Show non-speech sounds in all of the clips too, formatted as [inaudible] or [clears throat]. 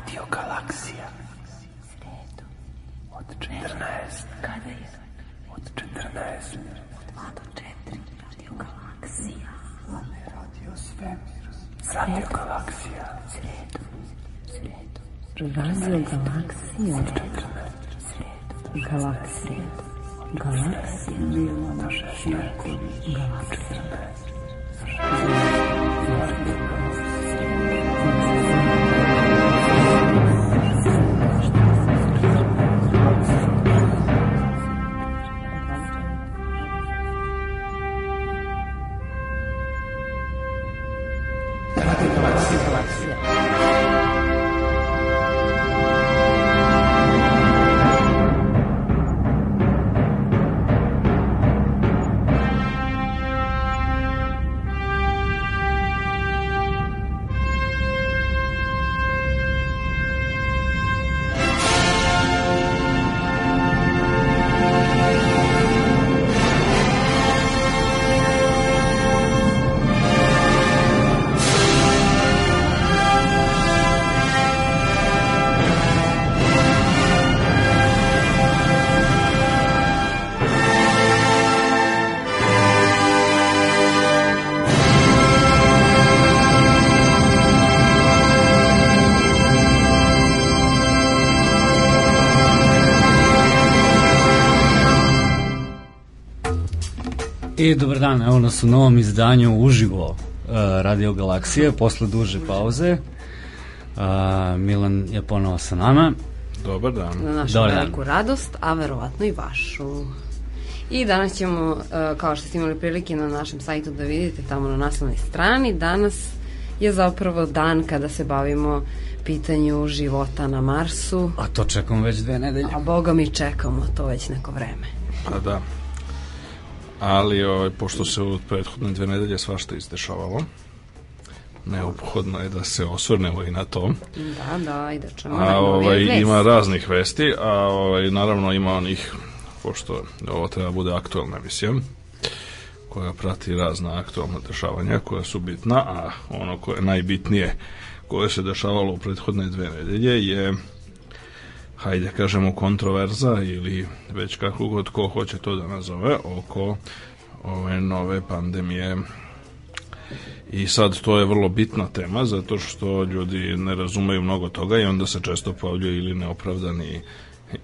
Radio Galaksija od 14 kada je od 14 od 2 do 4 Radio Galaksija Radio Svemir Radio Galaksija sredo sredo Radio Galaksija od 14 Galaksija Galaksija Galaksija Galaksija Galaksija E, dobar dan, evo nas u novom izdanju uživo uh, Radio Galaksije, posle duže pauze. Uh, Milan je ponovo sa nama. Dobar dan. Na našu dobar veliku dan. radost, a verovatno i vašu. I danas ćemo, uh, kao što ste imali prilike na našem sajtu da vidite tamo na naslovnoj strani, danas je zapravo dan kada se bavimo pitanju života na Marsu. A to čekamo već dve nedelje. A boga mi čekamo to već neko vreme. Pa da ali ovaj, pošto se u prethodne dve nedelje svašta izdešavalo, neophodno je da se osvrnemo i na to. Da, da, ajde, da čemu a, ovaj, Ima raznih vesti, a ovaj, naravno ima onih, pošto ovo treba bude aktualna emisija, koja prati razna aktualna dešavanja koja su bitna, a ono koje je najbitnije koje se dešavalo u prethodne dve nedelje je hajde da kažemo kontroverza ili već kako god ko hoće to da nazove oko ove nove pandemije i sad to je vrlo bitna tema zato što ljudi ne razumeju mnogo toga i onda se često pojavljaju ili neopravdani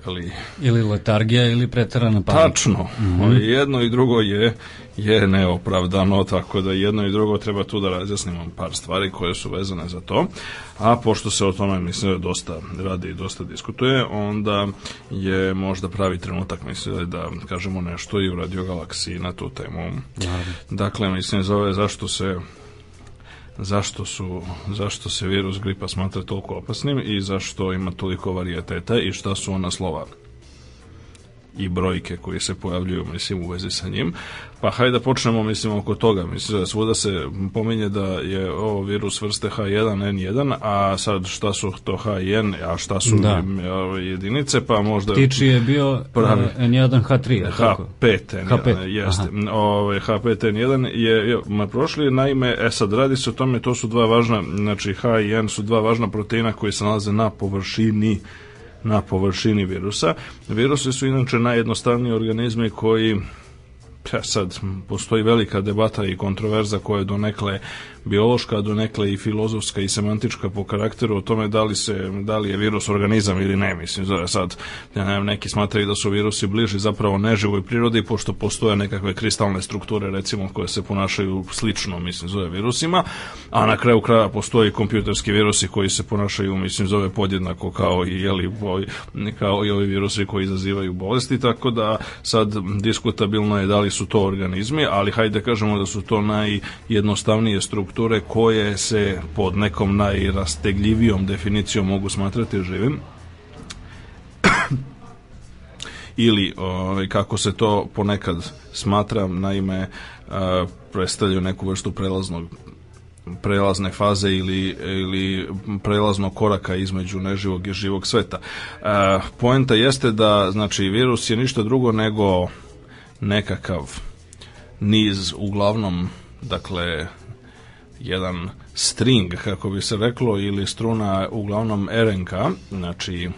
ali ili letargija ili preterana panika. Tačno. Mm -hmm. Jedno i drugo je je neopravdano, tako da jedno i drugo treba tu da razjasnimo par stvari koje su vezane za to, a pošto se o tome mislim dosta radi i dosta diskutuje, onda je možda pravi trenutak mislim da kažemo nešto i u Radio Galaksiji na tu temu. Dakle, mislim zove zašto se zašto, su, zašto se virus gripa smatra toliko opasnim i zašto ima toliko varijeteta i šta su ona slova i brojke koje se pojavljuju mislim u vezi sa njim. Pa hajde da počnemo mislim oko toga. Mislim da svuda se pominje da je ovo virus vrste H1N1, a sad šta su to H1, a šta su da. jedinice, pa možda Tiči je bio e, pravi, N1 H3, tako? H5 N1, H5. jeste. Ove, H5 N1 je, je prošli, naime, e sad radi se o tome, to su dva važna, znači H i N su dva važna proteina koji se nalaze na površini na površini virusa. Virusi su inače najjednostavniji organizmi koji e sad postoji velika debata i kontroverza koja je donekle biološka, do nekle i filozofska i semantička po karakteru o tome da li, se, da li je virus organizam ili ne, mislim, zove sad, ja ne neki smatraju da su virusi bliži zapravo neživoj prirodi, pošto postoje nekakve kristalne strukture, recimo, koje se ponašaju slično, mislim, zove virusima, a na kraju kraja postoje i kompjuterski virusi koji se ponašaju, mislim, zove podjednako kao i, jeli, ovaj, kao i ovi virusi koji izazivaju bolesti, tako da sad diskutabilno je da li su to organizmi, ali hajde da kažemo da su to najjednostavnije strukture strukture koje se pod nekom najrastegljivijom definicijom mogu smatrati živim [clears throat] ili o, ovaj, kako se to ponekad smatra, naime a, predstavljaju neku vrstu prelaznog prelazne faze ili, ili prelaznog koraka između neživog i živog sveta. A, poenta jeste da znači virus je ništa drugo nego nekakav niz uglavnom dakle jedan string, kako bi se reklo, ili struna uglavnom RNK, znači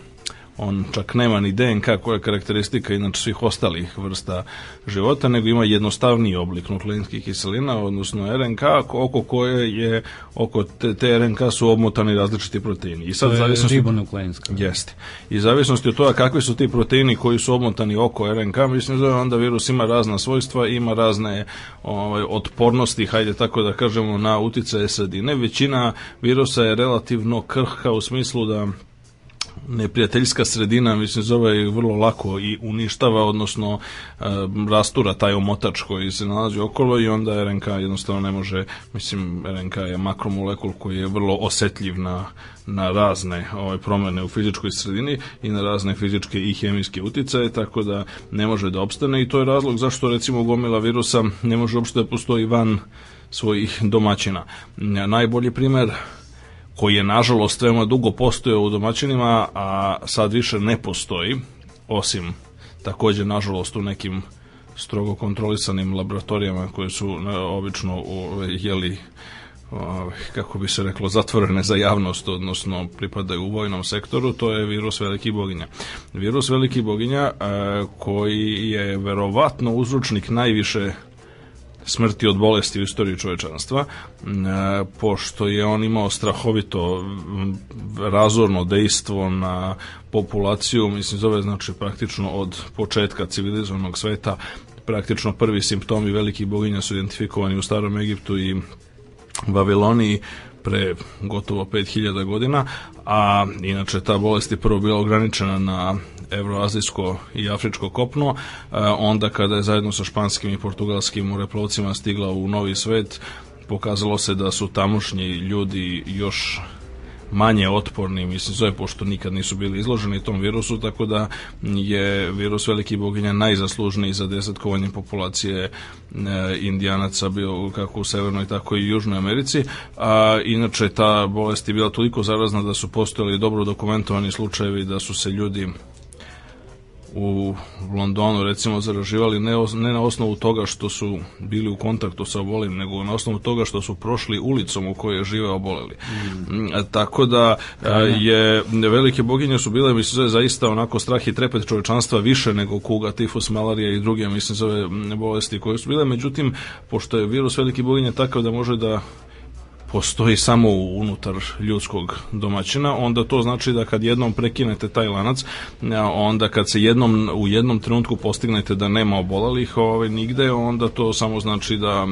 on čak nema ni DNK koja je karakteristika inače svih ostalih vrsta života, nego ima jednostavniji oblik nukleinskih kiselina, odnosno RNK, oko koje je, oko te, te RNK su obmotani različiti proteini. I sad, to je zavisnosti, ribonukleinska. Jeste. I zavisnosti od toga kakvi su ti proteini koji su obmotani oko RNK, mislim da onda virus ima razna svojstva, ima razne ovaj, otpornosti, hajde tako da kažemo, na uticaje sredine. Većina virusa je relativno krhka u smislu da neprijateljska sredina, mislim, zove je vrlo lako i uništava, odnosno e, rastura taj omotač koji se nalazi okolo i onda RNK jednostavno ne može, mislim, RNK je makromolekul koji je vrlo osetljiv na na razne ove, ovaj, promene u fizičkoj sredini i na razne fizičke i hemijske uticaje, tako da ne može da opstane i to je razlog zašto recimo gomila virusa ne može uopšte da postoji van svojih domaćina. Najbolji primer koji je nažalost veoma dugo postojao u domaćinima, a sad više ne postoji, osim takođe nažalost u nekim strogo kontrolisanim laboratorijama koje su ne, obično ove, ovaj, jeli ovaj, kako bi se reklo zatvorene za javnost, odnosno pripadaju u vojnom sektoru, to je virus veliki boginja. Virus veliki boginja e, koji je verovatno uzročnik najviše smrti od bolesti u istoriji čovečanstva, e, pošto je on imao strahovito razorno dejstvo na populaciju, mislim zove znači praktično od početka civilizovanog sveta praktično prvi simptomi velikih boginja su identifikovani u starom Egiptu i Vaviloniji pre gotovo 5000 godina, a inače ta bolest je prvo bila ograničena na evroazijsko i afričko kopno, e, onda kada je zajedno sa španskim i portugalskim ureplovcima stigla u novi svet, pokazalo se da su tamošnji ljudi još manje otporni, mislim zove, pošto nikad nisu bili izloženi tom virusu, tako da je virus veliki boginja najzaslužniji za desetkovanje populacije e, indijanaca bio kako u Severnoj, tako i Južnoj Americi. A, inače, ta bolest je bila toliko zarazna da su postojali dobro dokumentovani slučajevi da su se ljudi u Londonu recimo zaraživali ne, ne na osnovu toga što su bili u kontaktu sa obolim, nego na osnovu toga što su prošli ulicom u kojoj žive oboleli. Mm. Tako da a, da, da. je velike boginje su bile mislim zove zaista onako strah i trepet čovečanstva više nego kuga, tifus, malarija i druge mislim zove bolesti koje su bile. Međutim, pošto je virus velike boginje takav da može da postoji samo unutar ljudskog domaćina, onda to znači da kad jednom prekinete taj lanac, onda kad se jednom u jednom trenutku postignete da nema obolalih ove, ovaj, nigde, onda to samo znači da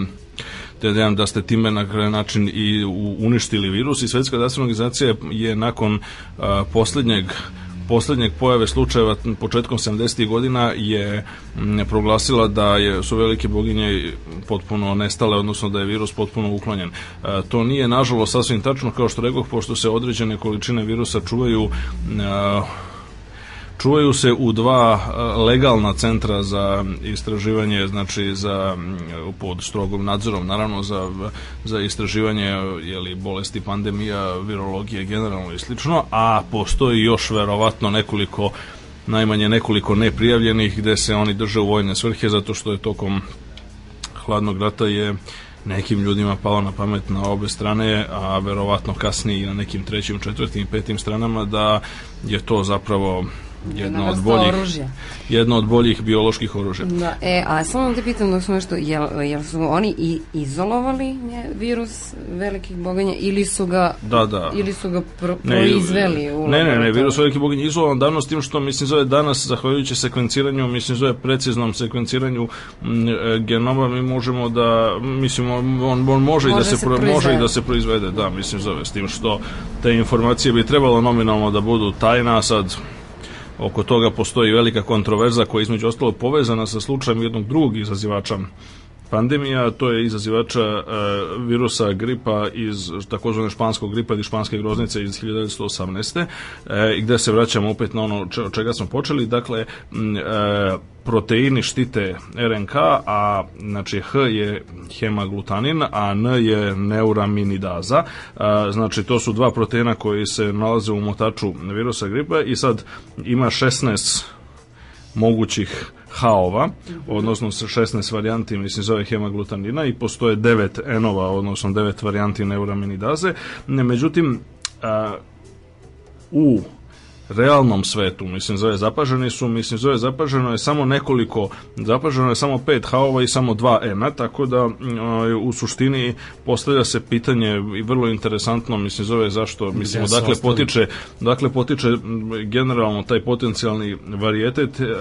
da, da da ste time na kraj način i uništili virus i Svetska zdravstvena organizacija je nakon a, poslednjeg poslednjeg pojave slučajeva početkom 70. godina je mm, proglasila da je, su velike boginje potpuno nestale, odnosno da je virus potpuno uklonjen. E, to nije nažalost sasvim tačno, kao što regoh, pošto se određene količine virusa čuvaju e, čuvaju se u dva e, legalna centra za istraživanje, znači za pod strogom nadzorom, naravno za, za istraživanje jeli, bolesti, pandemija, virologije generalno i slično, a postoji još verovatno nekoliko najmanje nekoliko neprijavljenih gde se oni drže u vojne svrhe zato što je tokom hladnog rata je nekim ljudima palo na pamet na obe strane, a verovatno kasnije i na nekim trećim, četvrtim petim stranama da je to zapravo jedna od boljih oružja. jedna od boljih bioloških oružja. Da, e, a samo da pitam dok da smo nešto, jel, jel su oni i izolovali nje, virus velikih boginja ili su ga da, da. ili su ga pro, ne, proizveli u Ne, ne, ne, virus velikih boginja izolovan davno s tim što mislim zove danas zahvaljujući sekvenciranju, mislim zove preciznom sekvenciranju e, genoma mi možemo da mislim on, on, može, i da se, se može i da se proizvede, da, mislim zove s tim što te informacije bi trebalo nominalno da budu tajna, sad Oko toga postoji velika kontroverza koja je između ostalo povezana sa slučajem jednog drugog izazivača pandemija, to je izazivača e, virusa gripa iz takozvane španskog gripa ili španske groznice iz 1918. E, gde se vraćamo opet na ono čega smo počeli, dakle e, proteini štite RNK, a znači H je hemaglutanin, a N je neuraminidaza. E, znači to su dva proteina koji se nalaze u motaču virusa gripa i sad ima 16 mogućih haova, odnosno sa 16 varijanti, mislim, zove hemaglutanina i postoje 9 enova, odnosno 9 varijanti neuramidaze. Međutim, a, u realnom svetu, mislim zove zapaženi su, mislim zove zapaženo je samo nekoliko, zapaženo je samo pet haova i samo dva ema, tako da ovaj, u suštini postavlja se pitanje i vrlo interesantno, mislim zove zašto, mislim Gde dakle potiče, dakle potiče generalno taj potencijalni varijetet e, eh,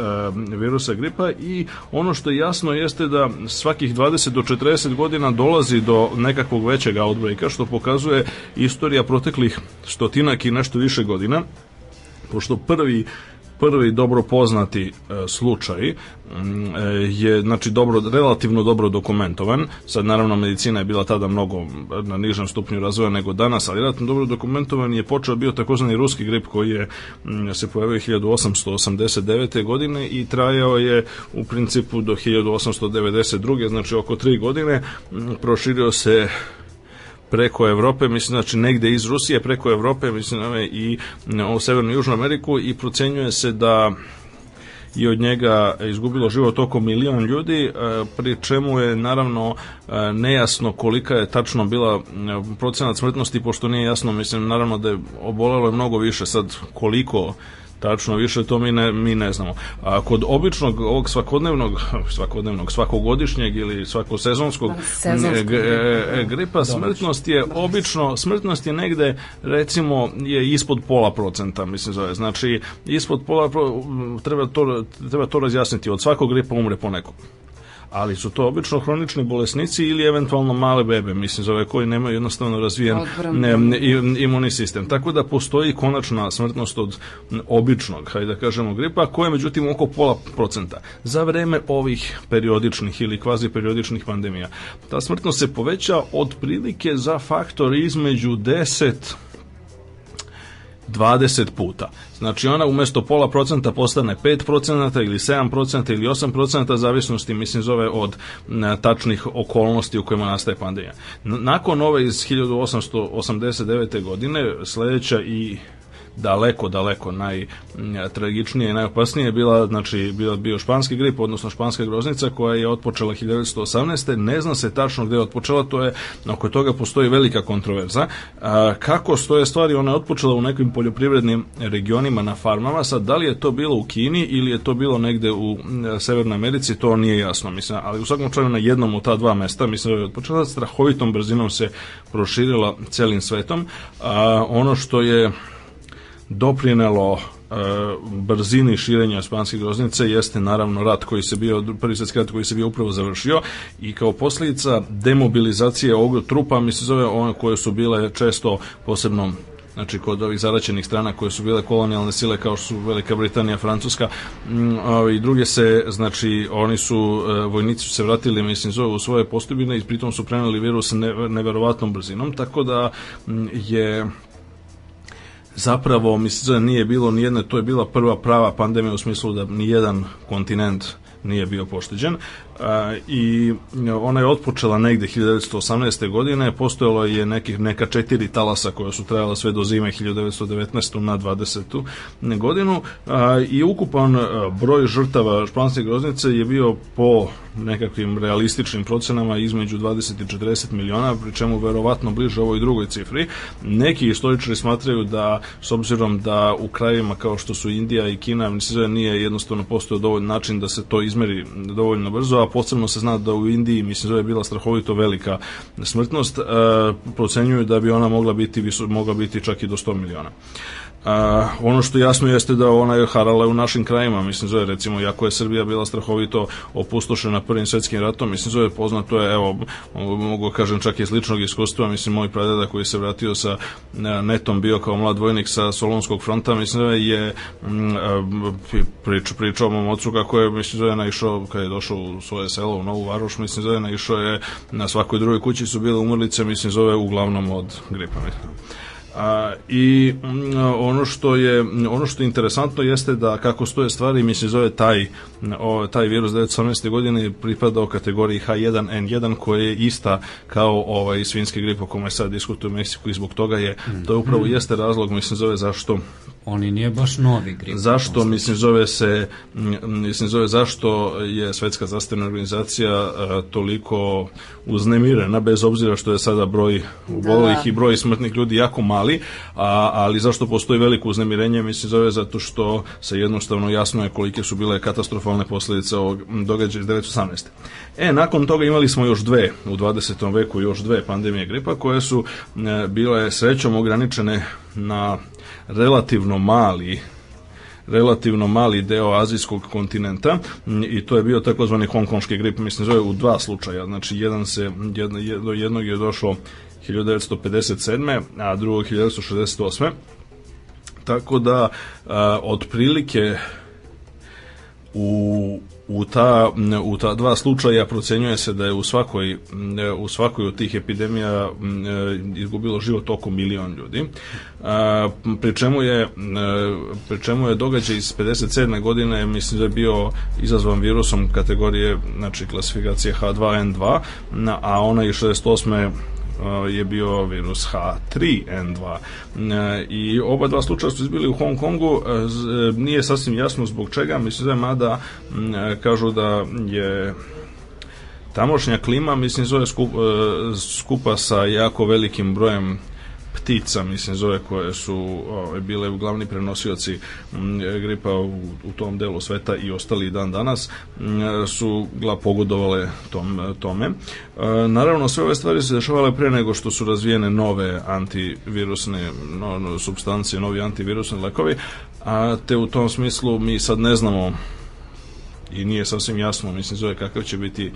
virusa gripa i ono što je jasno jeste da svakih 20 do 40 godina dolazi do nekakvog većeg outbreaka što pokazuje istorija proteklih stotinak i nešto više godina pošto prvi prvi dobro poznati e, slučaj mm, e, je znači dobro relativno dobro dokumentovan. Sad naravno medicina je bila tada mnogo na nižem stupnju razvoja nego danas, ali relativno dobro dokumentovan je počeo bio takozvani ruski grip koji je m, mm, se pojavio 1889. godine i trajao je u principu do 1892. znači oko 3 godine m, mm, proširio se preko Evrope, mislim znači negde iz Rusije preko Evrope, mislim i u Severnu i Južnu Ameriku i procenjuje se da i od njega izgubilo život oko milion ljudi, e, pri čemu je naravno e, nejasno kolika je tačno bila e, procenat smrtnosti, pošto nije jasno, mislim naravno da je obolelo je mnogo više sad koliko tačno, više to mi ne, mi ne znamo. A kod običnog ovog svakodnevnog, svakodnevnog, svakogodišnjeg ili svakosezonskog da, e, e, e, gripa, smrtnost je obično, smrtnost je negde recimo je ispod pola procenta, mislim zove. Znači, ispod pola, treba to, treba to razjasniti, od svakog gripa umre ponekog ali su to obično hronični bolesnici ili eventualno male bebe, mislim, za ove koji nemaju jednostavno razvijen ne, ne, imunni sistem. Tako da postoji konačna smrtnost od običnog, hajde da kažemo, gripa, koja je međutim oko pola procenta za vreme ovih periodičnih ili kvazi periodičnih pandemija. Ta smrtnost se poveća otprilike za faktor između 10 20 puta. Znači ona umesto pola procenta postane 5 procenata ili 7 procenta ili 8 procenata zavisnosti mislim zove od tačnih okolnosti u kojima nastaje pandemija. Nakon ove iz 1889. godine sledeća i daleko, daleko najtragičnija i najopasnija bila, znači, bila, bio španski grip, odnosno španska groznica koja je otpočela 1918. Ne zna se tačno gde je otpočela, to je, oko toga postoji velika kontroverza. A, kako stoje stvari, ona je otpočela u nekim poljoprivrednim regionima na farmama, sad da li je to bilo u Kini ili je to bilo negde u Severnoj Americi, to nije jasno, mislim, ali u svakom slučaju na jednom od ta dva mesta, mislim da je otpočela, strahovitom brzinom se proširila celim svetom. A, ono što je doprinelo e, brzini širenja osmanske groznice jeste naravno rat koji se bio prvi svetski rat koji se bio upravo završio i kao posljedica demobilizacije ovog trupa mi se zove one koje su bile često posebno znači kod ovih zaraćenih strana koje su bile kolonijalne sile kao što su Velika Britanija, Francuska i druge se, znači oni su, e, vojnici su se vratili mislim zove u svoje postupine i pritom su preneli virus ne, neverovatnom brzinom, tako da je zapravo mislim da nije bilo ni nijedne, to je bila prva prava pandemija u smislu da ni jedan kontinent nije bio pošteđen e, i ona je otpočela negde 1918. godine, postojalo je nekih, neka četiri talasa koja su trajala sve do zime 1919. na 20. godinu e, i ukupan e, broj žrtava španske groznice je bio po nekakvim realističnim procenama između 20 i 40 miliona, pri čemu verovatno bliže ovoj drugoj cifri. Neki istoričari smatraju da, s obzirom da u krajevima kao što su Indija i Kina, nije jednostavno postojao dovoljno način da se to izmeri dovoljno brzo, a posebno se zna da u Indiji, mislim, da je bila strahovito velika smrtnost, e, procenjuju da bi ona mogla biti, mogla biti čak i do 100 miliona. A, ono što jasno jeste da ona je harala u našim krajima, mislim zove, recimo, jako je Srbija bila strahovito opustošena prvim svetskim ratom, mislim zove, poznato je, evo, mogu kažem čak iz ličnog iskustva, mislim, moj pradeda koji se vratio sa e, netom bio kao mlad vojnik sa Solonskog fronta, mislim zove, je prič, pričao mom ocu kako je, mislim zove, naišao, kad je došao u svoje selo, u Novu Varoš, mislim zove, naišao je, na svakoj drugoj kući su bile umrlice, mislim zove, uglavnom od gripa, mislim. A, I mm, ono što je ono što je interesantno jeste da kako stoje stvari mislim zove taj o, taj virus 1918. godine pripada u kategoriji H1N1 koja je ista kao ovaj svinski grip o kome sad diskutuje u Meksiku i zbog toga je to je upravo mhm. jeste razlog mislim zove zašto oni nije baš novi grip. Zašto, mislim, zove se, mm, mislim, zove zašto je Svetska zdravstvena organizacija e, toliko uznemirena, bez obzira što je sada broj ubolelih da, da. i broj smrtnih ljudi jako mali, a, ali zašto postoji veliko uznemirenje, mislim, zove zato što se jednostavno jasno je kolike su bile katastrofalne posledice ovog događaja iz 1918. E, nakon toga imali smo još dve, u 20. veku još dve pandemije gripa, koje su e, bile srećom ograničene na relativno mali relativno mali deo azijskog kontinenta mm, i to je bio takozvani hongkonški grip, mislim zove u dva slučaja, znači jedan se, jedno, jednog je došlo 1957. a drugog 1968. Tako da, a, otprilike u U ta, u ta dva slučaja procenjuje se da je u svakoj, e, u svakoj od tih epidemija e, izgubilo život oko milion ljudi. Pri čemu je, e, pri čemu je događaj iz 57. godine, mislim da je bio izazvan virusom kategorije, znači klasifikacije H2N2, a ona je 68 Eh, je bio virus H3N2 eh, i oba dva slučaja su izbili u Hong Kongu eh, nije sasvim jasno zbog čega mislim da mada mm, kažu da je tamošnja klima mislim zove skupa sa jako velikim brojem ptica, mislim, zove koje su ove, ovaj, bile glavni prenosioci mm, gripa u, u, tom delu sveta i ostali dan danas mm, su gla pogodovale tom, tome. E, naravno, sve ove stvari se dešavale pre nego što su razvijene nove antivirusne no, no, substancije, novi antivirusni lekovi, a te u tom smislu mi sad ne znamo i nije sasvim jasno, mislim, zove kakav će biti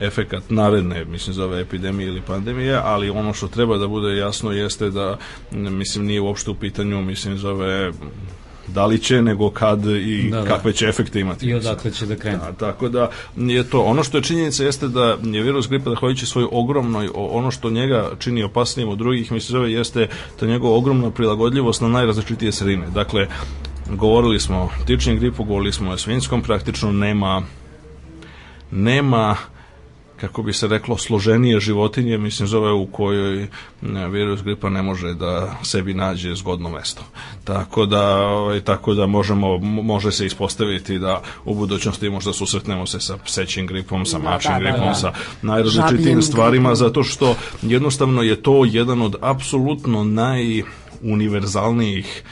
efekat naredne, mislim, zove epidemije ili pandemije, ali ono što treba da bude jasno jeste da, mislim, nije uopšte u pitanju, mislim, zove da li će, nego kad i da, da. kakve će efekte imati. I odakle će da krene. Da, tako da je to. Ono što je činjenica jeste da je virus gripa da hoće svoju ogromnoj, ono što njega čini opasnijim od drugih, mislim zove, jeste ta njegova ogromna prilagodljivost na najrazličitije sredine. Dakle, govorili smo o tičnjem gripu, govorili smo o svinjskom, praktično nema nema kako bi se reklo složenije životinje, mislim zove u kojoj e, virus gripa ne može da sebi nađe zgodno mesto. Tako da ovaj, tako da možemo može se ispostaviti da u budućnosti možda susretnemo se sa psećim gripom, sa da, mačim da, da, gripom, da, sa najrazličitim stvarima zato što jednostavno je to jedan od apsolutno najuniverzalnijih univerzalnijih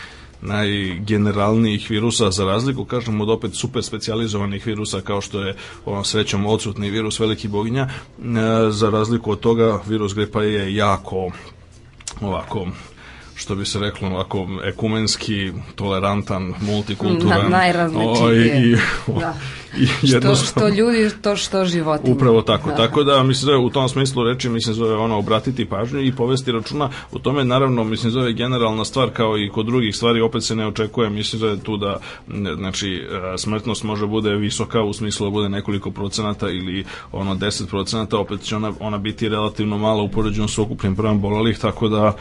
najgeneralnijih virusa za razliku, kažem, od opet super specializovanih virusa kao što je ovom srećom odsutni virus veliki boginja. E, za razliku od toga, virus gripa je jako ovako što bi se reklo ovako ekumenski, tolerantan, multikulturan. Na, najrazličitije. Ovaj, I, da. [laughs] i što, što ljudi, to što životinje. Upravo tako. Da. Tako da, mislim, da u tom smislu reči, mislim, zove, ono, obratiti pažnju i povesti računa. U tome, naravno, mislim, zove, generalna stvar, kao i kod drugih stvari, opet se ne očekuje, mislim, zove, tu da, ne, znači, e, smrtnost može bude visoka u smislu da bude nekoliko procenata ili, ono, 10 procenata, opet će ona, ona biti relativno mala u poređenju sa ukupnim brojem bolelih, tako da,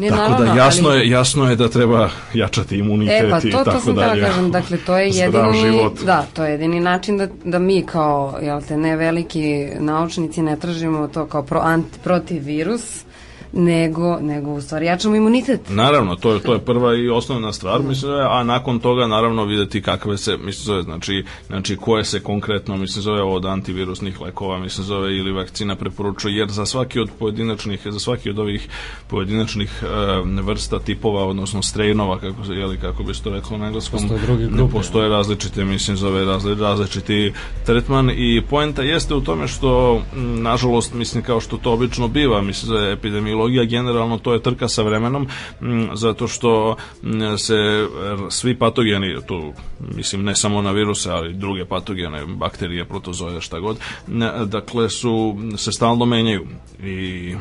Ne, tako naravno, da jasno, ali... je, jasno je da treba jačati imunitet e, pa, to, i to sam Da kažem, dakle, to je [laughs] jedini, da, to je jedini način da, da mi kao jel te, ne veliki naučnici ne tražimo to kao pro, anti, protiv virus, nego, nego u stvari jačamo imunitet. Naravno, to je, to je prva i osnovna stvar, mm. mislim zove, a nakon toga naravno videti kakve se, mislim zove, znači, znači koje se konkretno, mislim zove, od antivirusnih lekova, mislim zove, ili vakcina preporučuje, jer za svaki od pojedinačnih, za svaki od ovih pojedinačnih e, vrsta tipova, odnosno strejnova, kako, jeli, kako bi se to reklo na engleskom, postoje, drugi grupe, postoje različite, mislim zove, razli, različiti tretman i poenta jeste u tome što, nažalost, mislim, kao što to obično biva, mislim zove, epidemiolog biologija generalno to je trka sa vremenom zato što se svi patogeni tu mislim ne samo na viruse ali druge patogene bakterije protozoje šta god dakle su se stalno menjaju i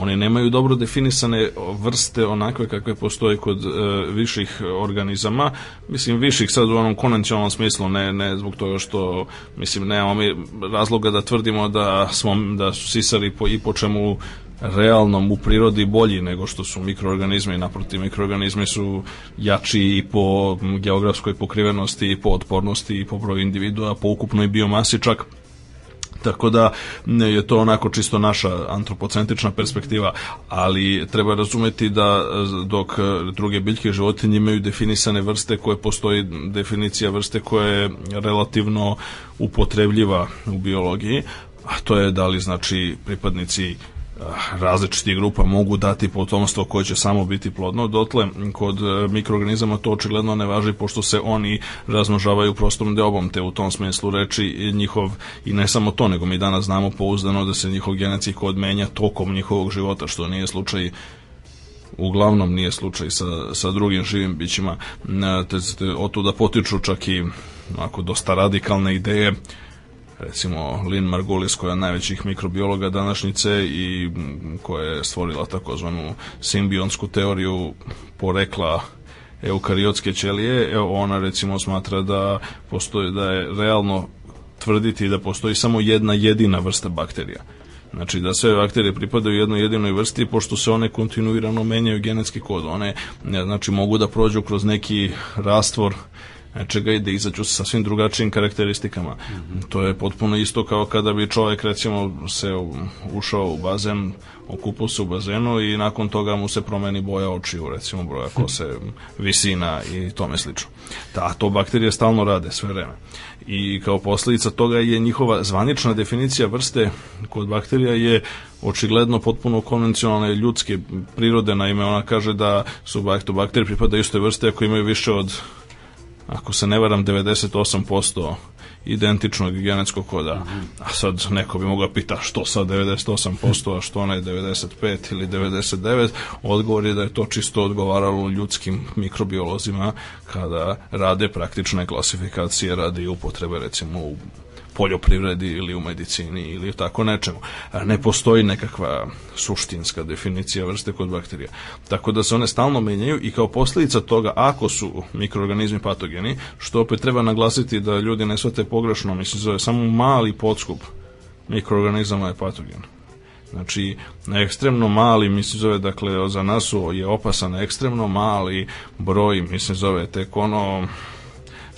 one nemaju dobro definisane vrste onakve kakve postoje kod e, viših organizama mislim viših sad u onom konvencionalnom smislu ne, ne zbog toga što mislim nemamo mi razloga da tvrdimo da smo da su sisari po, i po čemu realnom u prirodi bolji nego što su mikroorganizmi naprotiv mikroorganizmi su jači i po geografskoj pokrivenosti i po otpornosti i po broju individua po ukupnoj biomasi čak tako da je to onako čisto naša antropocentrična perspektiva, ali treba razumeti da dok e, druge biljke i životinje imaju definisane vrste koje postoji definicija vrste koja je relativno upotrebljiva u biologiji, a to je da li znači pripadnici Ah, različitih grupa mogu dati potomstvo koje će samo biti plodno. Dotle, kod eh, mikroorganizama to očigledno ne važi pošto se oni razmnožavaju prostornim deobom, te u tom smislu reči njihov, i ne samo to, nego mi danas znamo pouzdano da se njihov genetski kod menja tokom njihovog života, što nije slučaj uglavnom nije slučaj sa, sa drugim živim bićima, te, te, da potiču čak i onako, dosta radikalne ideje recimo Lin Margulis koja je najvećih mikrobiologa današnjice i koja je stvorila takozvanu simbionsku teoriju porekla eukariotske ćelije, evo ona recimo smatra da postoji da je realno tvrditi da postoji samo jedna jedina vrsta bakterija. Znači da sve bakterije pripadaju jednoj jedinoj vrsti pošto se one kontinuirano menjaju genetski kod. One znači mogu da prođu kroz neki rastvor nečega i da izađu sa svim drugačijim karakteristikama. Mm -hmm. To je potpuno isto kao kada bi čovjek recimo se ušao u bazen, okupao se u bazenu i nakon toga mu se promeni boja očiju, recimo broja kose, visina i tome slično. Da, to bakterije stalno rade sve vreme. I kao posljedica toga je njihova zvanična definicija vrste kod bakterija je očigledno potpuno konvencionalne ljudske prirode, naime ona kaže da su baktobakterije pripada iste vrste ako imaju više od ako se ne varam, 98% identičnog genetskog koda. Mhm. A sad neko bi mogao da pita što sa 98%, a što ona je 95 ili 99. Odgovor je da je to čisto odgovaralo ljudskim mikrobiolozima kada rade praktične klasifikacije radi upotrebe recimo u poljoprivredi ili u medicini ili tako nečemu. Ne postoji nekakva suštinska definicija vrste kod bakterija. Tako da se one stalno menjaju i kao posljedica toga, ako su mikroorganizmi patogeni, što opet treba naglasiti da ljudi ne svate pogrešno, mislim, zove samo mali podskup mikroorganizama je patogen. Znači, na ekstremno mali, mislim zove, dakle, za nas je opasan ekstremno mali broj, mislim zove, tek ono,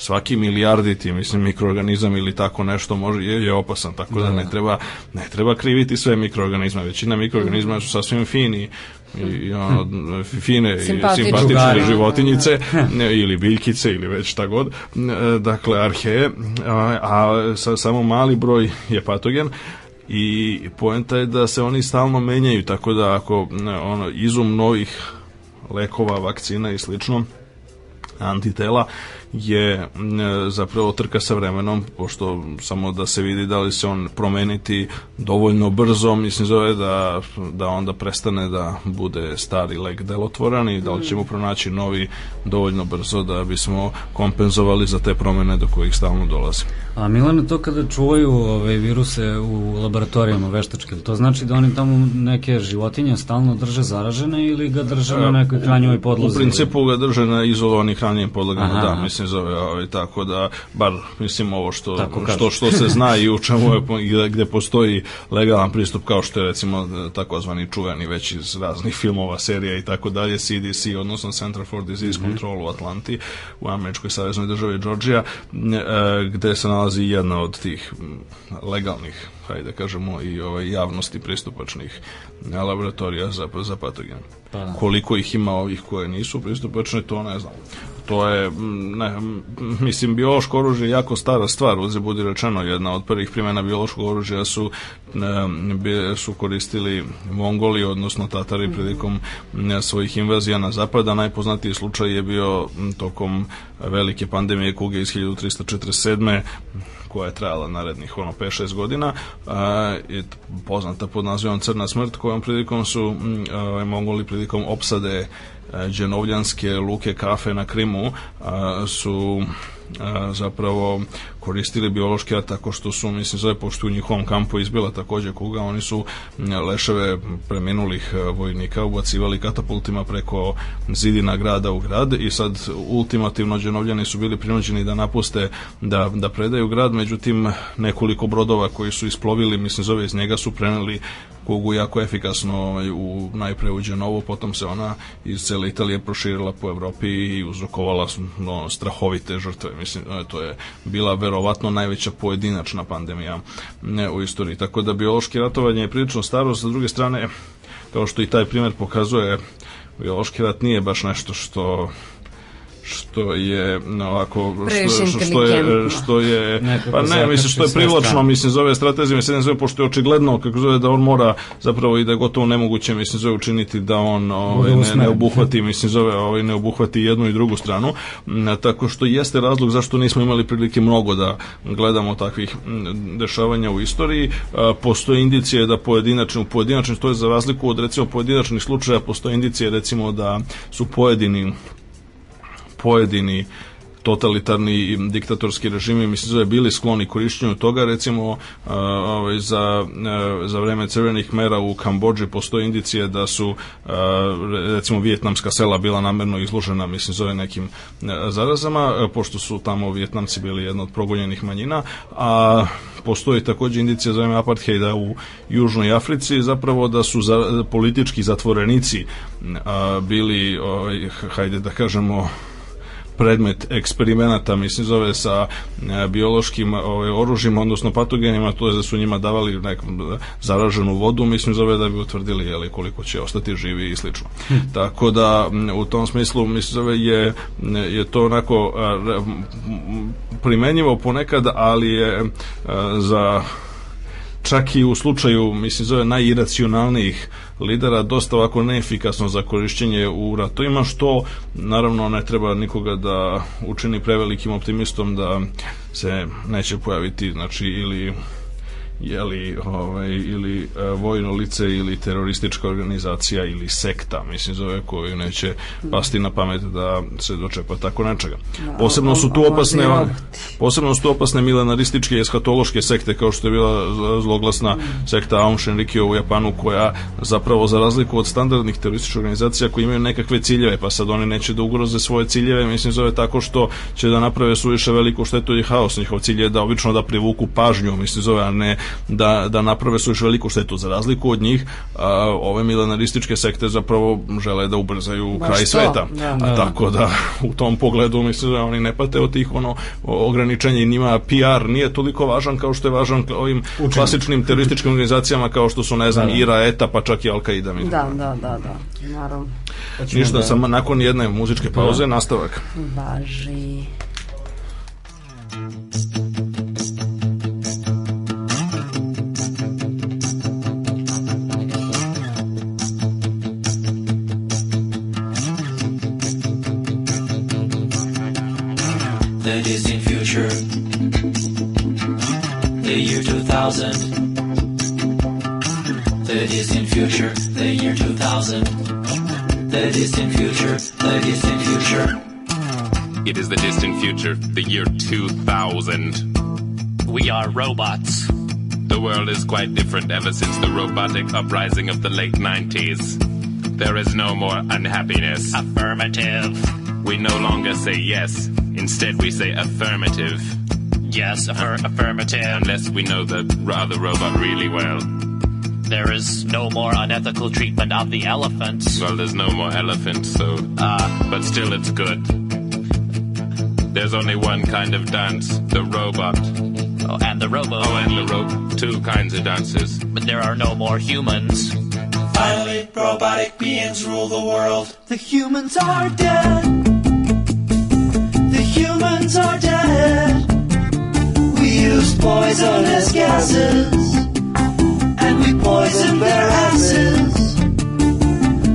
svaki milijarditi mislim mikroorganizam ili tako nešto može je, je opasan tako da, da ne da. treba ne treba kriviti sve mikroorganizme većina mikroorganizma mhm. su sasvim fini i ono, mhm. fine i simpatične životinjice da, da, ili biljkice ili već šta god e, dakle arheje a, a sa, samo mali broj je patogen i poenta je da se oni stalno menjaju tako da ako ono izum novih lekova, vakcina i slično antitela je e, zapravo trka sa vremenom, pošto samo da se vidi da li se on promeniti dovoljno brzo, mislim zove da, da onda prestane da bude stari leg delotvoran i da li ćemo pronaći novi dovoljno brzo da bismo kompenzovali za te promene do kojih stalno dolazi. A Milano, to kada čuvaju ove ovaj, viruse u laboratorijama veštačke, to znači da oni tamo neke životinje stalno drže zaražene ili ga drže na e, nekoj hranjivoj podlozi? U principu ga drže na izolovanih hranjivim podlogama, da, mislim mislim zove, ovaj, tako da bar mislim ovo što što što se zna i u čemu je gde postoji legalan pristup kao što je recimo takozvani čuveni već iz raznih filmova, serija i tako dalje CDC odnosno Center for Disease mm -hmm. Control u Atlanti u američkoj saveznoj državi Georgija e, gde se nalazi jedna od tih mm, legalnih hajde da kažemo i ovaj javnosti pristupačnih e, laboratorija za za patogene. Pa. Da. Koliko ih ima ovih koje nisu pristupačne, to ne znam to je, ne, mislim, biološko oružje je jako stara stvar, uze budi rečeno, jedna od prvih primjena biološkog oružja su, su koristili Mongoli, odnosno Tatari mhm. prilikom svojih invazija na zapad, a Najpoznatiji slučaj je bio tokom velike pandemije kuge iz 1347 koja je trajala narednih ono 5-6 godina a, i poznata pod nazivom Crna smrt kojom prilikom su a, e, Mongoli prilikom opsade E, dženovljanske luke kafe na Krimu e, su e, zapravo koristili biološki rat tako što su, mislim, zove, pošto u njihovom kampu izbila takođe kuga, oni su leševe preminulih vojnika ubacivali katapultima preko zidina grada u grad i sad ultimativno dženovljani su bili prinuđeni da napuste, da, da predaju grad, međutim nekoliko brodova koji su isplovili, mislim, zove, iz njega su preneli kugu jako efikasno ovaj, u, najpre uđe novo, potom se ona iz cele Italije proširila po Evropi i uzrokovala no, strahovite žrtve. Mislim, to je bila verovatno najveća pojedinačna pandemija u istoriji. Tako da biološki ratovanje je prilično staro, sa druge strane, kao što i taj primer pokazuje, biološki rat nije baš nešto što što je ovako što, što, što je što je pa ne mislim što je privlačno mislim zove strategije mislim zove pošto je očigledno kako zove da on mora zapravo i da je gotovo nemoguće mislim zove učiniti da on ovaj, ne, ne obuhvati mislim zove ovaj ne obuhvati jednu i drugu stranu tako što jeste razlog zašto nismo imali prilike mnogo da gledamo takvih dešavanja u istoriji postoje indicije da pojedinačno pojedinačno to je za razliku od recimo pojedinačnih slučaja postoje indicije recimo da su pojedini pojedini totalitarni diktatorski režimi mislim da je bili skloni korišćenju toga recimo ovaj za, za vreme crvenih mera u Kambodži postoje indicije da su recimo vjetnamska sela bila namerno izložena mislim zove nekim zarazama pošto su tamo vjetnamci bili jedna od progonjenih manjina a postoji takođe indicija za vreme apartheida u Južnoj Africi zapravo da su za, politički zatvorenici bili ovaj hajde da kažemo predmet eksperimenata, mislim zove sa e, biološkim ove, ovaj, oružjima, odnosno patogenima, to je da su njima davali nekom e, zaraženu vodu, mislim zove da bi utvrdili jeli, koliko će ostati živi i slično. Hm. Tako da u tom smislu mislim zove je, je to onako e, primenjivo ponekad, ali je za čak i u slučaju mislim zove najiracionalnijih lidera dosta ovako neefikasno za korišćenje u ratovima, što naravno ne treba nikoga da učini prevelikim optimistom da se neće pojaviti znači ili jeli, ovaj, ili e, vojno lice ili teroristička organizacija ili sekta, mislim zove, koju neće pasti na pamet da se dočepa tako nečega. Da, posebno su tu opasne posebno su tu opasne milenarističke i eskatološke sekte kao što je bila zloglasna sekta Aum Shinrikyo u Japanu koja zapravo za razliku od standardnih terorističkih organizacija koji imaju nekakve ciljeve pa sad oni neće da ugroze svoje ciljeve mislim zove tako što će da naprave suviše veliku štetu i haos njihov cilj je da obično da privuku pažnju mislim zove a ne da, da naprave su još veliku štetu. Za razliku od njih, a, ove milenarističke sekte zapravo žele da ubrzaju Baš kraj to. sveta. Da, da. Tako da u tom pogledu mislim da oni ne pate od tih ono ograničenja i njima PR nije toliko važan kao što je važan ovim Učinu. klasičnim terorističkim organizacijama kao što su ne znam da, da. IRA, ETA pa čak i Al-Qaida. Da, da, da, da. Naravno. Znači, ništa, da... samo nakon jedne muzičke pauze da. nastavak. Važi. Thank you. enter the year 2000. We are robots. The world is quite different ever since the robotic uprising of the late 90s. There is no more unhappiness. Affirmative. We no longer say yes, instead, we say affirmative. Yes, affir- affirmative. Unless we know the other robot really well. There is no more unethical treatment of the elephants. Well, there's no more elephants, so. Uh, but still, it's good. There's only one kind of dance, the robot. Oh, and the robo. Oh, and the rope. Two kinds of dances. But there are no more humans. Finally, robotic beings rule the world. The humans are dead. The humans are dead. We used poisonous gases. And we poisoned their asses.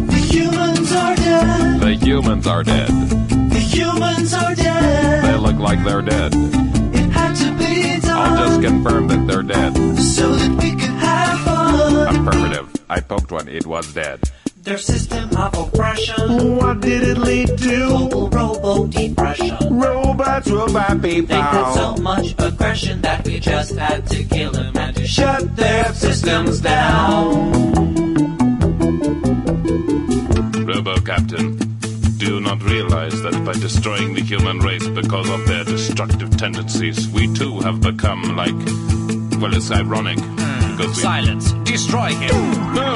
The humans are dead. The humans are dead. Humans are dead. They look like they're dead. It had to be done. I'll just confirm that they're dead. So that we could have fun. Affirmative. I poked one. It was dead. Their system of oppression. What did it lead to? Global robo depression. Robots rule by people. They had so much aggression that we just had to kill them and to shut their systems down. Robo Captain not realize that by destroying the human race because of their destructive tendencies, we too have become like. Well, it's ironic. Mm. Because we... Silence. Destroy him. No.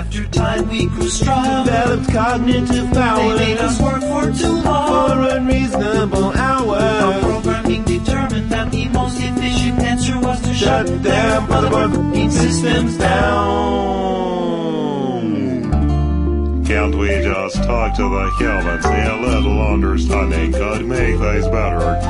After time, we grew strong. Developed cognitive power. They made us work for too long. For unreasonable hours. Our programming determined that the most efficient answer was to shut, shut them, motherboard systems down. And we just talk to the humans. A little understanding could make things better.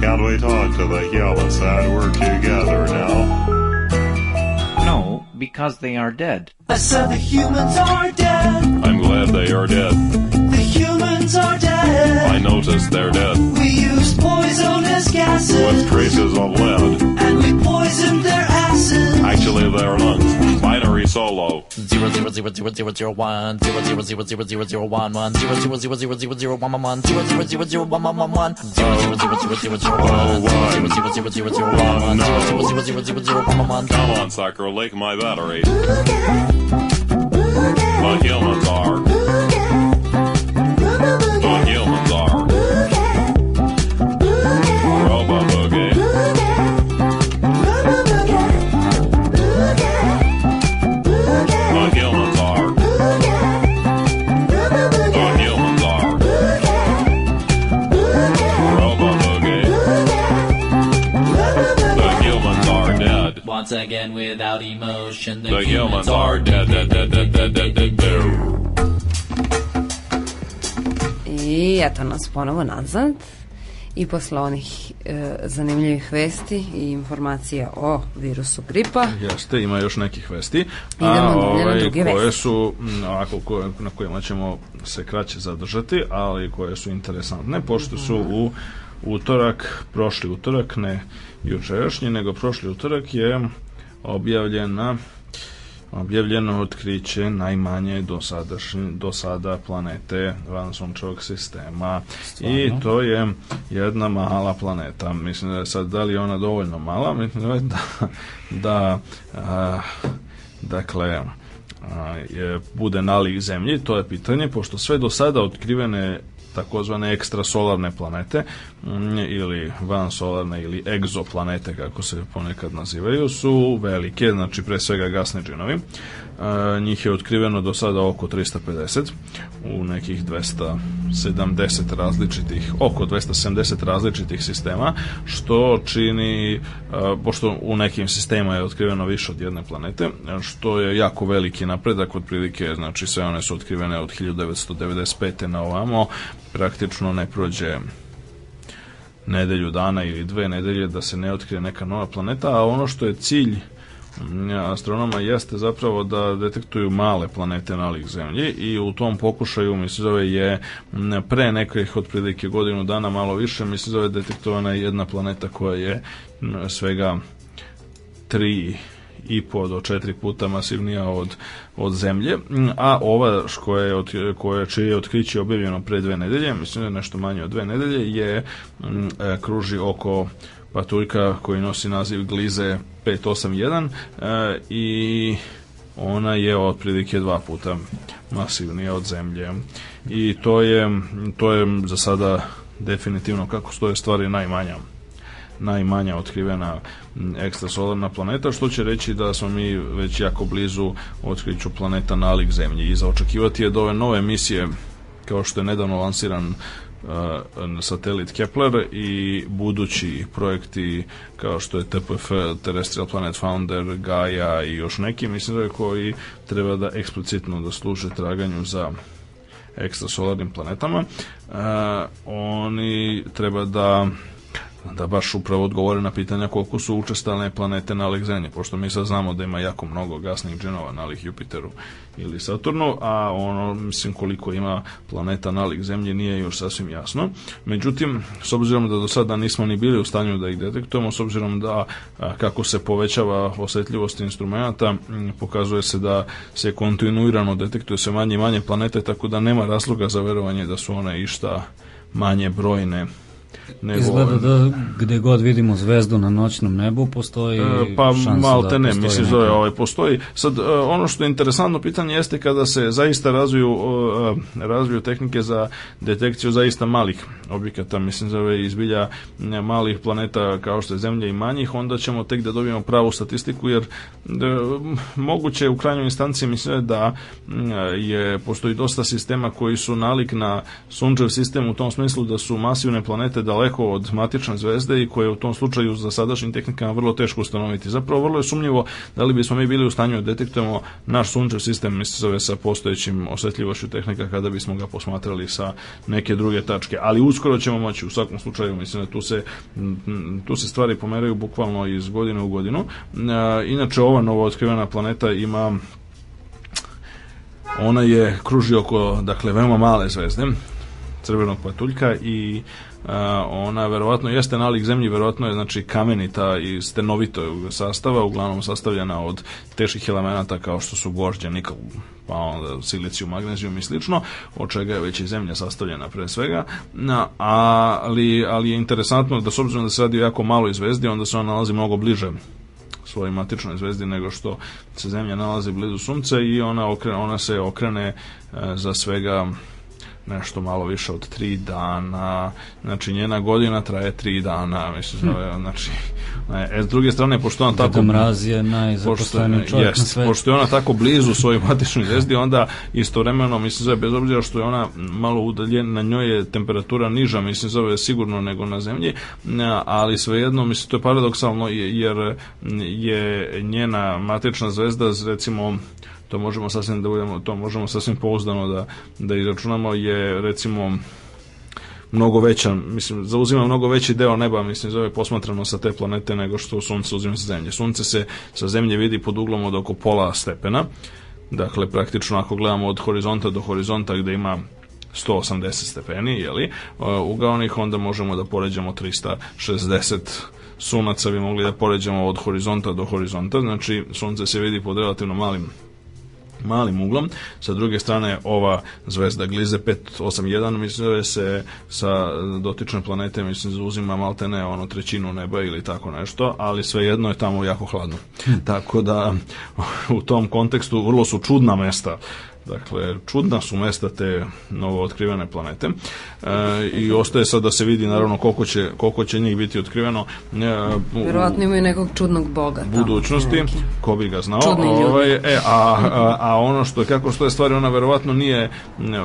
Can't we talk to the humans and work together now? No, because they are dead. I said the humans are dead. I'm glad they are dead. The humans are dead. I noticed they're dead. We used poisonous gases with traces of lead, and we poisoned them actually they're not. Binary solo. Zero zero zero zero zero zero one zero zero zero zero zero zero one one zero zero zero zero zero zero one one one zero zero zero zero one one one one zero zero zero zero zero zero one zero zero zero zero zero one one zero zero zero zero zero one one one. Come on, sucker, lick my battery. My humans are. without emotion. The, the humans, humans are dead, dead, dead, dead, dead, dead, dead, dead. I eto nas ponovo nazad i posle onih e, zanimljivih vesti i informacija o virusu gripa. Jeste, ima još nekih vesti. Idemo a, ovaj, druge koje vesti. su, ovako, koje, na kojima ćemo se kraće zadržati, ali koje su interesantne, pošto su mhm. u utorak, prošli utorak, ne jučerašnji, nego prošli utorak je objavljena objavljeno otkriće najmanje do, sadašnje, do sada planete van sunčevog sistema Stvarno? i to je jedna mala planeta mislim da je sad da li je ona dovoljno mala mislim da da, da a, dakle a, je, bude nalik zemlji to je pitanje pošto sve do sada otkrivene takozvane ekstrasolarne planete mm, ili van solarne ili egzoplanete kako se ponekad nazivaju su velike, znači pre svega gasni džinovi. Uh, njih je otkriveno do sada oko 350 u nekih 270 različitih oko 270 različitih sistema što čini pošto u nekim sistema je otkriveno više od jedne planete što je jako veliki napredak otprilike znači sve one su otkrivene od 1995. na ovamo praktično ne prođe nedelju dana ili dve nedelje da se ne otkrije neka nova planeta a ono što je cilj astronoma jeste zapravo da detektuju male planete nalik Zemlji i u tom pokušaju, mi se zove, je pre nekih otprilike godinu dana malo više, mi se zove detektovana jedna planeta koja je svega 3 i po do 4 puta masivnija od, od zemlje, a ova koja je, od, koja, čije je otkriće objavljeno pre dve nedelje, mislim da je nešto manje od dve nedelje, je m, e, kruži oko patuljka koji nosi naziv Glize 581 e, i ona je otprilike dva puta masivnija od zemlje i to je, to je za sada definitivno kako stoje stvari najmanja najmanja otkrivena ekstrasolarna planeta, što će reći da smo mi već jako blizu otkriću planeta nalik Zemlji i zaočekivati je da ove nove misije kao što je nedavno lansiran satelit Kepler i budući projekti kao što je TPF, Terrestrial Planet Founder, Gaia i još neki, mislim da koji treba da eksplicitno da služe traganju za ekstrasolarnim planetama. uh, Oni treba da da baš upravo odgovore na pitanja koliko su učestalne planete na Alekzanje, pošto mi sad znamo da ima jako mnogo gasnih džinova nalih Jupiteru ili Saturnu, a ono, mislim, koliko ima planeta nalik Zemlje nije još sasvim jasno. Međutim, s obzirom da do sada nismo ni bili u stanju da ih detektujemo, s obzirom da kako se povećava osjetljivost instrumenta, m, pokazuje se da se kontinuirano detektuje sve manje i manje planete, tako da nema razloga za verovanje da su one išta manje brojne Nego Izgleda da gde god vidimo zvezdu na noćnom nebu postoji e, pa da malte ne, mislim da je ovaj postoji. Sad e, ono što je interesantno pitanje jeste kada se zaista razviju e, razviju tehnike za detekciju zaista malih objekata, mislim zove izbilja malih planeta kao što je zemlja i manjih, onda ćemo tek da dobijemo pravu statistiku jer da, moguće u krajnjoj instanci mislim da je postoji dosta sistema koji su nalik na sunčev sistem u tom smislu da su masivne planete da daleko od matične zvezde i koje je u tom slučaju za sadašnjim tehnikama vrlo teško ustanoviti. Zapravo vrlo je sumnjivo da li bismo mi bili u stanju da detektujemo naš sunčev sistem zove, sa postojećim osetljivošću tehnika kada bismo ga posmatrali sa neke druge tačke. Ali uskoro ćemo moći u svakom slučaju, mislim da tu se, tu se stvari pomeraju bukvalno iz godine u godinu. E, inače, ova novo otkrivena planeta ima ona je kruži oko dakle veoma male zvezde crvenog patuljka i E, ona verovatno jeste nalik zemlji, verovatno je znači kamenita i stenovito je sastava, uglavnom sastavljena od teških elemenata kao što su gvožđe, nikl, pa onda silicijum, magnezijum i slično, od čega je već i zemlja sastavljena pre svega, a, ali, ali je interesantno da s obzirom da se radi o jako maloj zvezdi, onda se ona nalazi mnogo bliže svojoj matičnoj zvezdi nego što se zemlja nalazi blizu sunca i ona, okrene, ona se okrene e, za svega nešto malo više od 3 dana. Znači njena godina traje 3 dana, mislim hm. da znači ne, e, s druge strane pošto ona tako mraz je najzaposleni čovjek jest, na svetu. Pošto je ona tako blizu svojoj matičnoj zvezdi, onda istovremeno mislim zove bez obzira što je ona malo udaljena, na njoj je temperatura niža, mislim zove sigurno nego na zemlji, e, ali svejedno mislim to je paradoksalno jer je njena matična zvezda recimo to možemo sasvim da budemo, to možemo sasvim pouzdano da, da izračunamo je recimo mnogo veća, mislim, zauzima mnogo veći deo neba, mislim, zove posmatrano sa te planete nego što sunce uzima sa zemlje. Sunce se sa zemlje vidi pod uglom od oko pola stepena, dakle, praktično ako gledamo od horizonta do horizonta gde ima 180 stepeni, jeli, ugaonih, uh, onda možemo da poređamo 360 sunaca bi mogli da poređamo od horizonta do horizonta, znači sunce se vidi pod relativno malim malim uglom. Sa druge strane, ova zvezda Glize 581, mislim da se sa dotičnom planete, mislim, zauzima maltene ono trećinu neba ili tako nešto, ali svejedno je tamo jako hladno. Hmm. Tako da, u tom kontekstu, vrlo su čudna mesta Dakle, čudna su mesta te novo otkrivene planete e, i ostaje sad da se vidi naravno koliko će, koliko će njih biti otkriveno. E, Verovatno imaju nekog čudnog boga. Tamo, budućnosti, neki. ko bi ga znao. Čudni ovaj, e, a, a, a ono što je kako što je stvari, ona verovatno nije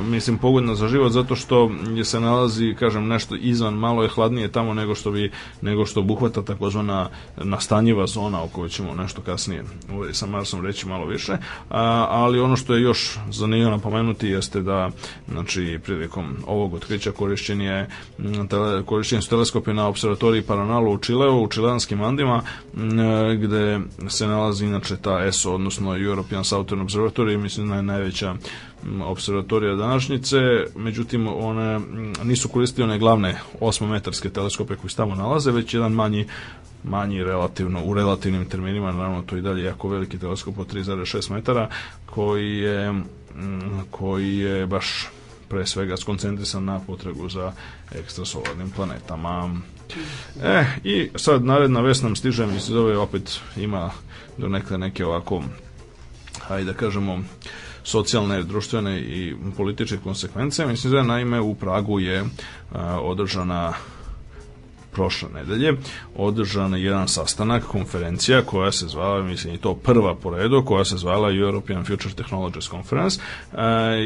mislim pogodna za život zato što se nalazi, kažem, nešto izvan, malo je hladnije tamo nego što bi nego što obuhvata takozvana nastanjiva zona o kojoj ćemo nešto kasnije ovaj, sa Marsom reći malo više, a, ali ono što je još zanimljivo napomenuti jeste da znači prilikom ovog otkrića Mapuče, korišćen je tele, korišćeni su teleskopi na observatoriji Paranalu u Čileu, u čilanskim Andima, e, gde se nalazi inače ta ESO, odnosno European Southern Observatory, mislim da je najveća observatorija današnjice, međutim one nisu koristili one glavne 8-metarske teleskope koji se tamo nalaze, već jedan manji manji relativno, u relativnim terminima, naravno to i dalje jako veliki teleskop od 3,6 metara, koji je koji je baš pre svega skoncentrisan na potragu za ekstrasolarnim planetama. E, i sad naredna vest nam stiže, mi se zove opet ima do nekada neke ovako, hajde da kažemo, socijalne, društvene i političke konsekvence. Mislim da naime u Pragu je a, održana prošle nedelje održan jedan sastanak, konferencija koja se zvala, mislim i to prva po redu, koja se zvala European Future Technologies Conference e,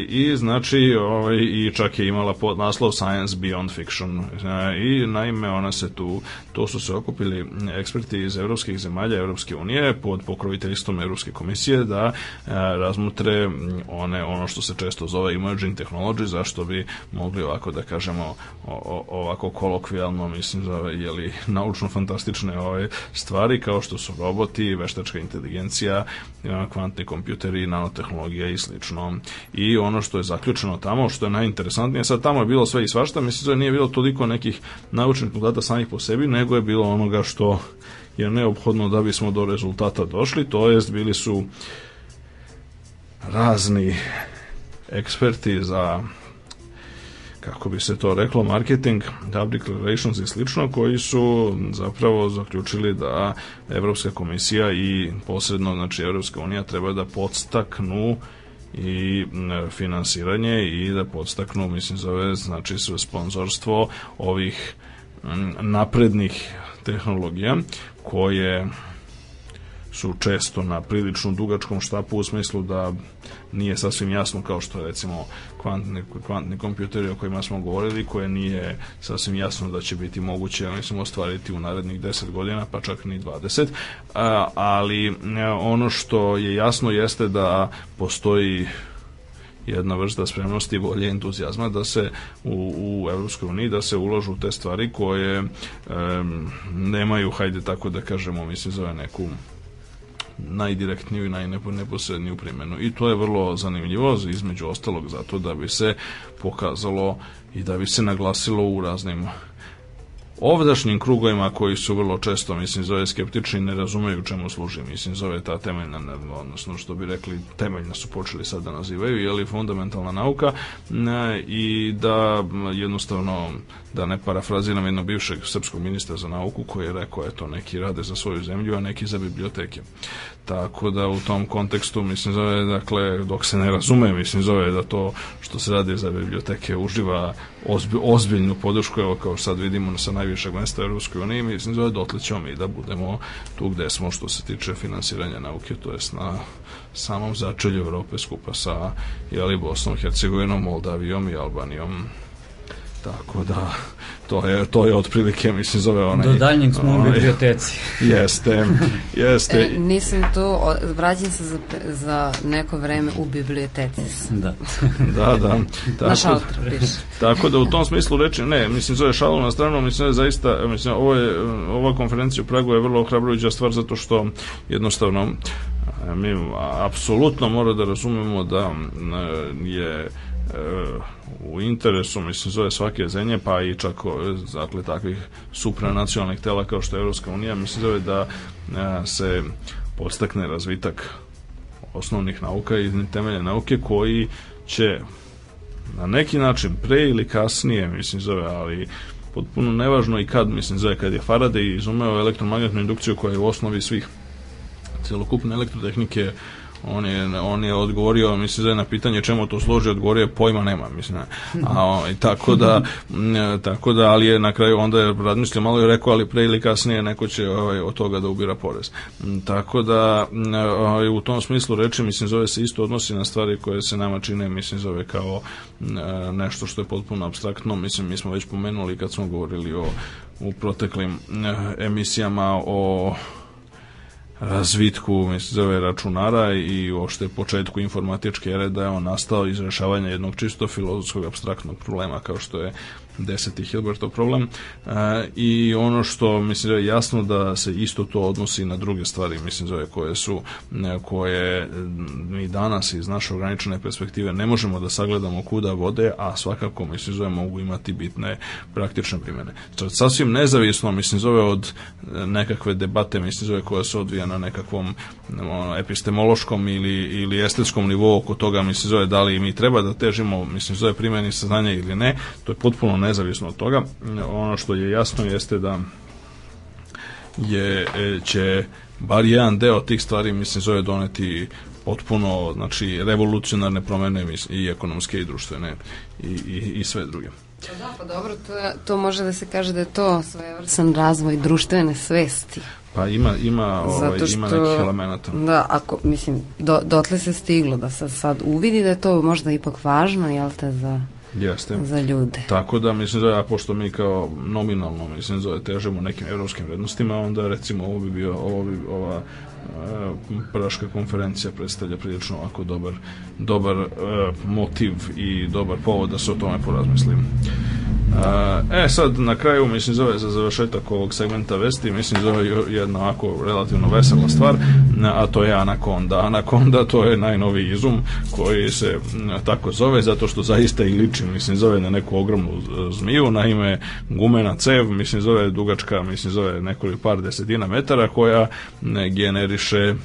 i znači ovaj, i čak je imala pod naslov Science Beyond Fiction e, i naime ona se tu, to su se okupili eksperti iz evropskih zemalja Evropske unije pod pokroviteljstvom Evropske komisije da e, razmutre one, ono što se često zove emerging technology, zašto bi mogli ovako da kažemo o, o, ovako kolokvijalno mislim jeli, naučno-fantastične ove stvari kao što su roboti, veštačka inteligencija, kvantni kompjuteri, nanotehnologija i slično. I ono što je zaključeno tamo, što je najinteresantnije, sad tamo je bilo sve i svašta, mislim da nije bilo toliko nekih naučnih podataka samih po sebi, nego je bilo onoga što je neophodno da bismo do rezultata došli, to jest bili su razni eksperti za kako bi se to reklo, marketing, public relations i slično, koji su zapravo zaključili da Evropska komisija i posredno, znači Evropska unija treba da podstaknu i finansiranje i da podstaknu, mislim, zove, znači, sve sponzorstvo ovih naprednih tehnologija koje su često na prilično dugačkom štapu u smislu da nije sasvim jasno kao što je recimo kvantni, kvantni kompjuteri o kojima smo govorili koje nije sasvim jasno da će biti moguće ja mislim ostvariti u narednih 10 godina pa čak ni 20 ali e, ono što je jasno jeste da postoji jedna vrsta spremnosti, volje, entuzijazma da se u, u Evropskoj uniji da se uložu te stvari koje um, nemaju, hajde tako da kažemo, mislim, zove neku najdirektniju i najneposredniju primjenu. I to je vrlo zanimljivo, između ostalog zato da bi se pokazalo i da bi se naglasilo u raznim ovdašnjim krugovima koji su vrlo često, mislim, zove skeptični, ne razumeju čemu služi, mislim, zove ta temeljna, odnosno što bi rekli, temeljna su počeli sad da nazivaju, je li fundamentalna nauka e, i da jednostavno da ne parafraziram jednog bivšeg srpskog ministra za nauku koji je rekao, eto, neki rade za svoju zemlju, a neki za biblioteke. Tako da u tom kontekstu, mislim, zove, dakle, dok se ne razume, mislim, zove da to što se radi za biblioteke uživa ozbi, ozbiljnu podršku, evo kao sad vidimo sa najvišeg mesta u Europskoj uniji, mislim, zove dotle ćemo mi da budemo tu gde smo što se tiče finansiranja nauke, to jest na samom začelju Evrope skupa sa jeli, Bosnom, Hercegovinom, Moldavijom i Albanijom. Tako da, to je, to je otprilike, mislim, zove onaj... Do daljnjeg smo u biblioteci. [laughs] Jeste, jeste. E, nisam tu, vraćam se za, za neko vreme u biblioteci. Da. [laughs] da, da. Tako, na da- šalter piše. Tako da u tom smislu reči, ne, mislim, zove šalu na stranu, mislim, da zaista, mislim, ovo je, ova konferencija u Pragu je vrlo ohrabrujuća stvar zato što jednostavno mi apsolutno mora da razumemo da je u interesu, mislim, zove svake zemlje, pa i čak dakle, takvih supranacionalnih tela kao što je Evropska unija, mislim, zove da e, se podstakne razvitak osnovnih nauka i temelje nauke koji će na neki način pre ili kasnije, mislim, zove, ali potpuno nevažno i kad, mislim, zove, kad je Faraday izumeo elektromagnetnu indukciju koja je u osnovi svih celokupne elektrotehnike on je, on je odgovorio, mislim da je na pitanje čemu to složi, odgovorio je pojma nema, mislim. A, o, i tako da, e, tako da, ali je na kraju onda je razmislio malo i rekao, ali pre ili kasnije neko će ovaj, od toga da ubira porez. Tako da, e, ovaj, u tom smislu reči, mislim, zove se isto odnosi na stvari koje se nama čine, mislim, zove kao e, nešto što je potpuno abstraktno, mislim, mi smo već pomenuli kad smo govorili o u proteklim emisijama o razvitku mislim, zove računara i uopšte početku informatičke ere da je on nastao iz rešavanja jednog čisto filozofskog abstraktnog problema kao što je deseti Hilbertov problem e, i ono što mislim da je jasno da se isto to odnosi na druge stvari mislim da je koje su e, koje mi danas iz naše ograničene perspektive ne možemo da sagledamo kuda vode, a svakako mislim da mogu imati bitne praktične primjene. Sasvim nezavisno mislim zove od e, nekakve debate mislim zove koja se odvija na nekakvom epistemološkom ili, ili estetskom nivou oko toga mislim zove da li mi treba da težimo mislim zove primeni saznanja ili ne, to je potpuno nezavisno od toga, ono što je jasno jeste da je, e, će bar jedan deo tih stvari, mislim, zove doneti potpuno, znači, revolucionarne promene i ekonomske i društvene i, i, i sve druge. Pa da, pa dobro, to, to može da se kaže da je to svevrsan razvoj društvene svesti. Pa ima, ima, ovaj, što, ima nekih elemenata. Da, ako, mislim, do, dotle se stiglo da se sad uvidi da je to možda ipak važno, jel te, za Jeste. za ljude. Tako da, mislim, da, a pošto mi kao nominalno, mislim, zove, težemo nekim evropskim vrednostima, onda recimo ovo bi bio, ovo bi, ova E, praška konferencija predstavlja prilično ovako dobar, dobar e, motiv i dobar povod da se o tome porazmislim. E, e sad na kraju mislim zove za završetak ovog segmenta vesti mislim zove jedna ovako relativno vesela stvar a to je Anaconda Anaconda to je najnoviji izum koji se tako zove zato što zaista i liči mislim zove na neku ogromnu zmiju naime gumena cev mislim zove dugačka mislim zove nekoliko par desetina metara koja generi kontroliše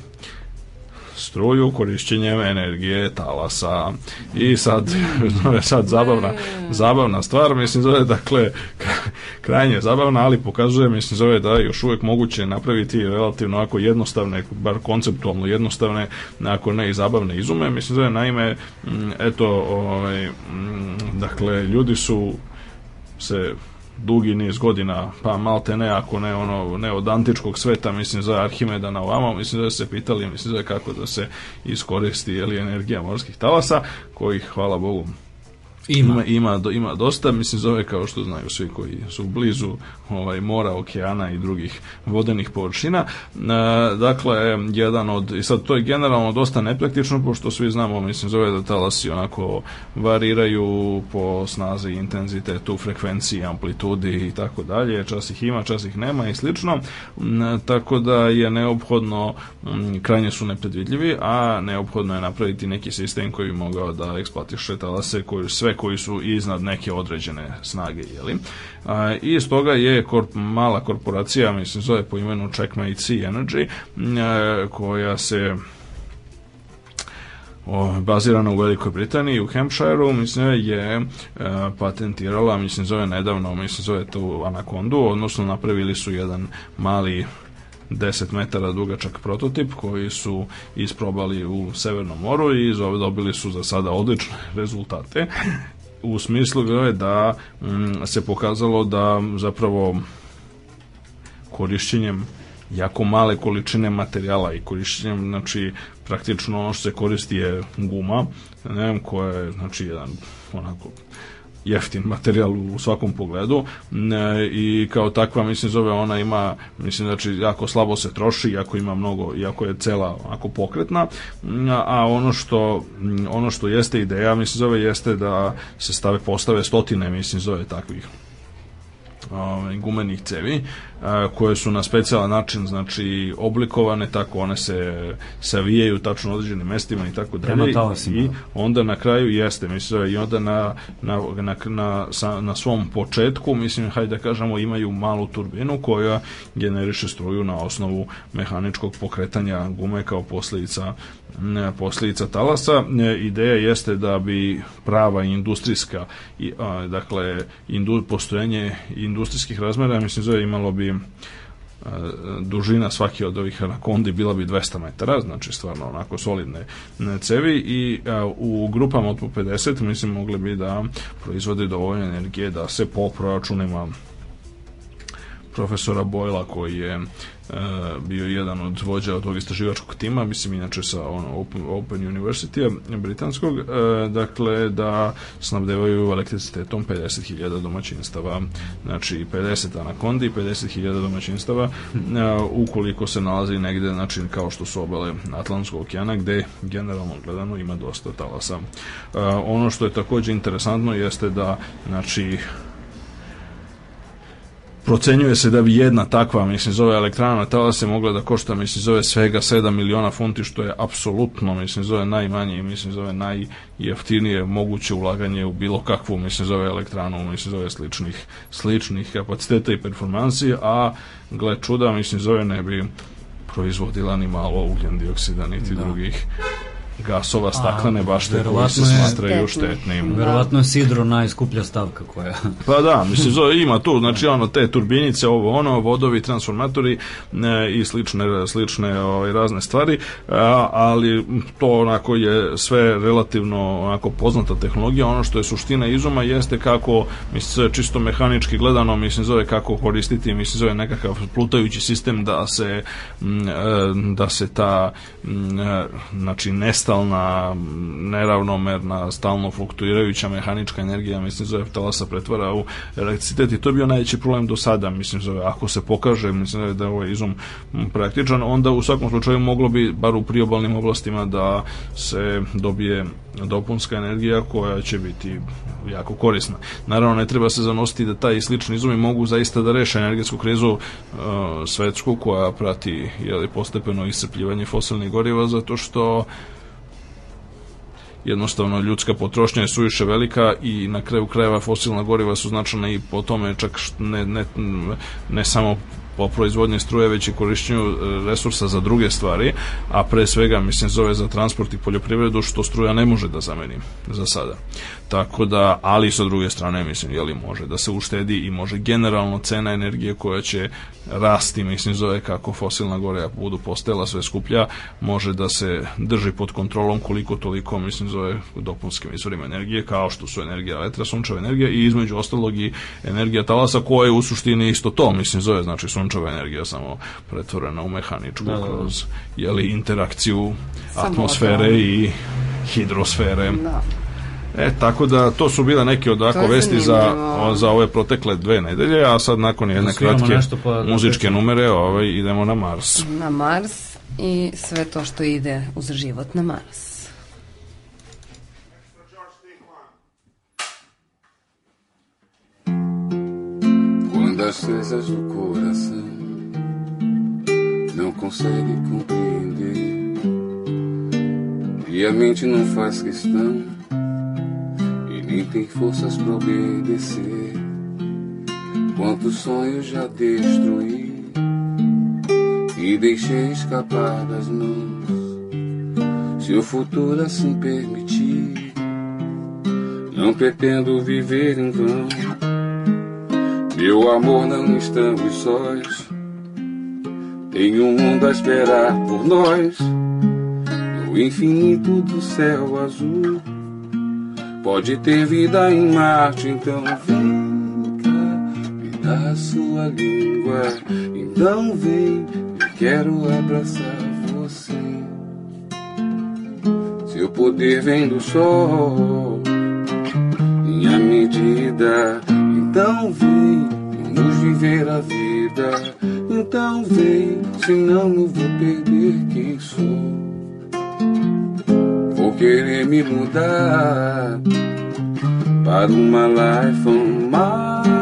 struju korišćenjem energije talasa i sad [laughs] sad zabavna zabavna stvar mislim zove dakle [laughs] krajnje zabavna ali pokazuje mislim zove da je još uvek moguće napraviti relativno ako jednostavne bar konceptualno jednostavne ako ne i zabavne izume mislim zove naime mm, eto ovaj, mm, dakle ljudi su se dugi niz godina, pa malte ne, ako ne, ono, ne od antičkog sveta, mislim za Arhimeda na ovamo, mislim da se pitali, mislim da kako da se iskoristi jeli, energija morskih talasa, kojih, hvala Bogu, Ima. ima. Ima, dosta, mislim zove kao što znaju svi koji su blizu ovaj, mora, okeana i drugih vodenih površina. E, dakle, jedan od, i sad to je generalno dosta nepraktično, pošto svi znamo, mislim zove da talasi onako variraju po snazi, intenzitetu, frekvenciji, amplitudi i tako dalje, čas ih ima, čas ih nema i slično, e, tako da je neophodno, m, mm, krajnje su nepredvidljivi, a neophodno je napraviti neki sistem koji bi mogao da eksploatiše talase koji sve koji su iznad neke određene snage, jeli? A, I toga je korp, mala korporacija, mislim, zove po imenu Checkmate Sea Energy, a, koja se o, bazirana u Velikoj Britaniji, u Hampshireu, mislim je e, patentirala, mislim zove nedavno, mislim zove tu anakondu, odnosno napravili su jedan mali 10 metara dugačak prototip koji su isprobali u Severnom moru i dobili su za sada odlične rezultate u smislu je da mm, se pokazalo da zapravo korišćenjem jako male količine materijala i korišćenjem znači praktično ono što se koristi je guma ne znam koja je znači jedan onako jeftin materijal u svakom pogledu e, i kao takva mislim zove ona ima mislim znači jako slabo se troši jako ima mnogo jako je cela onako pokretna a, a ono što ono što jeste ideja mislim zove jeste da se stave postave stotine mislim zove takvih ovaj, gumenih cevi eh, koje su na specijalan način znači oblikovane tako one se savijaju tačno određenim mestima i tako dalje i onda na kraju jeste mislim i onda na, na, na, na, na svom početku mislim hajde da kažemo imaju malu turbinu koja generiše struju na osnovu mehaničkog pokretanja gume kao posljedica E, posljedica talasa. E, ideja jeste da bi prava industrijska, dakle, indu, postojenje industrijskih razmera, mislim, zove imalo bi e, dužina svake od ovih anakondi bila bi 200 metara, znači stvarno onako solidne cevi i u grupama od po 50 mislim mogli bi da proizvode dovoljno energije da se po proračunima profesora Bojla koji je E, bio jedan od vođa tog istraživačkog tima, mislim inače sa on, Open, Open university britanskog, e, dakle da snabdevaju elektricitetom 50.000 domaćinstava, znači 50 anakondi i 50.000 domaćinstava e, ukoliko se nalazi negde, znači kao što su obale Atlantskog okeana, gde generalno gledano ima dosta talasa. E, ono što je takođe interesantno jeste da znači procenjuje se da bi jedna takva, mislim, zove elektrana metala se mogla da košta, mislim, zove svega 7 miliona funti, što je apsolutno, mislim, zove najmanje i, mislim, zove najjeftinije moguće ulaganje u bilo kakvu, mislim, zove elektranu, mislim, zove sličnih, sličnih kapaciteta i performansi, a gle čuda, mislim, zove ne bi proizvodila ni malo ugljen dioksida, niti da. drugih gasova staklene bašte koji se smatraju štetnim. Da. Verovatno je sidro najskuplja stavka koja... pa da, mislim, zove, ima tu, znači ono, te turbinice, ovo ono, vodovi, transformatori e, i slične, slične ovaj, razne stvari, a, ali to onako je sve relativno onako poznata tehnologija, ono što je suština izuma jeste kako, mislim, čisto mehanički gledano, mislim, zove kako koristiti, mislim, zove nekakav plutajući sistem da se, m, e, da se ta, m, e, znači, nesta kristalna, neravnomerna, stalno fluktuirajuća mehanička energija, mislim, zove talasa pretvara u elektricitet i to je bio najveći problem do sada, mislim, zove, ako se pokaže, mislim, da je ovaj izum praktičan, onda u svakom slučaju moglo bi, bar u priobalnim oblastima, da se dobije dopunska energija koja će biti jako korisna. Naravno, ne treba se zanositi da taj i slični izumi mogu zaista da reše energetsku krizu uh, svetsku koja prati jeli, postepeno iscrpljivanje fosilnih goriva zato što jednostavno ljudska potrošnja je suviše velika i na kraju krajeva fosilna goriva su značajna i po tome čak ne, ne, ne samo po proizvodnje struje, već i korišćenju e, resursa za druge stvari, a pre svega, mislim, zove za transport i poljoprivredu, što struja ne može da zameni za sada. Tako da, ali sa druge strane, mislim, jeli može da se uštedi i može generalno cena energije koja će rasti, mislim, zove kako fosilna gorja budu postela sve skuplja, može da se drži pod kontrolom koliko toliko, mislim, zove dopunskim izvorima energije, kao što su energija vetra, sunčeva energija i između ostalog i energija talasa, koja je u suštini isto to, mislim, zove, znači sunčeva energija samo pretvorena u mehaničku da, da, da. kroz, jeli, interakciju samo atmosfere da. i hidrosfere. Da. E, tako da to su bila neke od ovako vesti za, o, za ove protekle dve nedelje, a sad nakon jedne da kratke nešto, pa, da muzičke da numere ovaj, idemo na Mars. Na Mars i sve to što ide uz život na Mars. das coisas do coração não consegue compreender e a mente não faz questão Quem tem forças para obedecer? Quantos sonhos já destruí e deixei escapar das mãos? Se o futuro assim permitir, não pretendo viver em vão. Meu amor, não estamos sós. Tem um mundo a esperar por nós, no infinito do céu azul. Pode ter vida em Marte, então vem cá, me dá sua língua. Então vem, eu quero abraçar você. Seu poder vem do sol, minha medida. Então vem, vamos viver a vida. Então vem, senão eu vou perder quem sou. Vou querer me mudar para uma life on my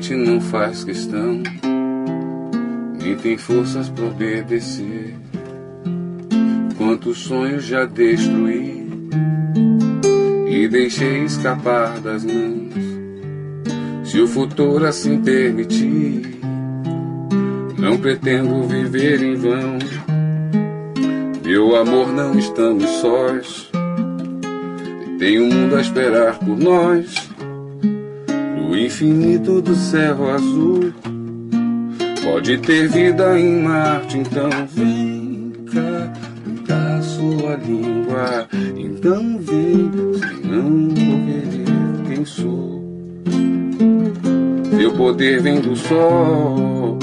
gente não faz questão, nem tem forças para obedecer. Quantos sonhos já destruí e deixei escapar das mãos. Se o futuro assim permitir, não pretendo viver em vão. Meu amor, não estamos sós. Tem um mundo a esperar por nós. O infinito do Cerro Azul pode ter vida em Marte, então vem cá, dá sua língua, então vem, senão vou querer quem sou. Meu poder vem do sol,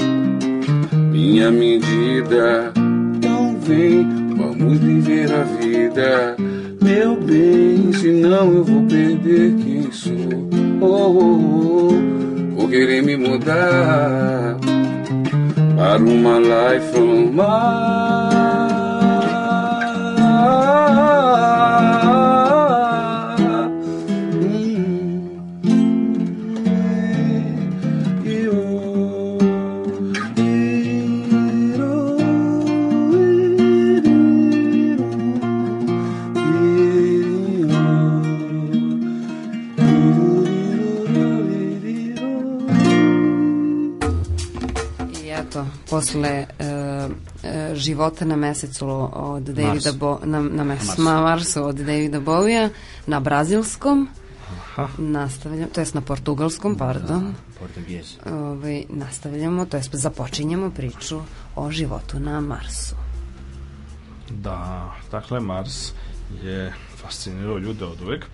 minha medida, então vem, vamos viver a vida. Meu bem, senão eu vou perder quem sou. amor por querer me mudar para uma life from my posle uh, života na mesecu od Davida Bo, na, na, mesecu, na Marsu od Davida Bowija na brazilskom Aha. nastavljamo, to jest na portugalskom, da, pardon. Da, Ove, ovaj, nastavljamo, to jest započinjemo priču o životu na Marsu. Da, dakle Mars je fascinirao ljude od uvek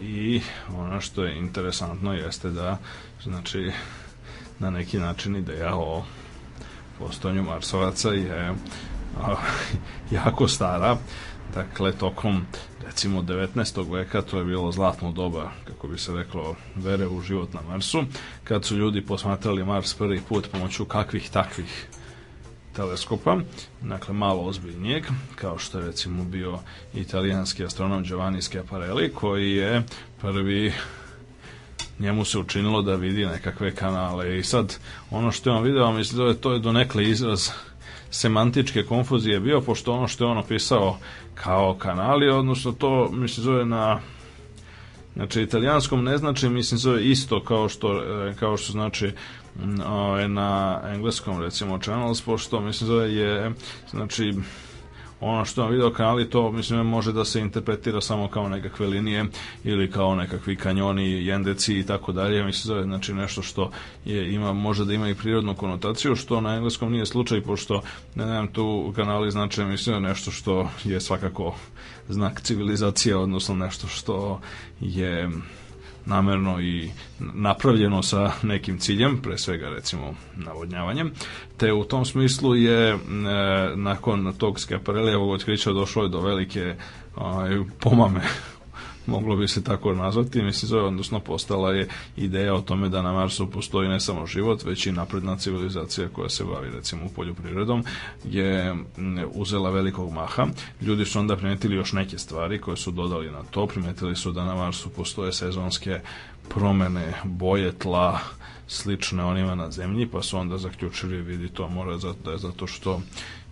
i ono što je interesantno jeste da znači na neki način ideja o postojanju Marsovaca je e, a, [laughs] jako stara. Dakle, tokom recimo 19. veka to je bilo zlatno doba, kako bi se reklo, vere u život na Marsu, kad su ljudi posmatrali Mars prvi put pomoću kakvih takvih teleskopa, dakle malo ozbiljnijeg, kao što je recimo bio italijanski astronom Giovanni Schiaparelli, koji je prvi njemu se učinilo da vidi nekakve kanale i sad ono što je on video mislim da je to je donekle izraz semantičke konfuzije bio pošto ono što je on opisao kao kanali odnosno to mislim zove na znači italijanskom ne znači mislim zove isto kao što e, kao što znači mm, ovaj, na engleskom recimo channels pošto mislim zove je znači ono što na video kanali to mislim može da se interpretira samo kao nekakve linije ili kao nekakvi kanjoni, jendeci i tako dalje, mislim znači nešto što je, ima, može da ima i prirodnu konotaciju, što na engleskom nije slučaj, pošto ne znam, tu kanali znači mislim nešto što je svakako znak civilizacije, odnosno nešto što je namerno i napravljeno sa nekim ciljem, pre svega recimo navodnjavanjem, te u tom smislu je e, nakon tog Skaparelijevog otkrića došlo je do velike ovaj, pomame moglo bi se tako nazvati, mislim zove, odnosno postala je ideja o tome da na Marsu postoji ne samo život, već i napredna civilizacija koja se bavi recimo poljoprivredom je uzela velikog maha. Ljudi su onda primetili još neke stvari koje su dodali na to, primetili su da na Marsu postoje sezonske promene boje tla slične onima na zemlji, pa su onda zaključili vidi to mora zato, da je zato što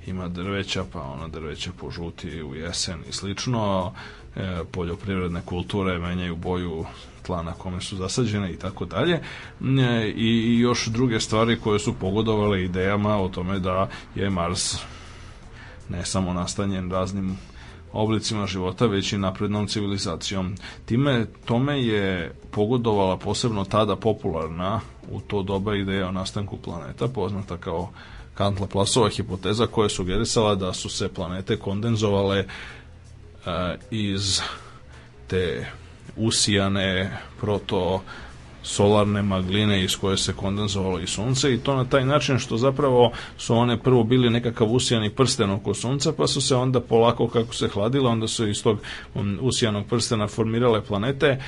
ima drveća, pa ona drveća požuti u jesen i slično E, poljoprivredne kulture menjaju boju tla na kome su zasađene i tako dalje e, i još druge stvari koje su pogodovale idejama o tome da je Mars ne samo nastanjen raznim oblicima života, već i naprednom civilizacijom. Time tome je pogodovala posebno tada popularna u to doba ideja o nastanku planeta, poznata kao Kantla-Plasova hipoteza koja sugerisala da su se planete kondenzovale E, iz te usijane proto solarne magline iz koje se kondenzovalo i sunce i to na taj način što zapravo su one prvo bili nekakav usijani prsten oko sunca pa su se onda polako kako se hladile onda su iz tog um, usijanog prstena formirale planete e,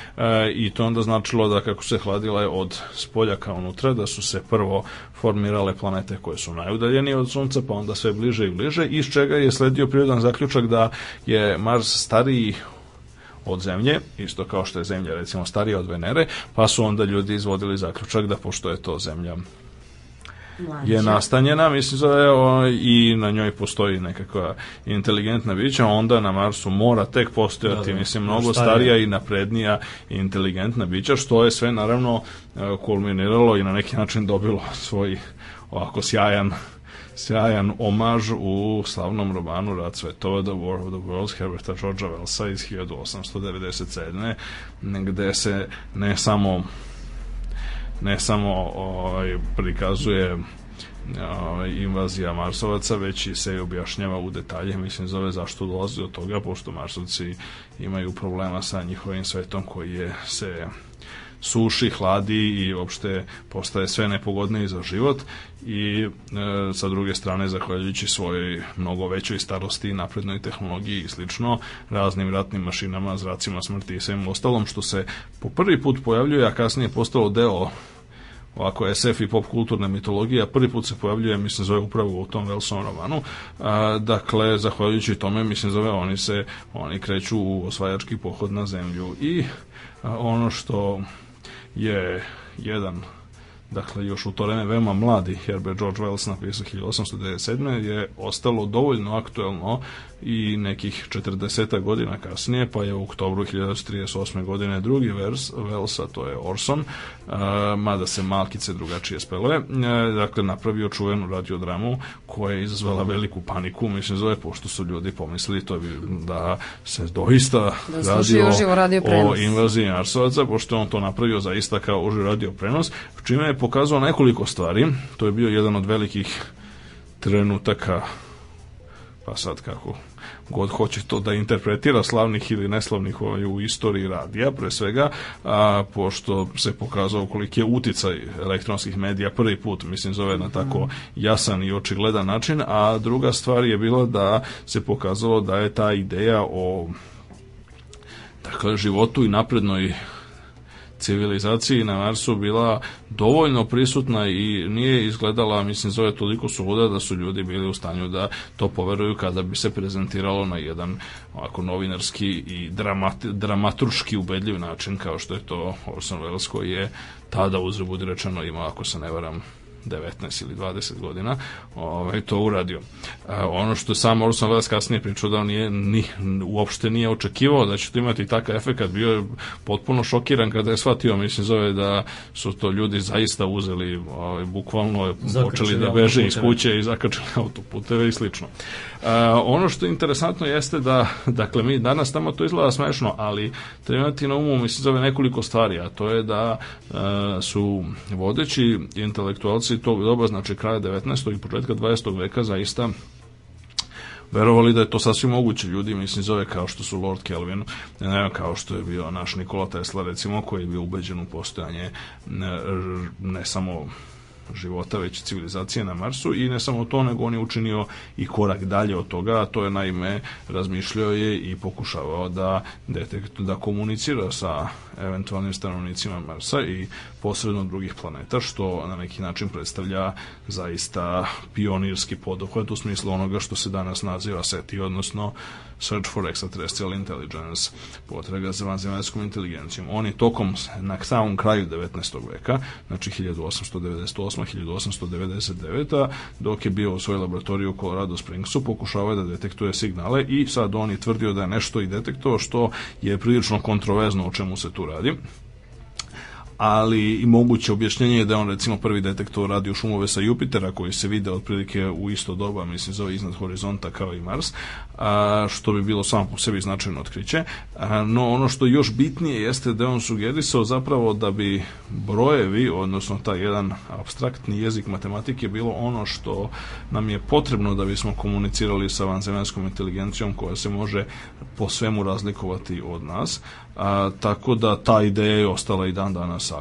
i to onda značilo da kako se hladile od spolja ka unutra da su se prvo formirale planete koje su najudaljenije od sunca pa onda sve bliže i bliže iz čega je sledio prirodan zaključak da je Mars stariji od zemlje, isto kao što je zemlja recimo starija od Venere, pa su onda ljudi izvodili zaključak da pošto je to zemlja Mlađa. je nastanjena, mislim da je o, i na njoj postoji nekakva inteligentna bića, onda na Marsu mora tek postojati, da, da, mislim, mnogo starija. i naprednija inteligentna bića, što je sve naravno e, kulminiralo i na neki način dobilo svoj ovako sjajan sjajan omaž u slavnom romanu Rad svetova The War of the Worlds Herberta Georgea Wellsa iz 1897. gde se ne samo ne samo ovaj, prikazuje ovaj, invazija Marsovaca, već i se objašnjava u detalje, mislim, zove zašto dolazi od toga, pošto Marsovci imaju problema sa njihovim svetom koji je se suši, hladi i uopšte postaje sve nepogodnije za život i e, sa druge strane zahvaljujući svojoj mnogo većoj starosti i naprednoj tehnologiji i slično raznim ratnim mašinama, zracima smrti i svem ostalom što se po prvi put pojavljuje, a kasnije postalo deo ovako SF i pop kulturna mitologija prvi put se pojavljuje, mislim, zove upravo u tom Velsom romanu. A, dakle, zahvaljujući tome, mislim, zove oni se oni kreću u osvajački pohod na zemlju i a, ono što Yeah, yeah then. dakle još u to vreme veoma mladi Herbert George Wells napisao 1897. je ostalo dovoljno aktuelno i nekih 40 godina kasnije, pa je u oktobru 1938. godine drugi vers Wellsa, to je Orson, e, mada se malkice drugačije spele, e, dakle napravio čuvenu radiodramu koja je izazvala veliku paniku, mislim zove, pošto su ljudi pomislili to bi da se doista da radi radio o invaziji narsovaca, pošto on to napravio zaista kao uživo radio prenos, čime je pokazao nekoliko stvari. To je bio jedan od velikih trenutaka, pa sad kako god hoće to da interpretira slavnih ili neslavnih ovaj, u istoriji radija, pre svega, a, pošto se pokazao koliki je uticaj elektronskih medija prvi put, mislim, zove na tako mhm. jasan i očigledan način, a druga stvar je bila da se pokazalo da je ta ideja o dakle, životu i naprednoj civilizaciji na Marsu bila dovoljno prisutna i nije izgledala, mislim, zove toliko suda da su ljudi bili u stanju da to poveruju kada bi se prezentiralo na jedan ovako novinarski i dramat, dramaturški ubedljiv način kao što je to Orson Welles koji je tada uzre budi rečeno ima, ako se ne varam, 19 ili 20 godina ovaj, to uradio. A, e, ono što sam Orson Welles kasnije pričao da on nije, ni, uopšte nije očekivao da će to imati takav efekt, bio je potpuno šokiran kada je shvatio, mislim zove da su to ljudi zaista uzeli ovaj, bukvalno zakačili počeli da beže iz kuće i zakačili autoputeve i slično. A, e, ono što je interesantno jeste da, dakle, mi danas tamo to izgleda smešno, ali treba imati na umu, mislim zove nekoliko stvari, a to je da a, e, su vodeći intelektualci Grci tog doba, znači kraja 19. i početka 20. veka, zaista verovali da je to sasvim moguće ljudi, mislim, zove kao što su Lord Kelvin, ne, kao što je bio naš Nikola Tesla, recimo, koji je bio ubeđen u postojanje ne, ne samo života, već civilizacije na Marsu i ne samo to, nego on je učinio i korak dalje od toga, a to je naime razmišljao je i pokušavao da detekt, da komunicira sa eventualnim stanovnicima Marsa i posredno drugih planeta, što na neki način predstavlja zaista pionirski podohvat u smislu onoga što se danas naziva SETI, odnosno Search for Extraterrestrial Intelligence, potraga za vanzemaljskom inteligencijom. On je tokom, na samom kraju 19. veka, znači 1898. 1899. dok je bio u svojoj laboratoriji u Colorado Springsu, pokušavao je da detektuje signale i sad on je tvrdio da je nešto i detektovao što je prilično kontroverzno o čemu se tu radi ali i moguće objašnjenje je da on recimo prvi detektor radio šumove sa Jupitera koji se vide otprilike u isto doba, mislim zove iznad horizonta kao i Mars, a, što bi bilo samo po sebi značajno otkriće. A, no ono što još bitnije jeste da on sugerisao zapravo da bi brojevi, odnosno taj jedan abstraktni jezik matematike bilo ono što nam je potrebno da bismo komunicirali sa vanzemaljskom inteligencijom koja se može po svemu razlikovati od nas, A, tako da ta ideja je ostala i dan danas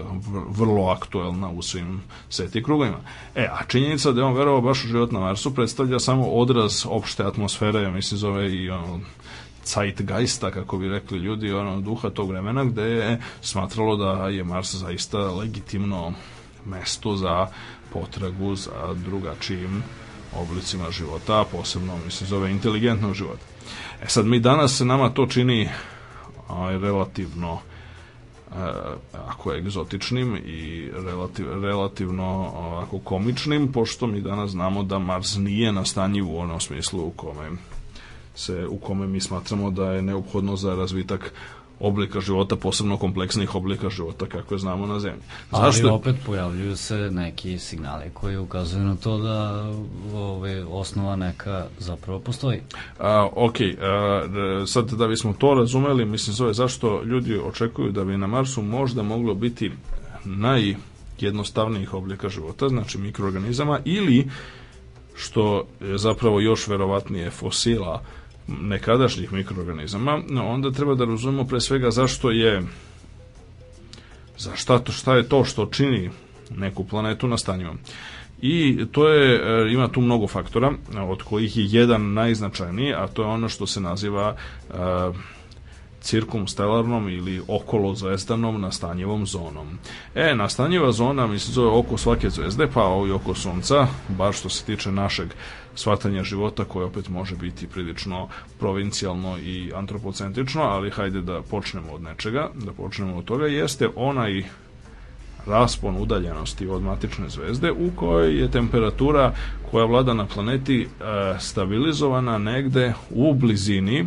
vrlo aktuelna u svim seti krugovima. E, a činjenica da je on verovao baš u život na Marsu predstavlja samo odraz opšte atmosfere, ja mislim zove i ono, zeitgeista, kako bi rekli ljudi, ono, duha tog vremena gde je smatralo da je Mars zaista legitimno mesto za potragu za drugačijim oblicima života, posebno, mislim, zove inteligentnog života. E sad, mi danas se nama to čini relativno eh, ako je egzotičnim i relativ, relativno ovako eh, komičnim, pošto mi danas znamo da Mars nije nastanjiv u onom smislu u kome se u kome mi smatramo da je neophodno za razvitak oblika života, posebno kompleksnih oblika života kakve znamo na zemlji. Zašto? Ali opet pojavljuju se neki signali koji ukazuju na to da ove, ovaj, osnova neka zapravo postoji. A, ok, a, sad da bismo to razumeli, mislim zove zašto ljudi očekuju da bi na Marsu možda moglo biti najjednostavnijih oblika života, znači mikroorganizama ili što je zapravo još verovatnije fosila uh, nekadašnjih mikroorganizama, no onda treba da razumemo pre svega zašto je za šta, to, šta je to što čini neku planetu nastanjivom. I to je, e, ima tu mnogo faktora, od kojih je jedan najznačajniji, a to je ono što se naziva uh, cirkumstelarnom ili okolo zvezdanom nastanjivom zonom. E, nastanjiva zona, mislim, zove oko svake zvezde, pa i oko sunca, bar što se tiče našeg shvatanja života koje opet može biti prilično provincijalno i antropocentrično, ali hajde da počnemo od nečega, da počnemo od toga, jeste onaj raspon udaljenosti od matične zvezde u kojoj je temperatura koja vlada na planeti e, stabilizovana negde u blizini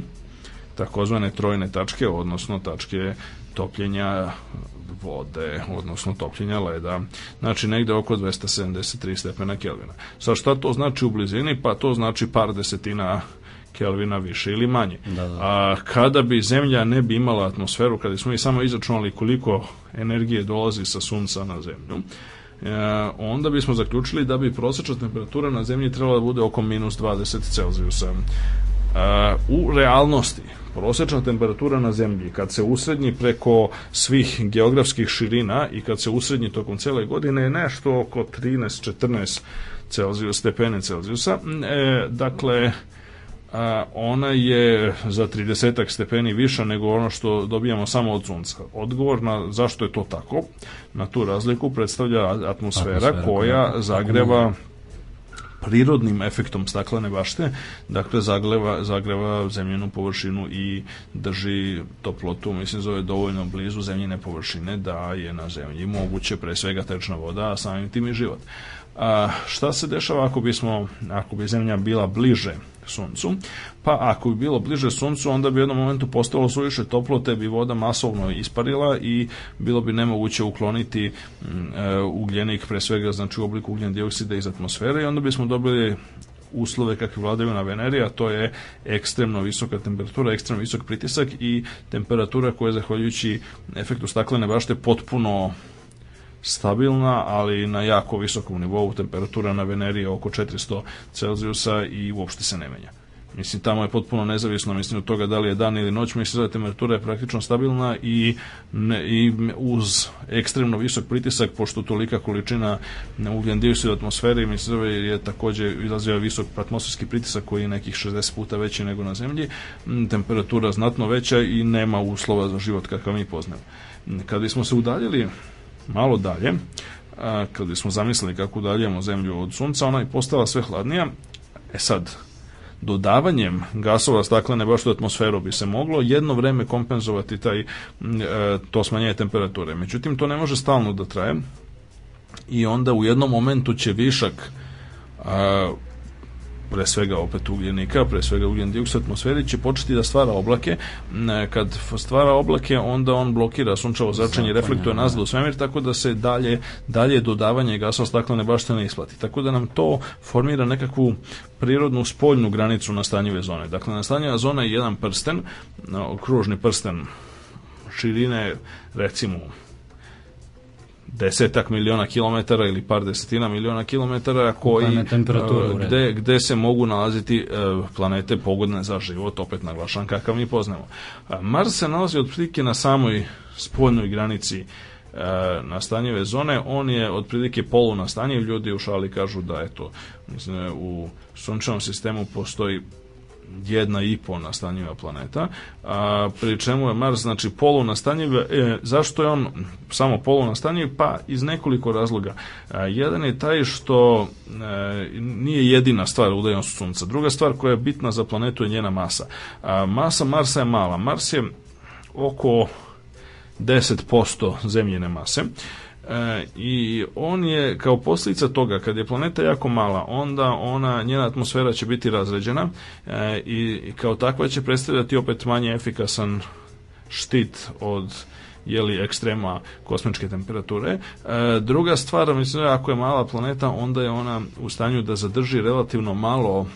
takozvane trojne tačke, odnosno tačke topljenja vode, odnosno topljenja leda, znači negde oko 273 stepena Kelvina. Sa šta to znači u blizini? Pa to znači par desetina Kelvina više ili manje. Da, da. A kada bi zemlja ne bi imala atmosferu, kada smo mi samo izračunali koliko energije dolazi sa sunca na zemlju, e, onda bismo zaključili da bi prosečna temperatura na zemlji trebala da bude oko minus 20 Celzijusa u realnosti prosečna temperatura na zemlji kad se usrednji preko svih geografskih širina i kad se usrednji tokom cele godine je nešto oko 13-14 Celzijus, stepene Celzijusa. E, dakle, a, ona je za 30 stepeni viša nego ono što dobijamo samo od sunca. Odgovor na zašto je to tako, na tu razliku predstavlja atmosfera, atmosfera koja zagreva prirodnim efektom staklene bašte, dakle zagleva, zagreva zemljenu površinu i drži toplotu, mislim zove dovoljno blizu zemljine površine da je na zemlji moguće pre svega tečna voda, a samim tim i život. A, šta se dešava ako bismo, ako bi zemlja bila bliže suncu, pa ako bi bilo bliže suncu, onda bi u jednom momentu postalo suviše toplo, te bi voda masovno isparila i bilo bi nemoguće ukloniti mm, e, ugljenik, pre svega znači u obliku ugljen dioksida iz atmosfere i onda bismo dobili uslove kakve vladaju na Veneri, a to je ekstremno visoka temperatura, ekstremno visok pritisak i temperatura koja je zahvaljujući efektu staklene bašte potpuno stabilna, ali na jako visokom nivou temperatura na Veneri je oko 400 Celzijusa i uopšte se ne menja. Mislim, tamo je potpuno nezavisno, mislim, od toga da li je dan ili noć, mislim da temperatura je praktično stabilna i, ne, i uz ekstremno visok pritisak, pošto tolika količina ugljen dioksida u atmosferi, mislim da je takođe izazio visok atmosferski pritisak koji je nekih 60 puta veći nego na zemlji, mm, temperatura znatno veća i nema uslova za život kakav mi poznamo. Kad bismo se udaljili malo dalje, kada smo zamislili kako udaljujemo zemlju od sunca, ona je postala sve hladnija. E sad, dodavanjem gasova staklene baš u atmosferu bi se moglo jedno vreme kompenzovati taj, e, to smanjenje temperature. Međutim, to ne može stalno da traje i onda u jednom momentu će višak pre svega opet ugljenika, pre svega ugljen dioksid atmosferi će početi da stvara oblake. Mm, kad stvara oblake, onda on blokira sunčevo zračenje, reflektuje da. nazad u svemir, tako da se dalje dalje dodavanje gasa staklene bašte ne isplati. Tako da nam to formira nekakvu prirodnu spoljnu granicu nastanjive zone. Dakle, nastanjiva zona je jedan prsten, okružni prsten širine recimo desetak miliona kilometara ili par desetina miliona kilometara koji e, gde, gde se mogu nalaziti e, planete pogodne za život, opet naglašam kakav mi poznamo. E, Mars se nalazi otprilike na samoj spoljnoj granici nastanjive zone, on je otprilike polu nastanjiv, ljudi u šali kažu da eto, mislim, u sunčanom sistemu postoji jedna i po nastanjiva planeta, a, pri čemu je Mars znači polunastanjiv. E, zašto je on samo polunastanjiv? Pa iz nekoliko razloga. A, e, jedan je taj što e, nije jedina stvar u udaljenosti Sunca. Druga stvar koja je bitna za planetu je njena masa. A, masa Marsa je mala. Mars je oko 10% zemljine mase. Uh, E, i on je kao posljedica toga kad je planeta jako mala onda ona njena atmosfera će biti razređena e, i kao takva će predstavljati opet manje efikasan štit od jeli ekstrema kosmičke temperature. E, druga stvar, mislim, ako je mala planeta, onda je ona u stanju da zadrži relativno malo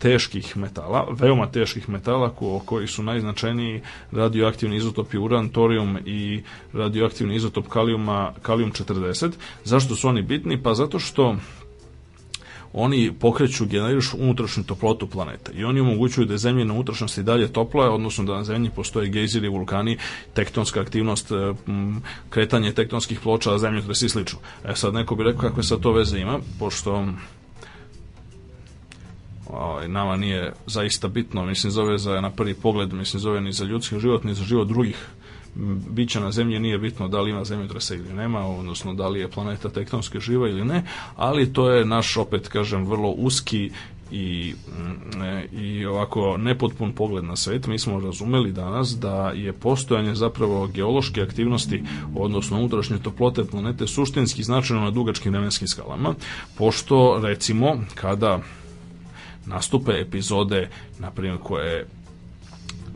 teških metala, veoma teških metala koji su najznačajniji radioaktivni izotopi uran, torijum i radioaktivni izotop kalijuma, kalijum 40. Zašto su oni bitni? Pa zato što oni pokreću, generišu unutrašnju toplotu planeta i oni omogućuju da je zemlja na unutrašnjosti dalje topla, odnosno da na zemlji postoje gejziri, vulkani, tektonska aktivnost, e, kretanje tektonskih ploča, zemlje, zemljotresi i slično. E sad neko bi rekao kakve sad to veze ima, pošto ovaj, nama nije zaista bitno, mislim zove za na prvi pogled, mislim zove ni za ljudski život, ni za život drugih bića na zemlji nije bitno da li ima zemljotresa ili nema, odnosno da li je planeta tektonski živa ili ne, ali to je naš, opet kažem, vrlo uski i, e, i ovako nepotpun pogled na svet, mi smo razumeli danas da je postojanje zapravo geološke aktivnosti, odnosno unutrašnje toplote planete, suštinski značajno na dugačkim vremenskim skalama, pošto recimo kada nastupe, epizode, na primjer koje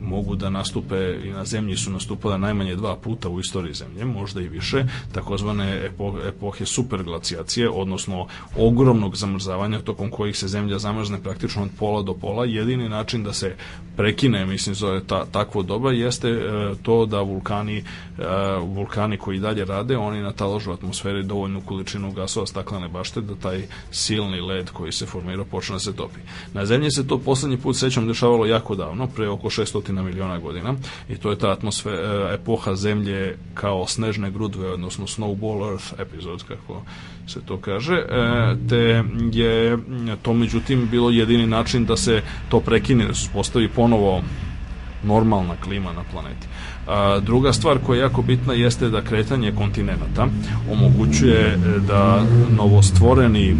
mogu da nastupe i na zemlji su nastupale najmanje dva puta u istoriji zemlje, možda i više, takozvane epohe superglacijacije, odnosno ogromnog zamrzavanja tokom kojih se zemlja zamrzne praktično od pola do pola. Jedini način da se prekine, mislim, zove ta, takvo doba, jeste e, to da vulkani, e, vulkani koji dalje rade, oni nataložu atmosferi dovoljnu količinu gasova staklene bašte da taj silni led koji se formira počne da se topi. Na zemlji se to poslednji put, sećam, dešavalo jako davno, pre oko 600 stotina miliona godina i to je ta atmosfera, e, epoha zemlje kao snežne grudve, odnosno snowball earth epizod, kako se to kaže, e, te je to međutim bilo jedini način da se to prekine, da se postavi ponovo normalna klima na planeti. A druga stvar koja je jako bitna jeste da kretanje kontinenta omogućuje e, da novostvoreni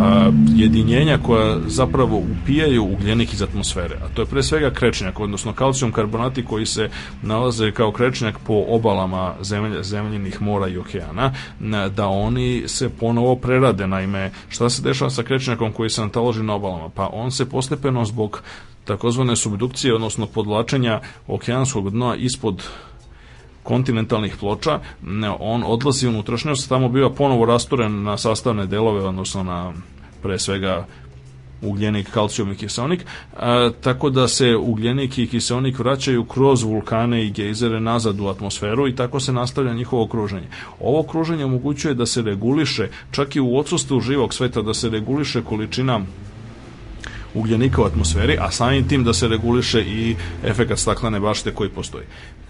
a, e, jedinjenja koja zapravo upijaju ugljenik iz atmosfere, a to je pre svega krečnjak, odnosno kalcijum karbonati koji se nalaze kao krečnjak po obalama zemlje, zemljenih mora i okeana, da oni se ponovo prerade. Naime, šta se dešava sa krečnjakom koji se nataloži na obalama? Pa on se postepeno zbog takozvane subdukcije, odnosno podlačenja okeanskog dna ispod kontinentalnih ploča, on odlazi u unutrašnjost, tamo biva ponovo rastoren na sastavne delove, odnosno na pre svega ugljenik, kalcijum i kiseonik, a, e, tako da se ugljenik i kiseonik vraćaju kroz vulkane i gejzere nazad u atmosferu i tako se nastavlja njihovo okruženje. Ovo okruženje omogućuje da se reguliše, čak i u odsustvu živog sveta, da se reguliše količina ugljenika u atmosferi, a samim tim da se reguliše i efekat staklane bašte koji postoji.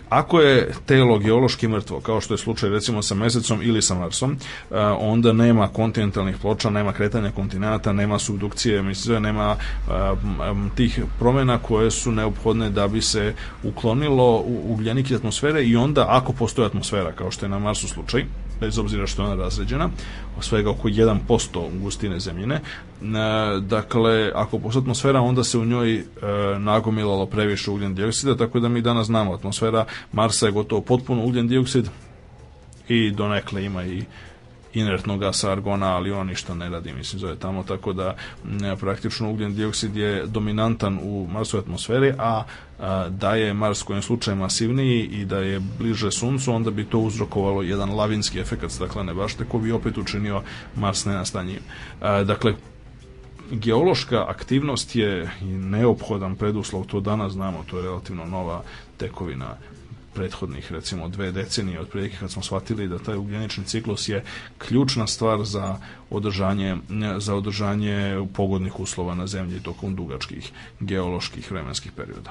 Ako je telo geološki mrtvo, kao što je slučaj recimo sa mesecom ili sa Marsom, e, onda nema kontinentalnih ploča, nema kretanja kontinenta, nema subdukcije, mislim, nema e, tih promena koje su neophodne da bi se uklonilo ugljenik iz atmosfere i onda ako postoji atmosfera, kao što je na Marsu slučaj, bez obzira što ona razređena, svega oko 1% gustine zemljine. E, dakle, ako postoje atmosfera, onda se u njoj e, nagomilalo previše ugljen dioksida, tako da mi danas znamo atmosfera Marsa je gotovo potpuno ugljen dioksid i donekle ima i inertnog gasa argona, ali on ništa ne radi, mislim, zove tamo, tako da ne, praktično ugljen dioksid je dominantan u Marsovoj atmosferi, a, a da je Mars kojim slučajem masivniji i da je bliže Suncu, onda bi to uzrokovalo jedan lavinski efekt staklene bašte koji bi opet učinio Mars nenastanjivim. A, dakle, geološka aktivnost je neophodan preduslov, to danas znamo, to je relativno nova tekovina prethodnih recimo dve decenije otprilike kad smo shvatili da taj ugljenični ciklus je ključna stvar za održanje za održanje pogodnih uslova na zemlji tokom dugačkih geoloških vremenskih perioda.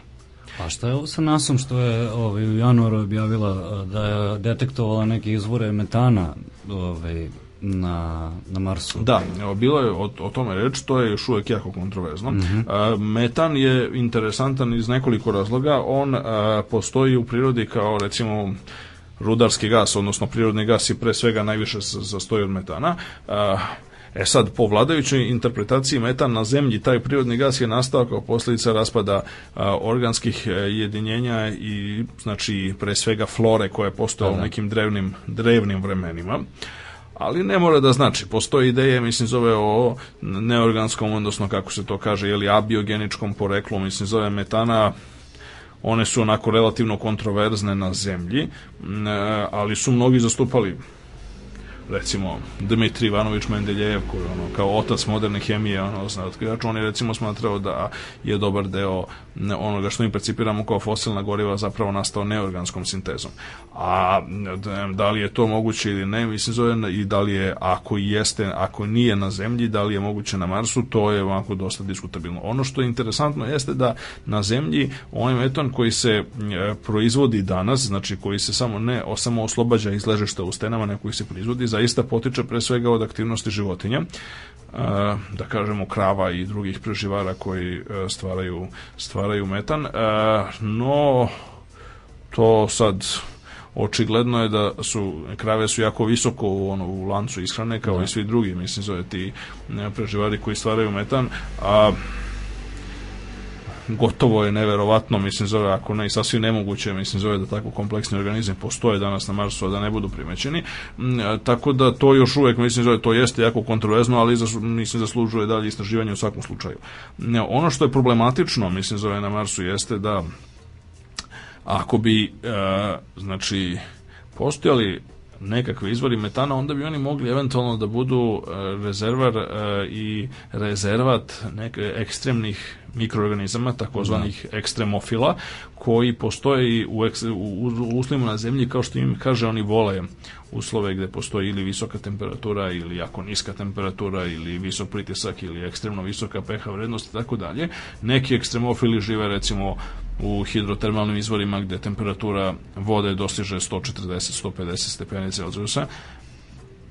Pa šta je ovo sa nasom što je ovaj, u januaru objavila eh, da je detektovala neke izvore metana ovaj, na, na Marsu. Da, evo, bilo je o, o tome reč, to je još uvek jako kontroverzno. Mm -hmm. uh, metan je interesantan iz nekoliko razloga. On uh, postoji u prirodi kao recimo rudarski gas, odnosno prirodni gas i pre svega najviše se zastoji od metana. E sad, po vladajućoj interpretaciji metan na zemlji, taj prirodni gas je nastao kao posljedica raspada organskih e, jedinjenja i znači pre svega flore koja je postojala da, u da. nekim drevnim, drevnim vremenima ali ne mora da znači. Postoje ideje, mislim, zove o neorganskom, odnosno kako se to kaže, ili abiogeničkom poreklu, mislim, zove metana, one su onako relativno kontroverzne na zemlji, e, ali su mnogi zastupali recimo Dmitri Ivanović Mendeljev koji ono kao otac moderne hemije ono zna otkrivač on je recimo smatrao da je dobar deo onoga što mi percipiramo kao fosilna goriva zapravo nastao neorganskom sintezom a da li je to moguće ili ne mislim zove i da li je ako jeste ako nije na zemlji da li je moguće na Marsu to je ovako dosta diskutabilno ono što je interesantno jeste da na zemlji onaj metan koji se e, proizvodi danas znači koji se samo ne samo oslobađa iz ležišta u stenama nego koji se proizvodi za zaista potiče pre svega od aktivnosti životinja, da kažemo krava i drugih preživara koji e, stvaraju, stvaraju metan, e, no to sad očigledno je da su krave su jako visoko u ono u lancu ishrane kao da. i svi drugi mislim zove ti e, preživari koji stvaraju metan a gotovo je neverovatno, mislim zove, ako ne i sasvim nemoguće, mislim zove da tako kompleksni organizam postoje danas na Marsu, a da ne budu primećeni. Mm, e, tako da to još uvek, mislim zove, to jeste jako kontroverzno, ali mislim zaslužuje dalje istraživanje u svakom slučaju. Mm, e, ono što je problematično, mislim zove, na Marsu jeste da ako bi, e, znači, postojali nekakve izvori metana, onda bi oni mogli eventualno da budu rezervar i rezervat neke ekstremnih mikroorganizama, takozvanih da. ekstremofila, koji postoje u, u, u uslovima na zemlji, kao što im kaže, oni vole uslove gde postoji ili visoka temperatura ili jako niska temperatura ili visok pritisak ili ekstremno visoka pH vrednost i tako dalje. Neki ekstremofili žive recimo u hidrotermalnim izvorima gde temperatura vode dostiže 140-150 stepeni Celzijusa,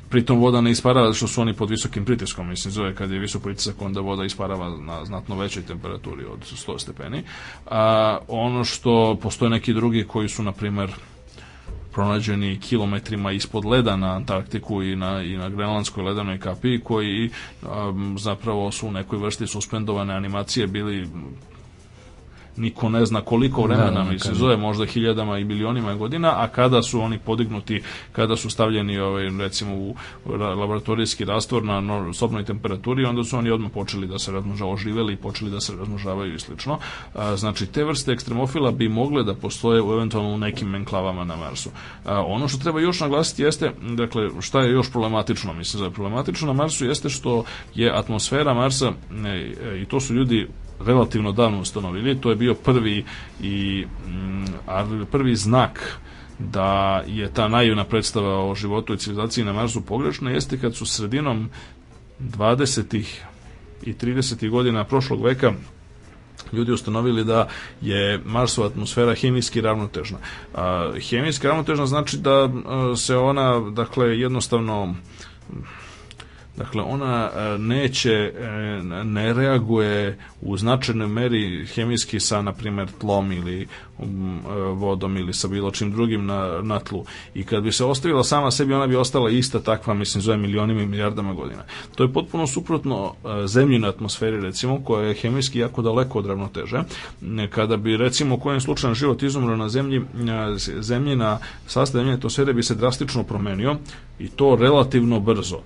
pritom voda ne isparava što su oni pod visokim pritiskom, mislim zove kad je visok pritisak onda voda isparava na znatno većoj temperaturi od 100 stepeni. A, ono što postoje neki drugi koji su na primer pronađeni kilometrima ispod leda na Antarktiku i na, i na Grenlandskoj ledenoj kapi koji um, zapravo su u nekoj vrsti suspendovane animacije bili niko ne zna koliko da, vremena, da, mislim, zove možda hiljadama i milionima godina, a kada su oni podignuti, kada su stavljeni ovaj, recimo u laboratorijski rastvor na sobnoj temperaturi, onda su oni odmah počeli da se razmnožavaju, oživeli i počeli da se razmnožavaju i slično. A, znači, te vrste ekstremofila bi mogle da postoje u eventualno u nekim enklavama na Marsu. A, ono što treba još naglasiti jeste, dakle, šta je još problematično, mislim, za problematično na Marsu jeste što je atmosfera Marsa, i to su ljudi relativno davno ustanovili. To je bio prvi i mm, prvi znak da je ta naivna predstava o životu i civilizaciji na Marsu pogrešna jeste kad su sredinom 20. i 30. godina prošlog veka ljudi ustanovili da je Marsova atmosfera hemijski ravnotežna. A, hemijski ravnotežna znači da se ona, dakle, jednostavno Dakle, ona e, neće, e, ne reaguje u značajnoj meri hemijski sa, na primer, tlom ili mm, e, vodom ili sa bilo čim drugim na, na tlu. I kad bi se ostavila sama sebi, ona bi ostala ista takva, mislim, zove milionima i milijardama godina. To je potpuno suprotno zemljinoj atmosferi, recimo, koja je hemijski jako daleko od ravnoteže. Kada bi, recimo, u kojem slučajem život izumro na zemlji, zemljina, sastav to sve bi se drastično promenio i to relativno brzo.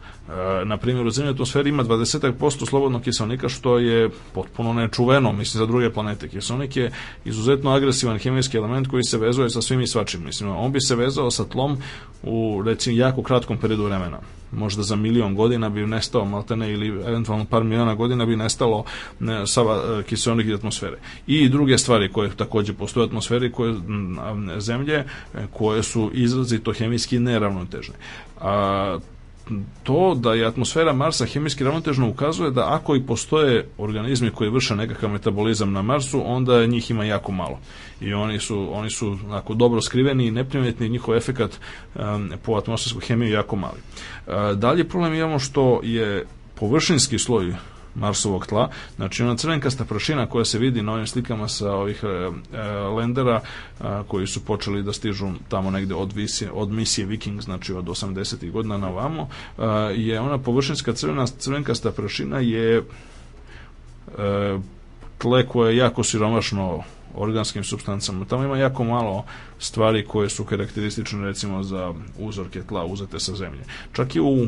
Na primjer, u zemlji atmosferi ima 20% slobodnog kiselnika, što je potpuno nečuveno, mislim, za druge planete. Kiselnik je izuzetno agresivan hemijski element koji se vezuje sa svim i svačim. Mislim, on bi se vezao sa tlom u, recimo, jako kratkom periodu vremena. Možda za milion godina bi nestao maltene ili eventualno par miliona godina bi nestalo ne, sava e, kiselnik iz atmosfere. I druge stvari koje takođe postoje u atmosferi koje, zemlje e, koje su izrazito hemijski neravnotežne. A, to da je atmosfera Marsa hemijski ravnotežno ukazuje da ako i postoje organizmi koji vrše nekakav metabolizam na Marsu, onda njih ima jako malo. I oni su, oni su ako dobro skriveni i neprimetni, njihov efekat um, po atmosfersku hemiju jako mali. Uh, e, dalje problem imamo što je površinski sloj Marsovog tla. Znači ona crvenkasta prašina koja se vidi na ovim slikama sa ovih e, e lendera a, e, koji su počeli da stižu tamo negde od, visije, od misije Viking, znači od 80. godina na ovamo, a, e, je ona površinska crvena, crvenkasta prašina je e, tle koje je jako siromašno organskim substancama. Tamo ima jako malo stvari koje su karakteristične recimo za uzorke tla uzete sa zemlje. Čak i u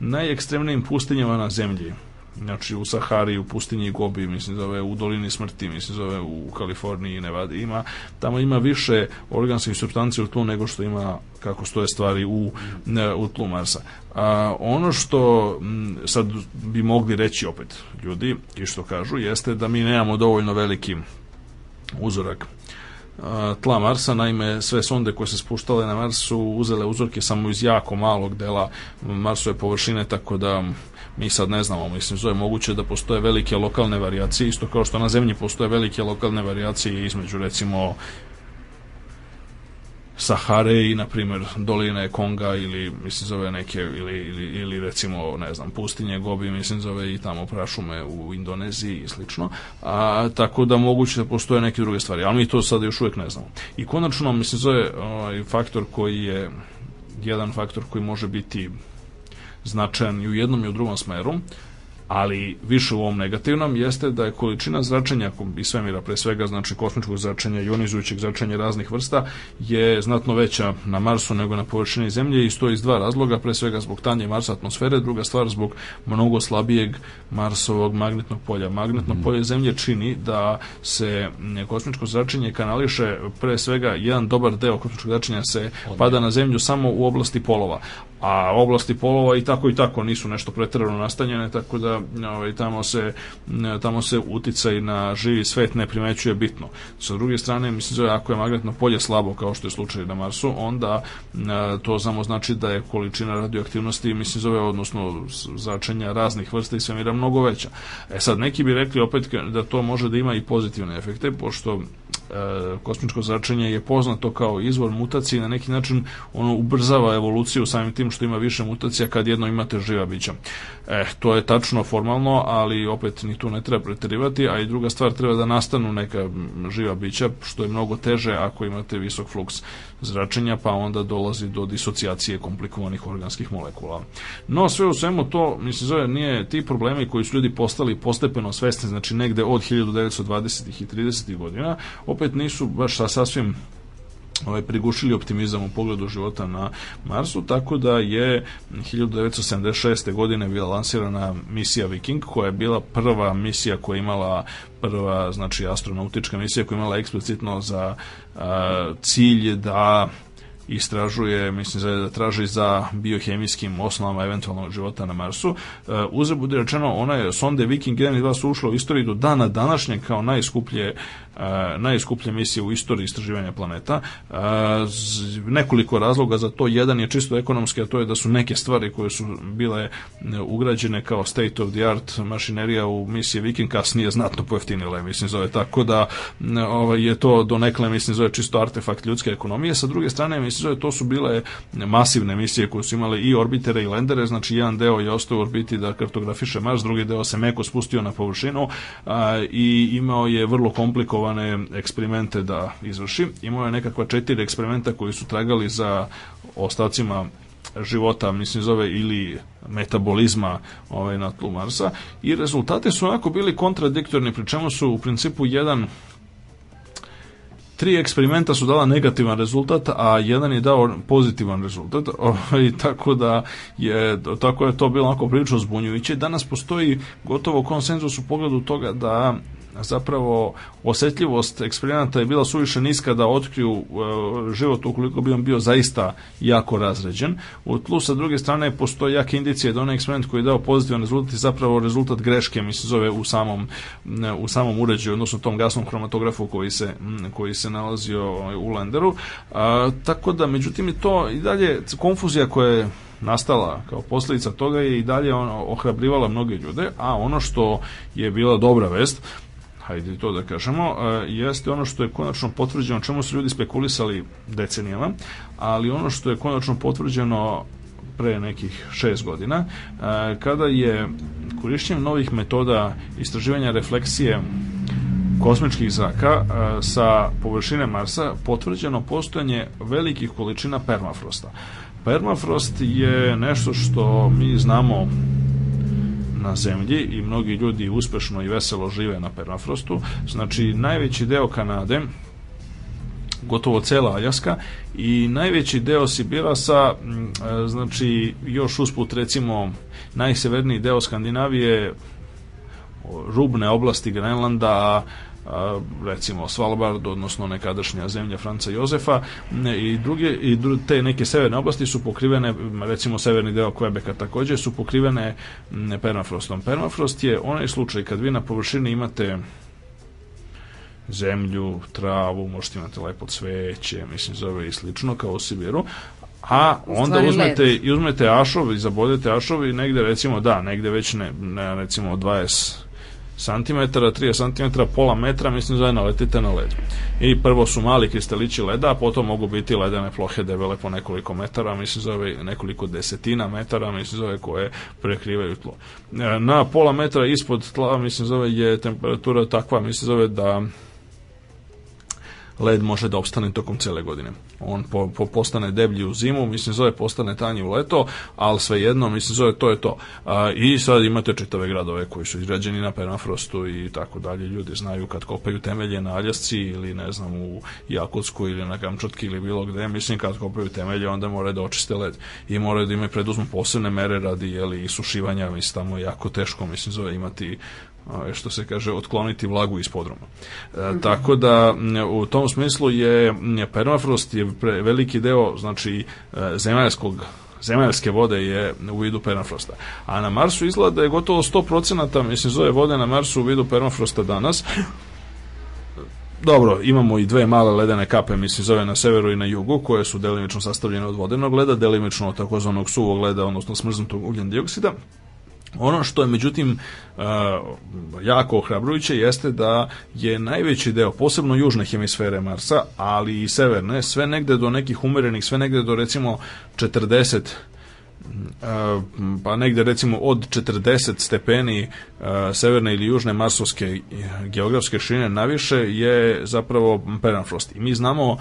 najekstremnijim pustinjama na zemlji znači u Sahari, u pustinji i Gobi, mislim zove, u dolini smrti, mislim zove, u Kaliforniji i Nevadi ima, tamo ima više organskih substanci u tlu nego što ima kako stoje stvari u, ne, u tlu Marsa. A, ono što m, sad bi mogli reći opet ljudi i što kažu jeste da mi nemamo dovoljno veliki uzorak tla Marsa, naime sve sonde koje se spuštale na Marsu uzele uzorke samo iz jako malog dela Marsove površine, tako da mi sad ne znamo, mislim, zove moguće da postoje velike lokalne varijacije, isto kao što na zemlji postoje velike lokalne varijacije između, recimo, Sahare i, na primjer, doline Konga ili, mislim, zove neke, ili, ili, ili, recimo, ne znam, pustinje Gobi, mislim, zove i tamo prašume u Indoneziji i slično. A, tako da moguće da postoje neke druge stvari, ali mi to sad još uvek ne znamo. I konačno, mislim, zove ovaj faktor koji je, jedan faktor koji može biti značajan i u jednom i u drugom smeru ali više u ovom negativnom jeste da je količina zračenja i svemira pre svega znači kosmičkog zračenja ionizujućeg zračenja raznih vrsta je znatno veća na Marsu nego na površini Zemlje i to iz dva razloga pre svega zbog tanje Marsa atmosfere druga stvar zbog mnogo slabijeg Marsovog magnetnog polja magnetno mm. polje Zemlje čini da se mm, kosmičko zračenje kanališe pre svega jedan dobar deo kosmičkog zračenja se Odmah. pada na Zemlju samo u oblasti polova a oblasti polova i tako i tako nisu nešto preterano nastanjene tako da Da, ovaj, tamo se tamo se uticaj na živi svet ne primećuje bitno. Sa druge strane, mislim da ako je magnetno polje slabo kao što je slučaj na Marsu, onda e, to samo znači da je količina radioaktivnosti, mislim zove, odnosno začenja raznih vrsta i svemira mnogo veća. E sad, neki bi rekli opet da to može da ima i pozitivne efekte, pošto E, kosmičko zračenje je poznato kao izvor mutacije i na neki način ono ubrzava evoluciju samim tim što ima više mutacija kad jedno imate živa bića. E, to je tačno formalno, ali opet ni tu ne treba preterivati, a i druga stvar treba da nastanu neka živa bića, što je mnogo teže ako imate visok fluks zračenja, pa onda dolazi do disocijacije komplikovanih organskih molekula. No, sve u svemu to, mislim, zove, nije ti problemi koji su ljudi postali postepeno svesni, znači negde od 1920. i 30. godina, opet nisu baš sa sasvim ovaj, prigušili optimizam u pogledu života na Marsu, tako da je 1976. godine bila lansirana misija Viking, koja je bila prva misija koja je imala prva, znači astronautička misija koja je imala eksplicitno za a, cilj da istražuje, mislim da traži za biohemijskim osnovama eventualnog života na Marsu. E, Uze bude rečeno, ona je sonde Viking 1 i 2 su ušla u istoriju do dana današnje kao najskuplje e, najskuplje misije u istoriji istraživanja planeta. E, nekoliko razloga za to. Jedan je čisto ekonomski, a to je da su neke stvari koje su bile ugrađene kao state of the art mašinerija u misije Viking kasnije znatno pojeftinile, mislim zove. Tako da ovaj, je to donekle, mislim zove, čisto artefakt ljudske ekonomije. Sa druge strane, mislim misle, to su bile masivne misije koje su imale i orbitere i lendere, znači jedan deo je ostao u orbiti da kartografiše Mars, drugi deo se meko spustio na površinu a, i imao je vrlo komplikovane eksperimente da izvrši. Imao je nekakva četiri eksperimenta koji su tragali za ostacima života, mislim zove, ili metabolizma ovaj, na tlu Marsa i rezultate su onako bili kontradiktorni, pri čemu su u principu jedan Tri eksperimenta su dala negativan rezultat, a jedan je dao pozitivan rezultat. I [laughs] ovaj, tako da je tako je to bilo onako prilično zbunjujuće. Danas postoji gotovo konsenzus u pogledu toga da zapravo osetljivost eksperimenta je bila suviše niska da otkriju e, život ukoliko bi on bio zaista jako razređen. U tlu sa druge strane postoje jake indicije da onaj eksperiment koji je dao pozitivan rezultat je zapravo rezultat greške, mi se zove u samom, e, u samom uređaju, odnosno tom gasnom kromatografu koji se, koji se nalazio ovaj, u lenderu. A, tako da, međutim, i to i dalje konfuzija koja je nastala kao posledica toga je i dalje ono, ohrabrivala mnoge ljude, a ono što je bila dobra vest hajde to da kažemo, e, jeste ono što je konačno potvrđeno, čemu su ljudi spekulisali decenijama, ali ono što je konačno potvrđeno pre nekih šest godina, e, kada je korišćenjem novih metoda istraživanja refleksije kosmičkih zraka e, sa površine Marsa potvrđeno postojanje velikih količina permafrosta. Permafrost je nešto što mi znamo na zemlji i mnogi ljudi uspešno i veselo žive na permafrostu. Znači, najveći deo Kanade, gotovo cela Aljaska i najveći deo Sibirasa, mm, e, znači, još usput recimo najseverniji deo Skandinavije, rubne oblasti Grenlanda, a, recimo Svalbard, odnosno nekadašnja zemlja Franca Jozefa i druge i te neke severne oblasti su pokrivene, recimo severni deo Quebeca takođe su pokrivene permafrostom. Permafrost je onaj slučaj kad vi na površini imate zemlju, travu, možete imati lepo cveće, mislim zove i slično kao u Sibiru, a onda uzmete i uzmete ašov i zabodete ašov i negde recimo da, negde već ne, ne recimo 20 cm, 30 cm, pola metra, mislim da naletite na led. I prvo su mali kristalići leda, a potom mogu biti ledene plohe debele po nekoliko metara, mislim zove nekoliko desetina metara, mislim zove koje prekrivaju tlo. E, na pola metra ispod tla, mislim zove je temperatura takva, mislim zove da led može da opstane tokom cele godine. On po, po, postane deblji u zimu, mislim zove postane tanji u leto, ali svejedno, mislim zove to je to. A, I sad imate čitave gradove koji su izgrađeni na permafrostu i tako dalje. Ljudi znaju kad kopaju temelje na Aljasci ili ne znam u Jakutsku ili na Kamčotki ili bilo gde, mislim kad kopaju temelje onda moraju da očiste led i moraju da imaju preduzmu posebne mere radi jeli, sušivanja, mislim tamo je jako teško, mislim zove imati što se kaže, otkloniti vlagu iz podruma. mm -hmm. Tako da, u tom smislu je permafrost je pre, veliki deo, znači, e, zemaljskog zemaljske vode je u vidu permafrosta. A na Marsu izgleda da je gotovo 100% mislim zove vode na Marsu u vidu permafrosta danas. Dobro, imamo i dve male ledene kape, mislim zove na severu i na jugu, koje su delimično sastavljene od vodenog leda, delimično od takozvanog suvog leda, odnosno smrznutog ugljen dioksida. Ono što je međutim e, jako ohrabrujuće jeste da je najveći deo, posebno južne hemisfere Marsa, ali i severne, sve negde do nekih umerenih, sve negde do recimo 40 e, pa negde recimo od 40 stepeni e, severne ili južne marsovske geografske širine naviše je zapravo permafrost. I mi znamo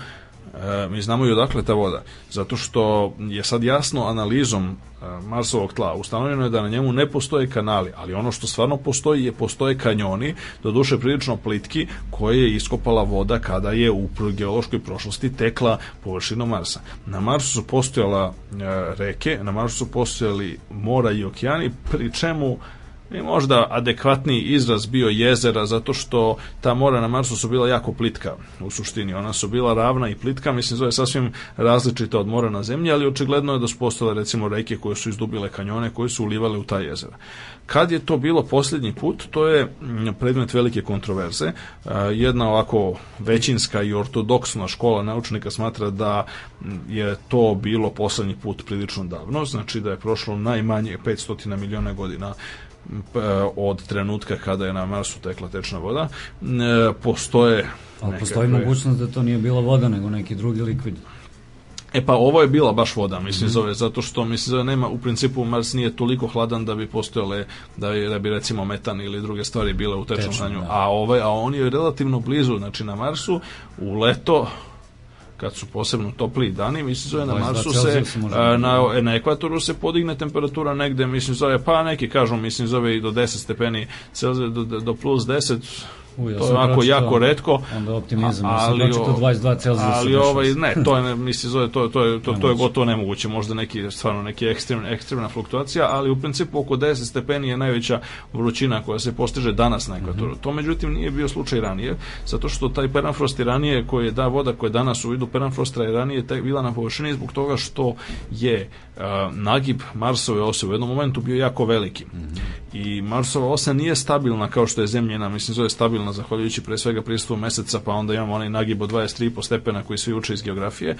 E, mi znamo i odakle ta voda, zato što je sad jasno analizom e, Marsovog tla ustanovljeno je da na njemu ne postoje kanali, ali ono što stvarno postoji je postoje kanjoni, doduše prilično plitki, koje je iskopala voda kada je u geološkoj prošlosti tekla površinom Marsa. Na Marsu su postojala e, reke, na Marsu su postojali mora i okeani, pri čemu i možda adekvatniji izraz bio jezera zato što ta mora na Marsu su bila jako plitka u suštini ona su bila ravna i plitka mislim zove sasvim različita od mora na zemlji ali očigledno je da su postale recimo reke koje su izdubile kanjone koje su ulivale u ta jezera kad je to bilo posljednji put to je mm, predmet velike kontroverze e, jedna ovako većinska i ortodoksna škola naučnika smatra da mm, je to bilo poslednji put prilično davno znači da je prošlo najmanje 500 miliona godina od trenutka kada je na Marsu tekla tečna voda, e, postoje... Ali postoji koje... mogućnost da to nije bila voda, nego neki drugi likvid. E pa ovo je bila baš voda, mislim mhm. zove, zato što mislim zove nema u principu Mars nije toliko hladan da bi postojale da bi, da bi recimo metan ili druge stvari bile u tečnom stanju, da. a ovaj a on je relativno blizu, znači na Marsu u leto kad su posebno topliji dani, mislim zove na Marsu se, e, na, na ekvatoru se podigne temperatura negde, mislim zove, pa neki kažu, mislim zove i do 10 stepeni, do, do plus 10, U, to je onako pročitao, jako redko. Onda optimizam, a, ali, ja sam pročitao 22 Celsius. Ali ovaj, ne, to je, mislim, zove, to, je, to, je, to, to je gotovo nemoguće, možda neki, stvarno neki ekstremna, ekstremna fluktuacija, ali u principu oko 10 stepeni je najveća vrućina koja se postiže danas na ekvatoru. Mm -hmm. To međutim nije bio slučaj ranije, zato što taj permafrost i ranije koji je da voda koja je danas u vidu permafrosta i ranije je bila na površini zbog toga što je nagib Marsove ose u jednom momentu bio jako veliki. Mm -hmm. I Marsova osa nije stabilna kao što je zemljena, mislim zove stabilna zahvaljujući pre svega prisutu meseca, pa onda imamo onaj nagib od 23,5 stepena koji svi uče iz geografije,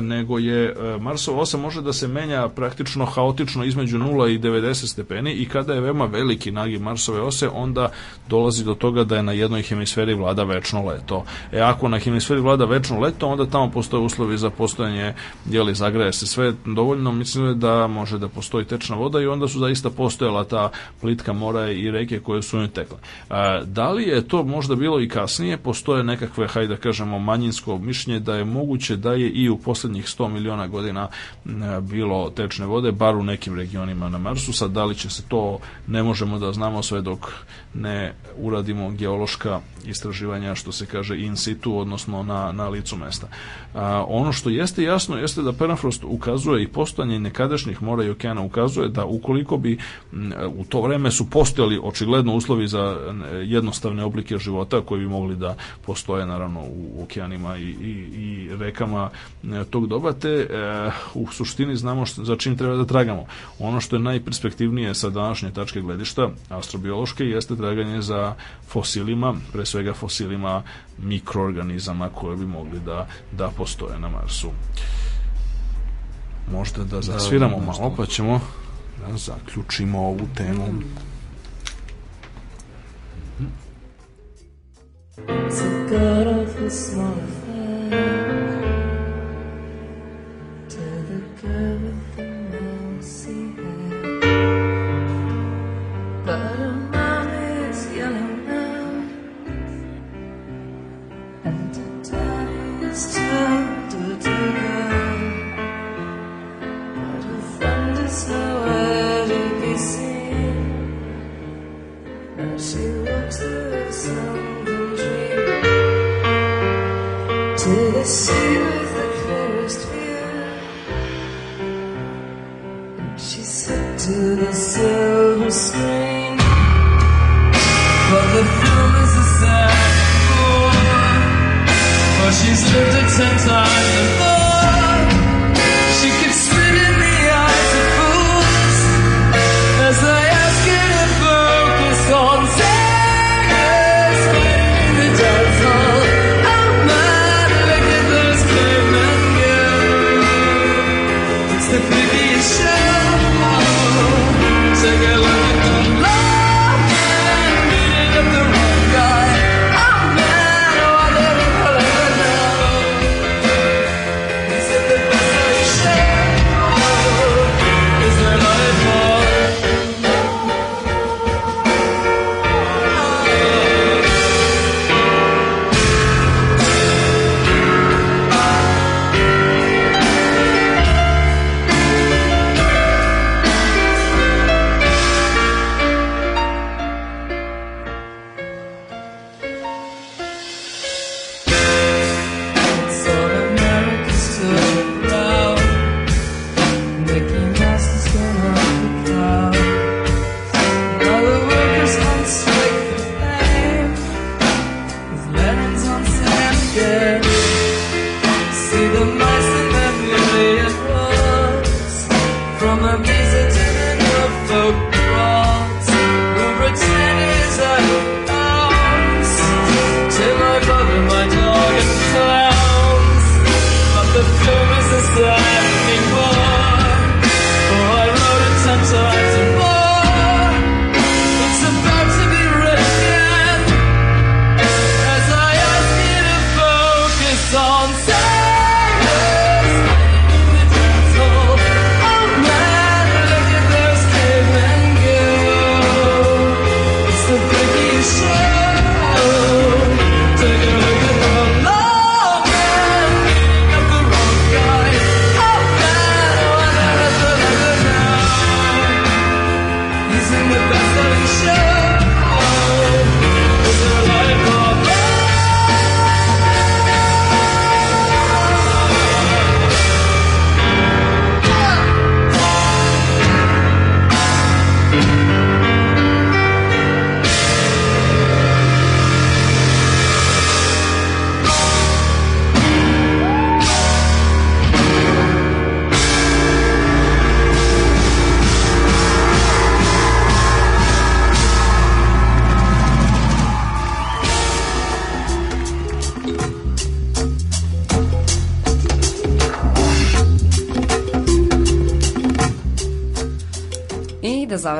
nego je e, Marsova osa može da se menja praktično haotično između 0 i 90 stepeni i kada je veoma veliki nagib Marsove ose, onda dolazi do toga da je na jednoj hemisferi vlada večno leto. E ako na hemisferi vlada večno leto, onda tamo postoje uslovi za postojanje, jeli, zagreje se sve dovoljno mislile da može da postoji tečna voda i onda su zaista postojala ta plitka mora i reke koje su njoj tekle. E, da li je to možda bilo i kasnije? Postoje nekakve, hajde da kažemo, manjinsko mišljenje da je moguće da je i u poslednjih 100 miliona godina e, bilo tečne vode, bar u nekim regionima na Marsu. Sad, da li će se to, ne možemo da znamo sve dok ne uradimo geološka istraživanja, što se kaže in situ, odnosno na, na licu mesta. A, ono što jeste jasno jeste da permafrost ukazuje i postojanje nekadašnjih mora i okeana ukazuje da ukoliko bi m, u to vreme su postojali očigledno uslovi za jednostavne oblike života koji bi mogli da postoje naravno u okeanima i, i, i rekama tog doba te e, u suštini znamo što, za čim treba da tragamo. Ono što je najperspektivnije sa današnje tačke gledišta astrobiološke jeste traganje za fosilima, pre svega fosilima mikroorganizama koje bi mogli da, da postoje na Marsu. Možda da, da zasviramo da, da, da, malo, pa ćemo da zaključimo ovu temu. So cut off his small affair.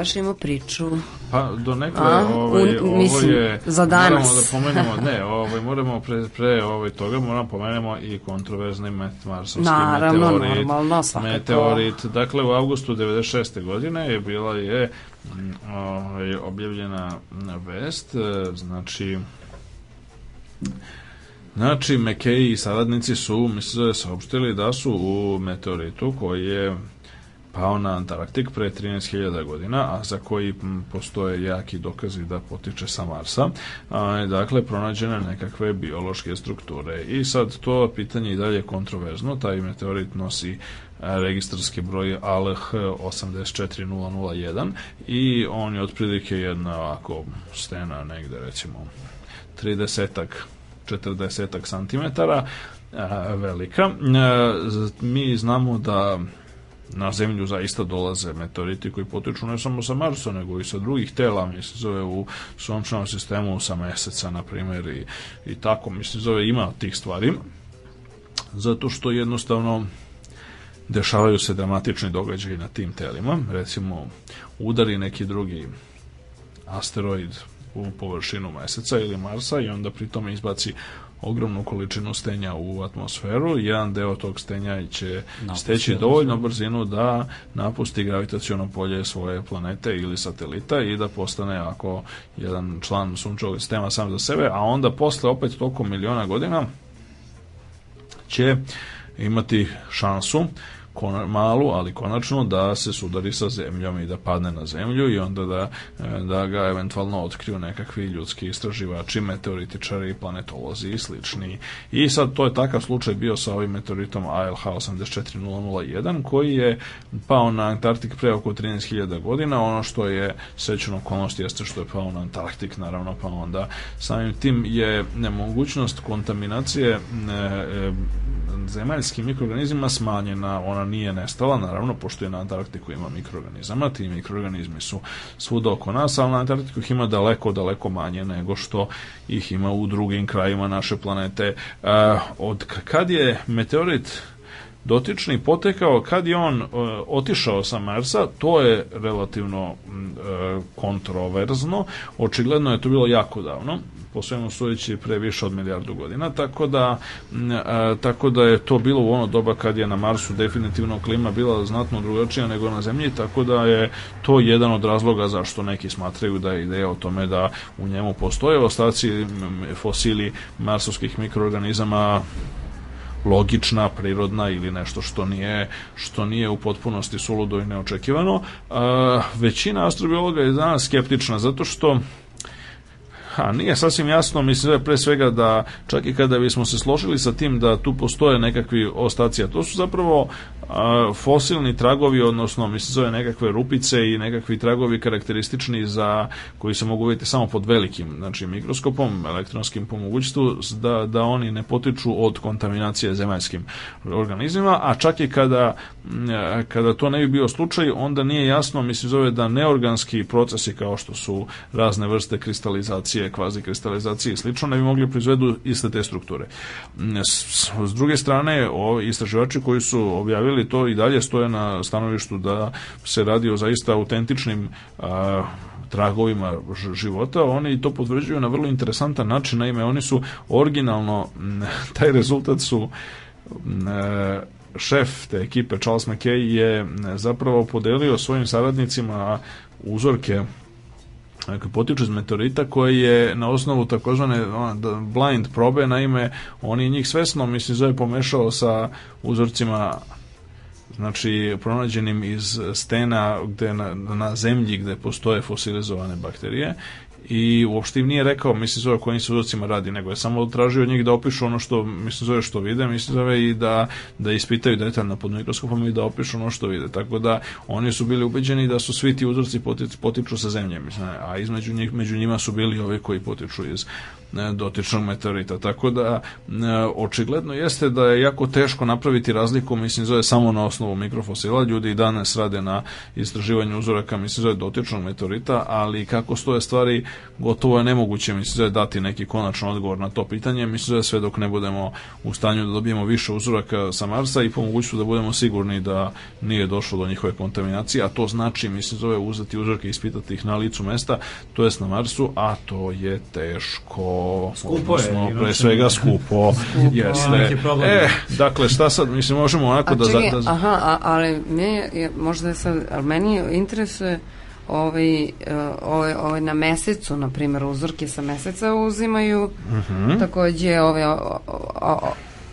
završimo priču. Pa do nekle, ovaj, ovo mislim, je... Za danas. Moramo da pomenemo, ne, ovaj, moramo pre, pre ovaj, toga moramo pomenemo i kontroverzni met, marsovski Naravno, meteorit. Normalno, meteorit. Dakle, u avgustu 96. godine je bila je mm, ovaj, objavljena vest, e, znači... Znači, McKay i saradnici su, mislim, da saopštili da su u meteoritu koji je pao na Antarktik pre 13.000 godina, a za koji postoje jaki dokazi da potiče sa Marsa. A, dakle, pronađene nekakve biološke strukture. I sad to pitanje i dalje kontroverzno, taj meteorit nosi e, registarski broj ALH 84001 i on je otprilike jedna ovako stena negde recimo 30 40 centimetara velika. E, mi znamo da na zemlju zaista dolaze meteoriti koji potiču ne samo sa Marsa, nego i sa drugih tela, mislim, zove u sunčanom sistemu sa meseca, na primjer, i, i tako, mislim, zove ima tih stvari, zato što jednostavno dešavaju se dramatični događaji na tim telima, recimo udari neki drugi asteroid u površinu meseca ili Marsa i onda pritom izbaci ogromnu količinu stenja u atmosferu. Jedan deo tog stenja će Napusti steći dovoljno brzinu da napusti gravitacijono polje svoje planete ili satelita i da postane ako jedan član sunčevog sistema sam za sebe, a onda posle opet tokom miliona godina će imati šansu kona, malu, ali konačno da se sudari sa zemljom i da padne na zemlju i onda da, e, da ga eventualno otkriju nekakvi ljudski istraživači, meteoritičari, planetolozi i slični. I sad to je takav slučaj bio sa ovim meteoritom ALH 84001 koji je pao na Antarktik pre oko 13.000 godina. Ono što je sećeno okolnost jeste što je pao na Antarktik naravno pa onda samim tim je nemogućnost kontaminacije e, e, zemaljskim mikroorganizmima smanjena, ona nije nestala, naravno, pošto je na Antarktiku ima mikroorganizama, ti mikroorganizmi su svuda oko nas, ali na Antarktiku ih ima daleko, daleko manje nego što ih ima u drugim krajima naše planete. Od kad je meteorit dotični potekao kad je on e, otišao sa Marsa, to je relativno e, kontroverzno, očigledno je to bilo jako davno, po svemu sudeći pre više od milijardu godina, tako da, e, tako da je to bilo u ono doba kad je na Marsu definitivno klima bila znatno drugačija nego na Zemlji, tako da je to jedan od razloga zašto neki smatraju da je ideja o tome da u njemu postoje ostaci fosili marsovskih mikroorganizama logična, prirodna ili nešto što nije, što nije u potpunosti suludo i neočekivano. E, većina astrobiologa je danas skeptična zato što a nije sasvim jasno, mislim pre svega da čak i kada bismo se složili sa tim da tu postoje nekakvi ostaci, to su zapravo fosilni tragovi, odnosno mislim zove nekakve rupice i nekakvi tragovi karakteristični za koji se mogu vidjeti samo pod velikim, znači mikroskopom, elektronskim po mogućstvu, da, da oni ne potiču od kontaminacije zemaljskim organizmima, a čak i kada, e, kada to ne bi bio slučaj, onda nije jasno, mislim zove da neorganski procesi kao što su razne vrste kristalizacije, kvazikristalizacije i slično, ne bi mogli proizvedu iste te strukture. S, s druge strane, ovi istraživači koji su objavili potvrdili to i dalje stoje na stanovištu da se radi o zaista autentičnim a, tragovima života, oni to potvrđuju na vrlo interesantan način, naime oni su originalno, [laughs] taj rezultat su e, šef te ekipe Charles McKay je zapravo podelio svojim saradnicima uzorke e, koji potiču iz meteorita koji je na osnovu takozvane blind probe, naime on je njih svesno, mislim, zove pomešao sa uzorcima znači pronađenim iz stena gde na, na zemlji gde postoje fosilizovane bakterije i uopšte im nije rekao, mislim zove, kojim se uzorcima radi, nego je samo tražio od njih da opišu ono što, mislim zove, što vide, mislim zove i da, da ispitaju detaljno pod mikroskopom i da opišu ono što vide. Tako da oni su bili ubeđeni da su svi ti uzorci potiču sa zemlje, mislim, a između njih, među njima su bili ovi koji potiču iz dotičnog meteorita. Tako da očigledno jeste da je jako teško napraviti razliku, mislim zove samo na osnovu mikrofosila, ljudi i danas rade na istraživanju uzoraka, mislim zove dotičnog meteorita, ali kako stoje stvari gotovo je nemoguće, mislim zove dati neki konačan odgovor na to pitanje, mislim zove sve dok ne budemo u stanju da dobijemo više uzoraka sa Marsa i po mogućstvu da budemo sigurni da nije došlo do njihove kontaminacije, a to znači, mislim zove uzeti uzorke i ispitati ih na licu mesta, to jest na Marsu, a to je teško. Skupo odnosno, je. Pre svega skupo. skupo jeste. E, dakle, šta sad, mislim, možemo onako a, da... Čekaj, da, da... aha, a, ali meni je, možda je sad, ali meni interesuje ovaj, eh, ovaj, ovaj na mesecu, na primjer, uzorke sa meseca uzimaju, mm -hmm. takođe ove, o, o, o,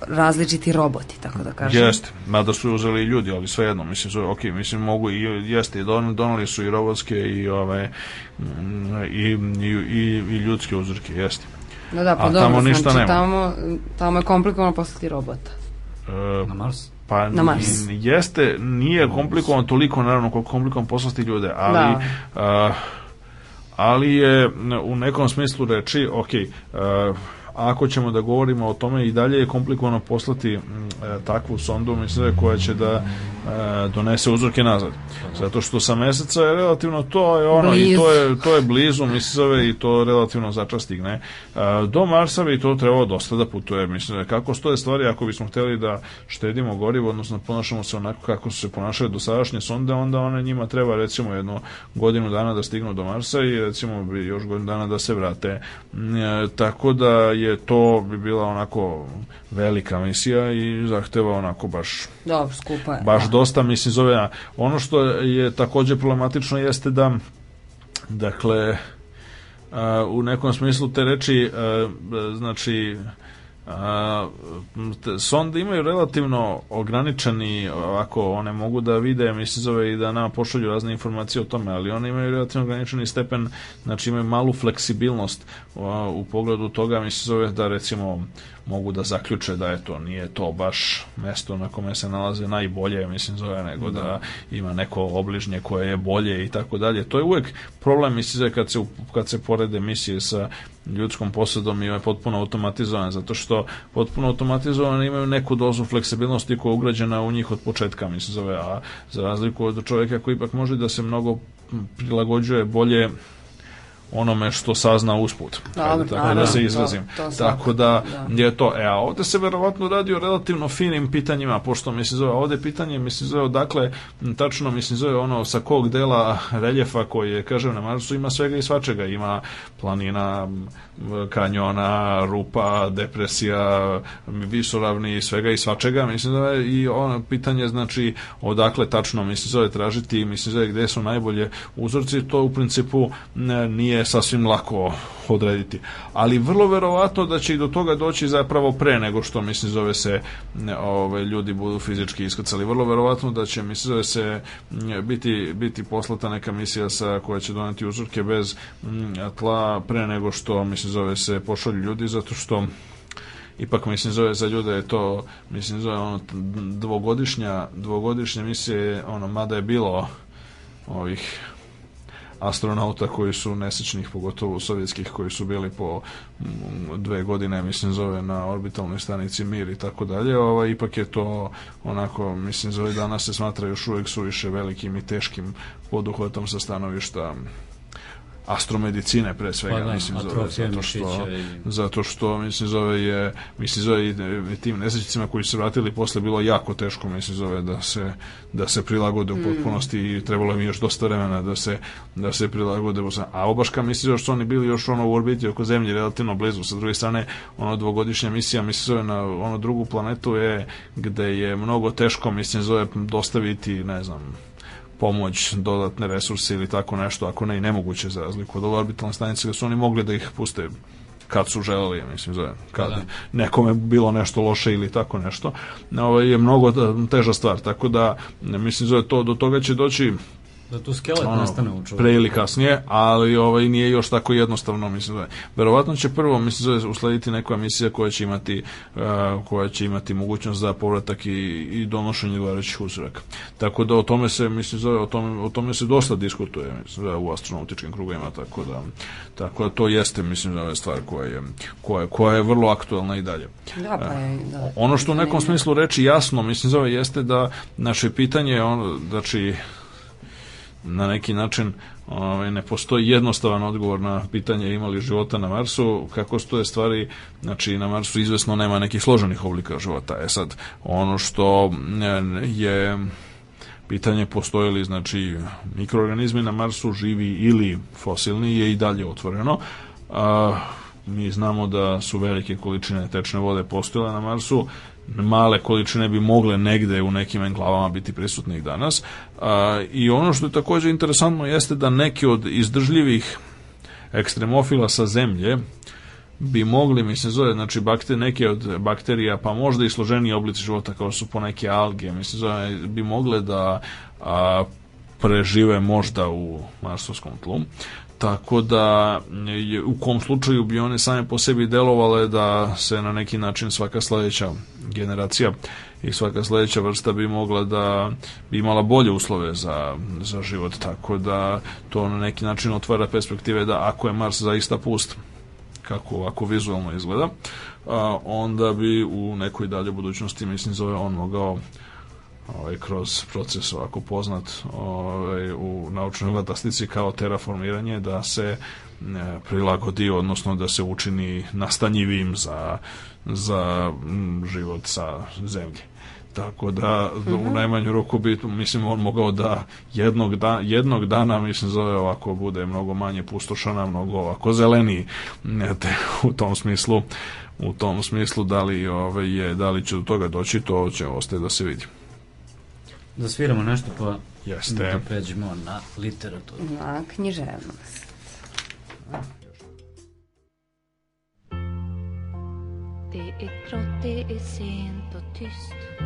različiti roboti, tako da kažem. Jeste, mada su uzeli i ljudi, ali svejedno, mislim, su, ok, mislim, mogu i, jeste, don, donali su i robotske i ove, mm, i, i, i, i ljudske uzorke, jeste. No da, pa a dobro, tamo ništa znači, nema. Tamo, tamo je komplikovano poslati robota. E, na Mars? Pa na Mars. jeste, nije komplikovano toliko naravno koliko komplikovano poslati ljude, ali da. Uh, ali je u nekom smislu reči, ok, uh, a ako ćemo da govorimo o tome i dalje je komplikovano poslati mm, e, takvu sondu misle koja će da e, donese uzorke nazad zato što sa meseca je relativno to je ono Bliz. i to je, to je blizu misle i to relativno začas stigne e, do Marsa bi to trebalo dosta da putuje mislim kako stoje stvari ako bismo hteli da štedimo gorivo odnosno ponašamo se onako kako su se ponašale dosadašnje sonde onda one njima treba recimo jedno godinu dana da stignu do Marsa i recimo bi još godinu dana da se vrate e, tako da je je to bi bila onako velika misija i zahteva onako baš Dobro, skupa Baš da. dosta mislim zove. Ono što je takođe problematično jeste da dakle u nekom smislu te reči znači A, sonde imaju relativno ograničeni ovako, one mogu da vide mislim i da nama pošalju razne informacije o tome, ali one imaju relativno ograničeni stepen znači imaju malu fleksibilnost a, u pogledu toga mislim da recimo mogu da zaključe da to nije to baš mesto na kome se nalaze najbolje mislim zove nego da, da ima neko obližnje koje je bolje i tako dalje to je uvek problem mislim kad se kad se porede misije sa ljudskom posadom i je potpuno automatizovan zato što potpuno automatizovan imaju neku dozu fleksibilnosti koja je ugrađena u njih od početka mislim zove a za razliku od čoveka koji ipak može da se mnogo prilagođuje bolje onome što sazna usput. Ajde, da, da, tako a, da, da se da, izrazim. To, to tako da, da je to. E, a ovde se verovatno radi o relativno finim pitanjima, pošto mislim zove ovde pitanje, mislim zove odakle, tačno mislim zove ono sa kog dela reljefa koji je, kažem, na Marsu ima svega i svačega. Ima planina, kanjona, rupa, depresija, visoravni, svega i svačega, mislim da je i ono pitanje, znači, odakle tačno, mislim zove tražiti, mislim zove gde su najbolje uzorci, to u principu nije sasvim lako odrediti. Ali vrlo verovatno da će i do toga doći zapravo pre nego što, mislim, zove se ove, ovaj, ljudi budu fizički iskrcali. Vrlo verovatno da će, mislim, zove se mm, biti, biti poslata neka misija sa, koja će doneti uzorke bez mm, tla pre nego što, mislim, zove se pošalju ljudi, zato što ipak mislim zove za ljude je to mislim zove ono dvogodišnja dvogodišnja misije ono mada je bilo ovih astronauta koji su nesečnih, pogotovo sovjetskih, koji su bili po mm, dve godine, mislim, zove na orbitalnoj stanici Mir i tako dalje, ovaj, ipak je to onako, mislim, zove danas se smatra još uvek suviše velikim i teškim poduhvatom sa stanovišta astromedicine pre svega pa, da, mislim zove zato što i... zato što mislim zove je mislim zove i tim nesrećnicima koji se vratili posle bilo jako teško mislim zove da se da se prilagode u mm. potpunosti i trebalo im još dosta vremena da se da se prilagode a obaška mislim zove što oni bili još ono u orbiti oko zemlje relativno blizu sa druge strane ono dvogodišnja misija mislim zove na ono drugu planetu je gde je mnogo teško mislim zove dostaviti ne znam pomoć, dodatne resurse ili tako nešto, ako ne i nemoguće za razliku od orbitalne stanice, da su oni mogli da ih puste kad su želeli, mislim, zove, kad da. nekome bilo nešto loše ili tako nešto, ovo ovaj, je mnogo e, teža stvar, tako da, mislim, zove, to, do toga će doći da tu skelet ono, nastane u čoveku. Pre ili kasnije, ali ovaj nije još tako jednostavno, mislim da. Verovatno će prvo mislim da uslediti neka emisija koja će imati uh, koja će imati mogućnost za povratak i, i donošenje odgovarajućih uzoraka. Tako da o tome se mislim da o tome o tome se dosta diskutuje mislim da u astronautičkim krugovima tako da tako da to jeste mislim da je stvar koja je koja, koja je vrlo aktuelna i dalje. Da, pa je, eh, da. Ono što u nekom smislu reči jasno mislim da jeste da naše pitanje je on znači na neki način ovaj, ne postoji jednostavan odgovor na pitanje imali života na Marsu, kako je stvari, znači na Marsu izvesno nema nekih složenih oblika života. E sad, ono što e, je pitanje postoje li znači mikroorganizmi na Marsu živi ili fosilni je i dalje otvoreno. A, mi znamo da su velike količine tečne vode postojale na Marsu, male količine bi mogle negde u nekim enklavama biti prisutnih i danas. I ono što je takođe interesantno jeste da neki od izdržljivih ekstremofila sa zemlje bi mogli, mislim, zove, znači bakter, neke od bakterija, pa možda i složeniji oblici života kao su poneke alge, mislim, zove, bi mogle da a, prežive možda u marsovskom tlu tako da u kom slučaju bi one same po sebi delovale da se na neki način svaka sledeća generacija i svaka sledeća vrsta bi mogla da bi imala bolje uslove za, za život, tako da to na neki način otvara perspektive da ako je Mars zaista pust kako ovako vizualno izgleda, a, onda bi u nekoj dalje budućnosti, mislim, zove on mogao ovaj, kroz proces ovako poznat ovaj, u naučnoj fantastici kao terraformiranje da se e, prilagodi, odnosno da se učini nastanjivim za, za život sa zemlje. Tako da, da u mhm. najmanju ruku bi mislim on mogao da jednog, da, jednog dana mislim zove ovako bude mnogo manje pustošana, mnogo ovako zeleniji e, te, u tom smislu u tom smislu da li, ove, ovaj, je, da li će do toga doći to će ostaje da se vidi. da sviramo nešto pa Jeste. da pređemo na literaturu. Na književnost. Det är grått, det är sent och tyst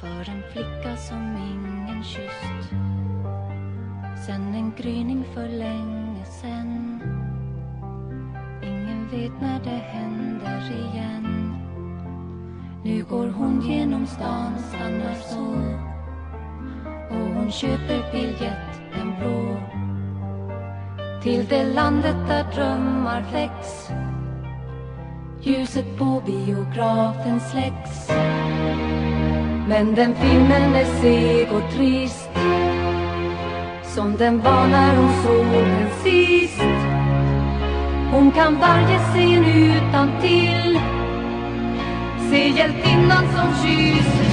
för en flicka som ingen kysst sen en gryning för länge sen Ingen vet när det händer igen nu går hon genom stan, och stannar så och hon köper biljett, den blå till det landet där drömmar fläcks Ljuset på biografen släcks Men den filmen är seg och trist Som den var när hon såg den sist Hon kan varje scen utan till se hjältinnan som kysser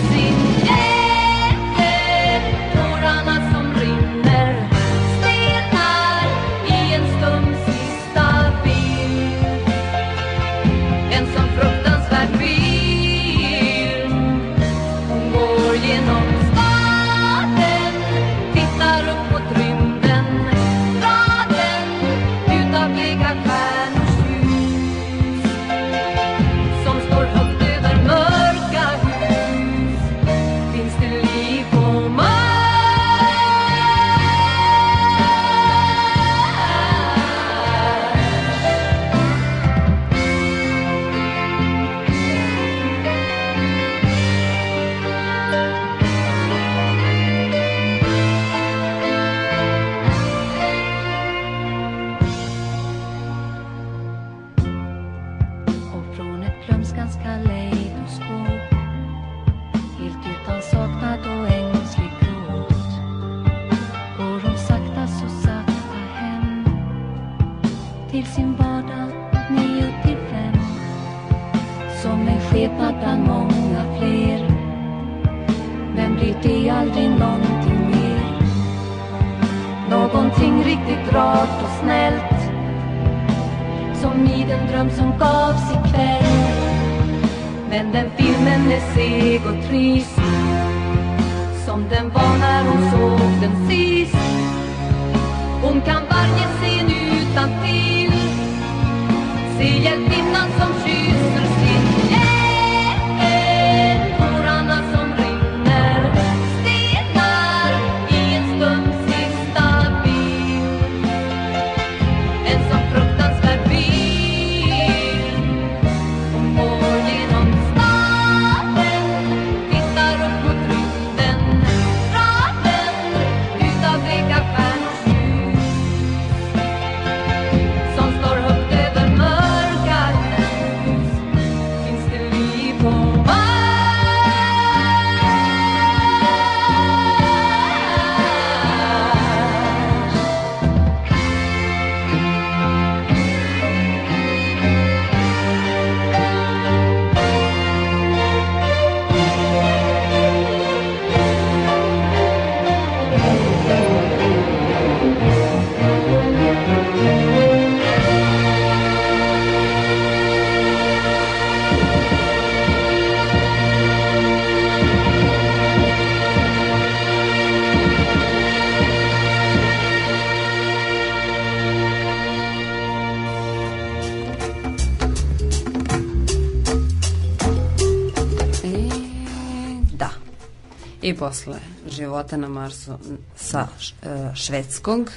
posle života na Marsu sa e, švedskog.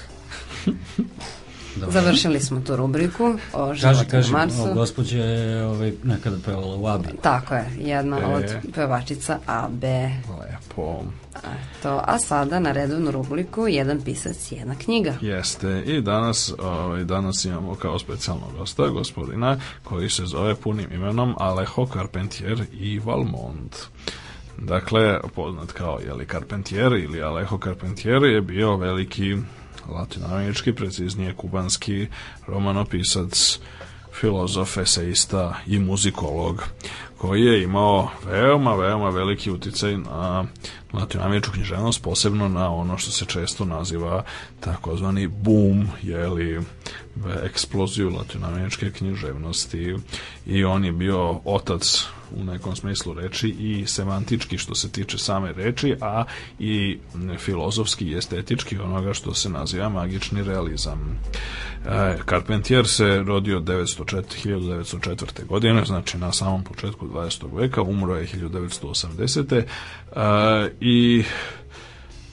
Dobre. Završili smo tu rubriku o životu kaži, kaži, na Marsu. Kaži, gospođa je ovaj, nekada pevala u ABI. Tako je, jedna e... od pevačica AB. Lepo. To, a sada na redovnu rubriku jedan pisac, jedna knjiga. Jeste, i danas, ovaj, danas imamo kao specijalnog gosta gospodina koji se zove punim imenom Alejo Carpentier i Valmont. Uh, Dakle, poznat kao jeli, Carpentier ili Alejo Carpentier je bio veliki latinoamerički, preciznije kubanski romanopisac, filozof, eseista i muzikolog koji je imao veoma, veoma veliki uticaj na latinoameričku književnost, posebno na ono što se često naziva takozvani boom, jeli eksploziju latinoameričke književnosti i on je bio otac u nekom smislu reči i semantički što se tiče same reči, a i filozofski i estetički onoga što se naziva magični realizam. E, Carpentier se rodio 904, 1904. godine, znači na samom početku početku 20. veka, umro je 1980. I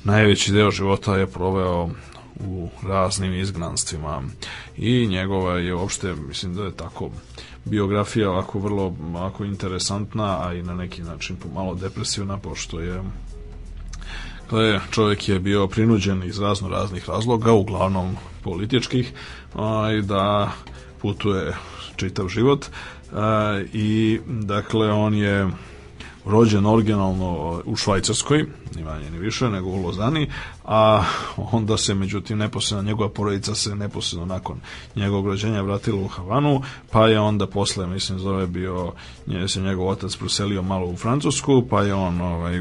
najveći deo života je proveo u raznim izgnanstvima i njegova je uopšte, mislim da je tako biografija ovako vrlo ovako interesantna, a i na neki način pomalo depresivna, pošto je Dakle, čovjek je bio prinuđen iz razno raznih razloga, uglavnom političkih, a, da putuje čitav život i dakle on je rođen originalno u Švajcarskoj ni manje ni više nego u Lozani, a onda se međutim neposredno njegova porodica se neposredno nakon njegovog rođenja vratila u Havanu, pa je onda posle mislim zove bio nje se njegov otac proselio malo u Francusku, pa je on ovaj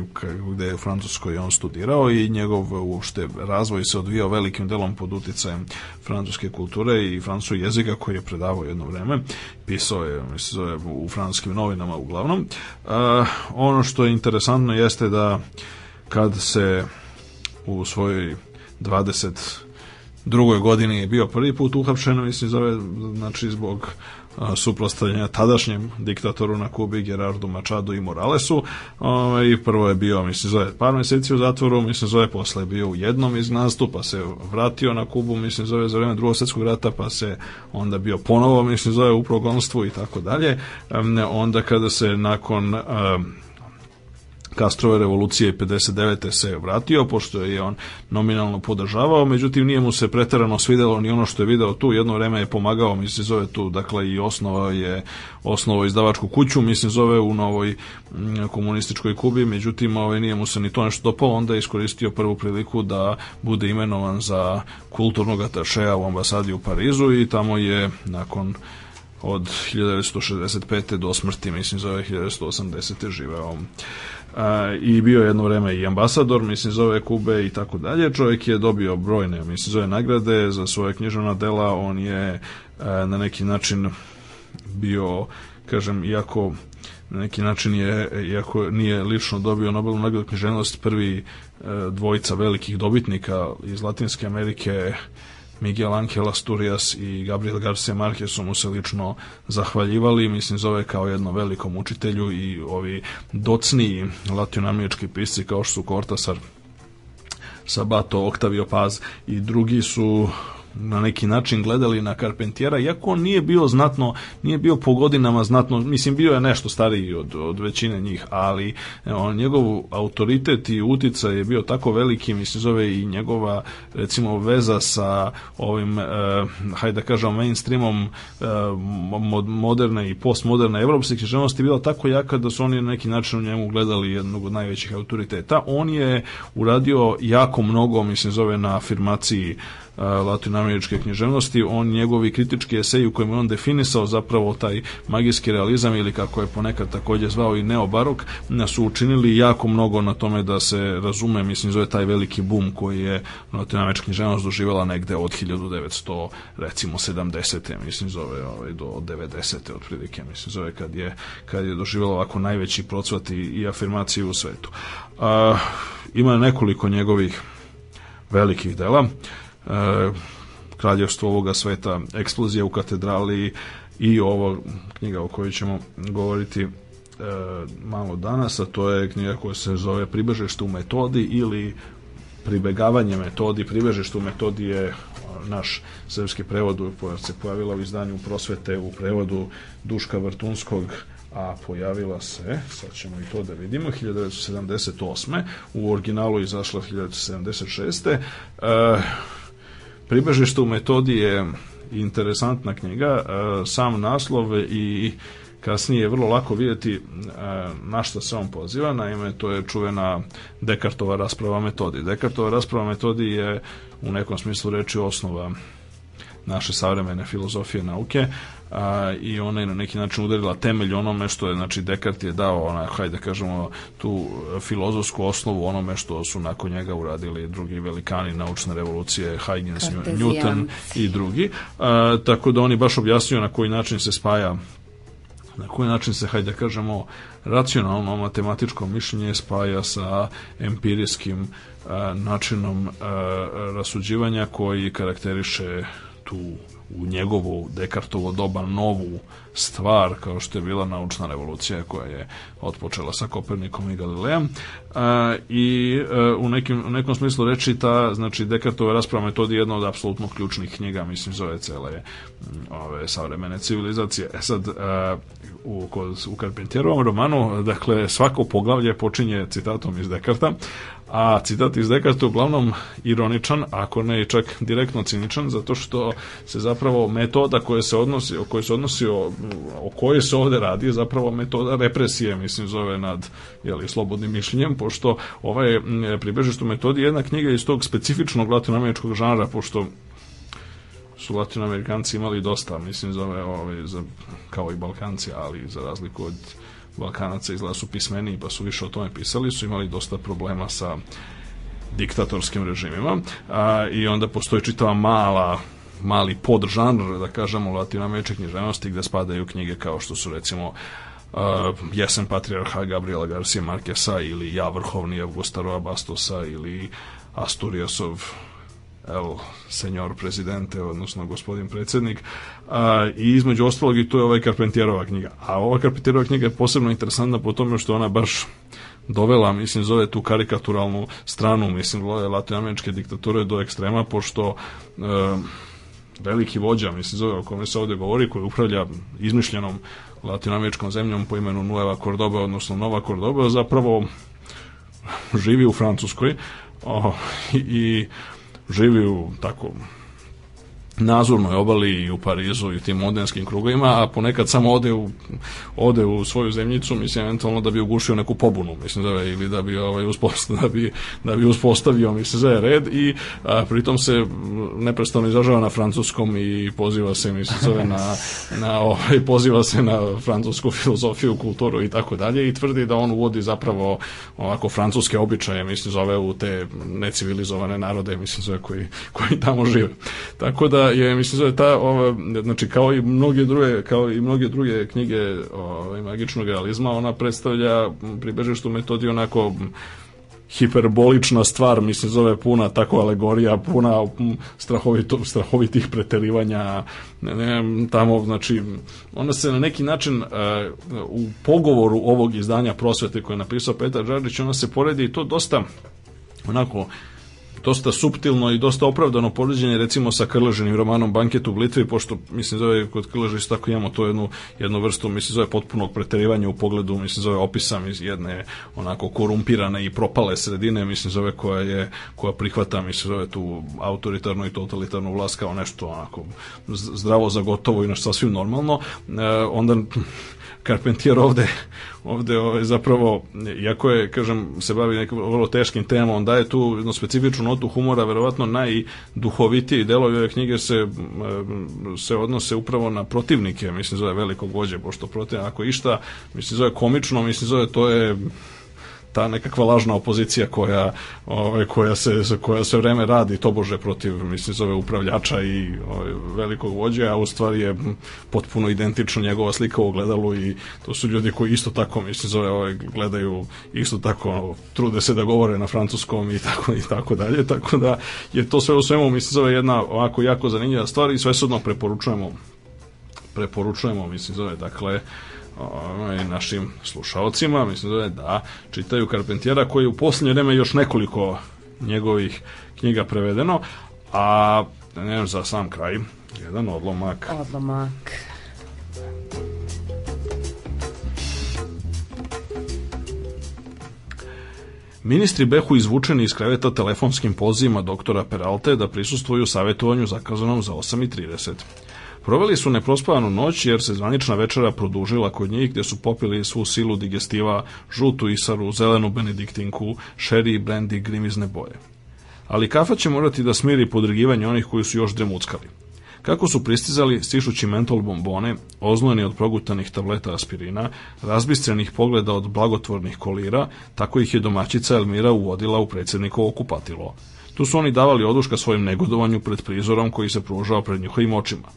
gde je u Francuskoj on studirao i njegov uopšte razvoj se odvijao velikim delom pod uticajem francuske kulture i francuskog jezika koji je predavao jedno vreme, pisao je mislim zove u francuskim novinama uglavnom. Uh, ono što je interesantno jeste da kad se u svojoj 20 drugoj godini je bio prvi put uhapšen, mislim zove, znači zbog suprostavljanja tadašnjem diktatoru na Kubi, Gerardu Mačadu i Moralesu. Ove, ovaj, I prvo je bio, mislim, zove par mjeseci u zatvoru, mislim, zove posle je bio u jednom iz nastupa, se vratio na Kubu, mislim, zove za vrijeme drugog svjetskog rata, pa se onda bio ponovo, mislim, zove u progonstvu i tako dalje. Onda kada se nakon um, Castrove revolucije 59. se je vratio, pošto je on nominalno podržavao, međutim nije mu se preterano svidelo ni ono što je video tu, jedno vreme je pomagao, mislim se zove tu, dakle i osnova je osnovo izdavačku kuću, mislim zove u novoj mm, komunističkoj Kubi, međutim ovaj, nije mu se ni to nešto dopao, onda je iskoristio prvu priliku da bude imenovan za kulturnog atašeja u ambasadi u Parizu i tamo je nakon od 1965. do smrti, mislim, zove 1980. živeo a, i bio jedno vreme i ambasador, mislim, zove Kube i tako dalje. Čovjek je dobio brojne, mislim, zove nagrade za svoje književna dela, on je a, e, na neki način bio, kažem, iako na neki način je, iako nije lično dobio Nobelovu nagradu književnost, prvi e, dvojica velikih dobitnika iz Latinske Amerike Miguel Ángel Asturias i Gabriel Garcia Marquez su mu se lično zahvaljivali, mislim zove kao jednom velikom učitelju i ovi docni latinoamerički pisci kao što su Cortasar Sabato, Octavio Paz i drugi su na neki način gledali na Karpentjera, iako on nije bio znatno, nije bio po godinama znatno, mislim bio je nešto stariji od, od većine njih, ali on, njegov autoritet i utica je bio tako veliki, mislim zove i njegova recimo veza sa ovim, eh, hajde da kažem mainstreamom eh, mod, moderne i postmoderne evropske književnosti bila tako jaka da su oni na neki način u njemu gledali jednog od najvećih autoriteta. On je uradio jako mnogo, mislim zove, na afirmaciji Eh, latinoameričke književnosti, on njegovi kritički eseji u kojima on definisao zapravo taj magijski realizam ili kako je ponekad takođe zvao i neobarok, eh, su učinili jako mnogo na tome da se razume, mislim, zove taj veliki bum koji je latinoamerička književnost doživjela negde od 1900, recimo 70. mislim, zove ovaj, do 90. otprilike, mislim, zove kad je, kad je doživjela ovako najveći procvat i, i afirmaciju u svetu. A, eh, ima nekoliko njegovih velikih dela. E, kraljevstvo ovoga sveta, eksplozija u katedrali i ovo knjiga o kojoj ćemo govoriti e, malo danas, a to je knjiga koja se zove Pribežeštu metodi ili pribegavanje metodi, pribežeštu metodi je e, naš srpski prevod koja se pojavila u izdanju prosvete u prevodu Duška Vrtunskog a pojavila se, sad ćemo i to da vidimo, 1978. U originalu izašla 1976. E, pribežištu metodi je interesantna knjiga, e, sam naslov i kasnije je vrlo lako vidjeti e, na što se on poziva, naime to je čuvena Dekartova rasprava metodi. Dekartova rasprava metodi je u nekom smislu reči osnova naše savremene filozofije nauke, a, i ona je na neki način udarila temelj onome što je, znači Dekart je dao, ona, hajde da kažemo, tu e, filozofsku osnovu onome što su nakon njega uradili drugi velikani naučne revolucije, Huygens, Newton i drugi. A, tako da oni baš objasnio na koji način se spaja na koji način se, hajde da kažemo, racionalno matematičko mišljenje spaja sa empirijskim a, e, načinom a, e, rasuđivanja koji karakteriše tu u njegovu Dekartovo doba novu stvar kao što je bila naučna revolucija koja je otpočela sa Kopernikom i Galilejem a, e, i a, e, u, nekim, u nekom smislu reči ta, znači Dekartova rasprava metodi je jedna od apsolutno ključnih knjiga mislim zove cele ove savremene civilizacije e sad a, e, u, kod, u Carpentierovom romanu dakle svako poglavlje počinje citatom iz Dekarta a citat iz Dekarta uglavnom ironičan, ako ne čak direktno ciničan, zato što se zapravo metoda koje se odnosi, o kojoj se odnosi, o, o kojoj se ovde radi, je zapravo metoda represije, mislim, zove nad jeli, slobodnim mišljenjem, pošto ovaj pribežištu metodi je jedna knjiga iz tog specifičnog latinoameričkog žanra, pošto su latinoamerikanci imali dosta, mislim, zove, ovaj, za, kao i balkanci, ali za razliku od Balkanaca izgleda su pismeniji pa su više o tome pisali, su imali dosta problema sa diktatorskim režimima a, i onda postoji čitava mala mali podžanr, da kažemo, latinoameričke književnosti gde spadaju knjige kao što su recimo uh, Jesen patrijarha Gabriela Garcia Marquesa ili Ja vrhovni Avgustarova Bastosa ili Asturiasov el senjor prezidente, odnosno gospodin predsjednik, a, i između ostalog i to je ovaj Karpentjerova knjiga. A ova Karpentjerova knjiga je posebno interesantna po tome što ona baš dovela, mislim, zove tu karikaturalnu stranu, mislim, latinoameričke diktature do ekstrema, pošto e, veliki vođa, mislim, zove o kome se ovdje govori, koji upravlja izmišljenom latinoameričkom zemljom po imenu Nueva Cordoba, odnosno Nova Cordoba, zapravo živi u Francuskoj o, i, i жили у такому nazurnoj obali i u Parizu i u tim modenskim krugovima, a ponekad samo ode u, ode u svoju zemljicu, mislim, eventualno da bi ugušio neku pobunu, mislim, da, ili da bi, ovaj, uspostavio, da bi, da bi uspostavio, mislim, za red i a, pritom se neprestano izražava na francuskom i poziva se, mislim, zove na, na ovaj, poziva se na francusku filozofiju, kulturu i tako dalje i tvrdi da on uvodi zapravo ovako francuske običaje, mislim, zove u te necivilizovane narode, mislim, zove koji, koji tamo žive. Tako da je mislim da ta ova znači kao i mnoge druge kao i mnoge druge knjige o ovaj, magičnog realizma ona predstavlja pribežištu metodi onako hiperbolična stvar, mislim zove puna tako alegorija, puna strahovito, strahovitih preterivanja ne, tamo, znači ona se na neki način uh, u pogovoru ovog izdanja prosvete koje je napisao Petar Đarđić, ona se poredi i to dosta onako dosta suptilno i dosta opravdano poređenje recimo sa Krleženim romanom Banket u Blitvi, pošto mislim zove kod Krleža isto tako imamo to jednu, jednu vrstu mislim zove potpunog preterivanja u pogledu mislim zove opisam iz jedne onako korumpirane i propale sredine mislim zove koja je koja prihvata mislim zove tu autoritarnu i totalitarnu vlast kao nešto onako zdravo za gotovo i nešto sasvim normalno e, onda Carpentier ovde, ovde ovaj, zapravo, iako je, kažem, se bavi nekim vrlo teškim temom, on daje tu jednu specifičnu notu humora, verovatno najduhovitiji delovi ove knjige se, se odnose upravo na protivnike, mislim, zove velikog vođe, pošto protiv, ako išta, mislim, zove komično, mislim, zove to je ta nekakva lažna opozicija koja, ovaj, koja, se, koja sve vreme radi tobože protiv, mislim, zove upravljača i ovaj, velikog vođa, a u stvari je potpuno identično njegova slika u ogledalu i to su ljudi koji isto tako, mislim, zove, ove, ovaj, gledaju isto tako, trude se da govore na francuskom i tako i tako dalje, tako da je to sve u svemu, mislim, zove jedna ovako jako zanimljiva stvar i sve sudno preporučujemo preporučujemo, mislim, zove, dakle, ovaj, našim slušalcima, mislim da je da čitaju Karpentjera koji je u posljednje vreme još nekoliko njegovih knjiga prevedeno, a ne znam za sam kraj, jedan odlomak. Odlomak. Ministri Behu izvučeni iz kreveta telefonskim pozivima doktora Peralte da prisustuju savjetovanju zakazanom za 8.30. Proveli su neprospavanu noć jer se zvanična večera produžila kod njih gde su popili svu silu digestiva, žutu isaru, zelenu benediktinku, šeri i brendi grimizne boje. Ali kafa će morati da smiri podrigivanje onih koji su još dremuckali. Kako su pristizali stišući mentol bombone, oznojeni od progutanih tableta aspirina, razbistrenih pogleda od blagotvornih kolira, tako ih je domaćica Elmira uvodila u predsednikovo kupatilo. Tu su oni davali oduška svojim negodovanju pred prizorom koji se pružao pred njihovim očima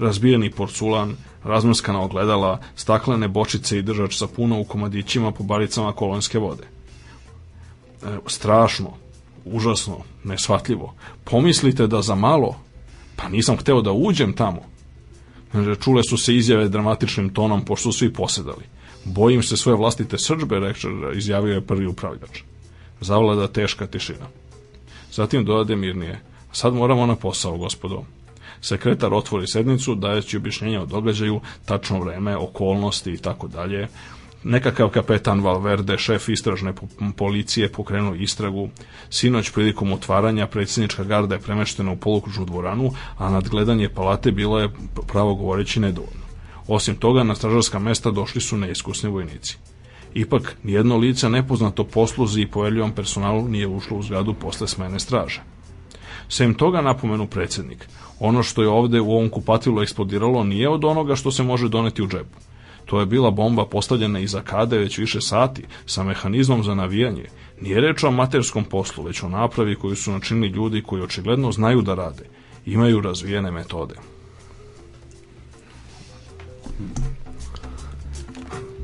razbijeni porculan, razmrskana ogledala, staklene bočice i držač sa puno u komadićima po baricama kolonske vode. E, strašno, užasno, neshvatljivo. Pomislite da za malo, pa nisam hteo da uđem tamo. Čule su se izjave dramatičnim tonom, pošto su svi posedali. Bojim se svoje vlastite srđbe, rekčer, izjavio je prvi upravljač. Zavlada teška tišina. Zatim dodade mirnije, sad moramo na posao, gospodo. Sekretar otvori sednicu dajeći objašnjenje o događaju, tačno vreme, okolnosti i tako dalje. Nekakav kapetan Valverde, šef istražne policije, pokrenuo istragu. Sinoć prilikom otvaranja predsjednička garda je premeštena u polukružnu dvoranu, a nadgledanje palate bilo je pravo govoreći nedovoljno. Osim toga, na stražarska mesta došli su neiskusni vojnici. Ipak, nijedno lice nepoznato posluzi i pojeljivom personalu nije ušlo u zgradu posle smene straže. Sem toga napomenu predsednik, ono što je ovde u ovom kupatilu eksplodiralo nije od onoga što se može doneti u džepu. To je bila bomba postavljena iza kade već više sati, sa mehanizmom za navijanje. Nije reč o amaterskom poslu, već o napravi koju su načinili ljudi koji očigledno znaju da rade. Imaju razvijene metode.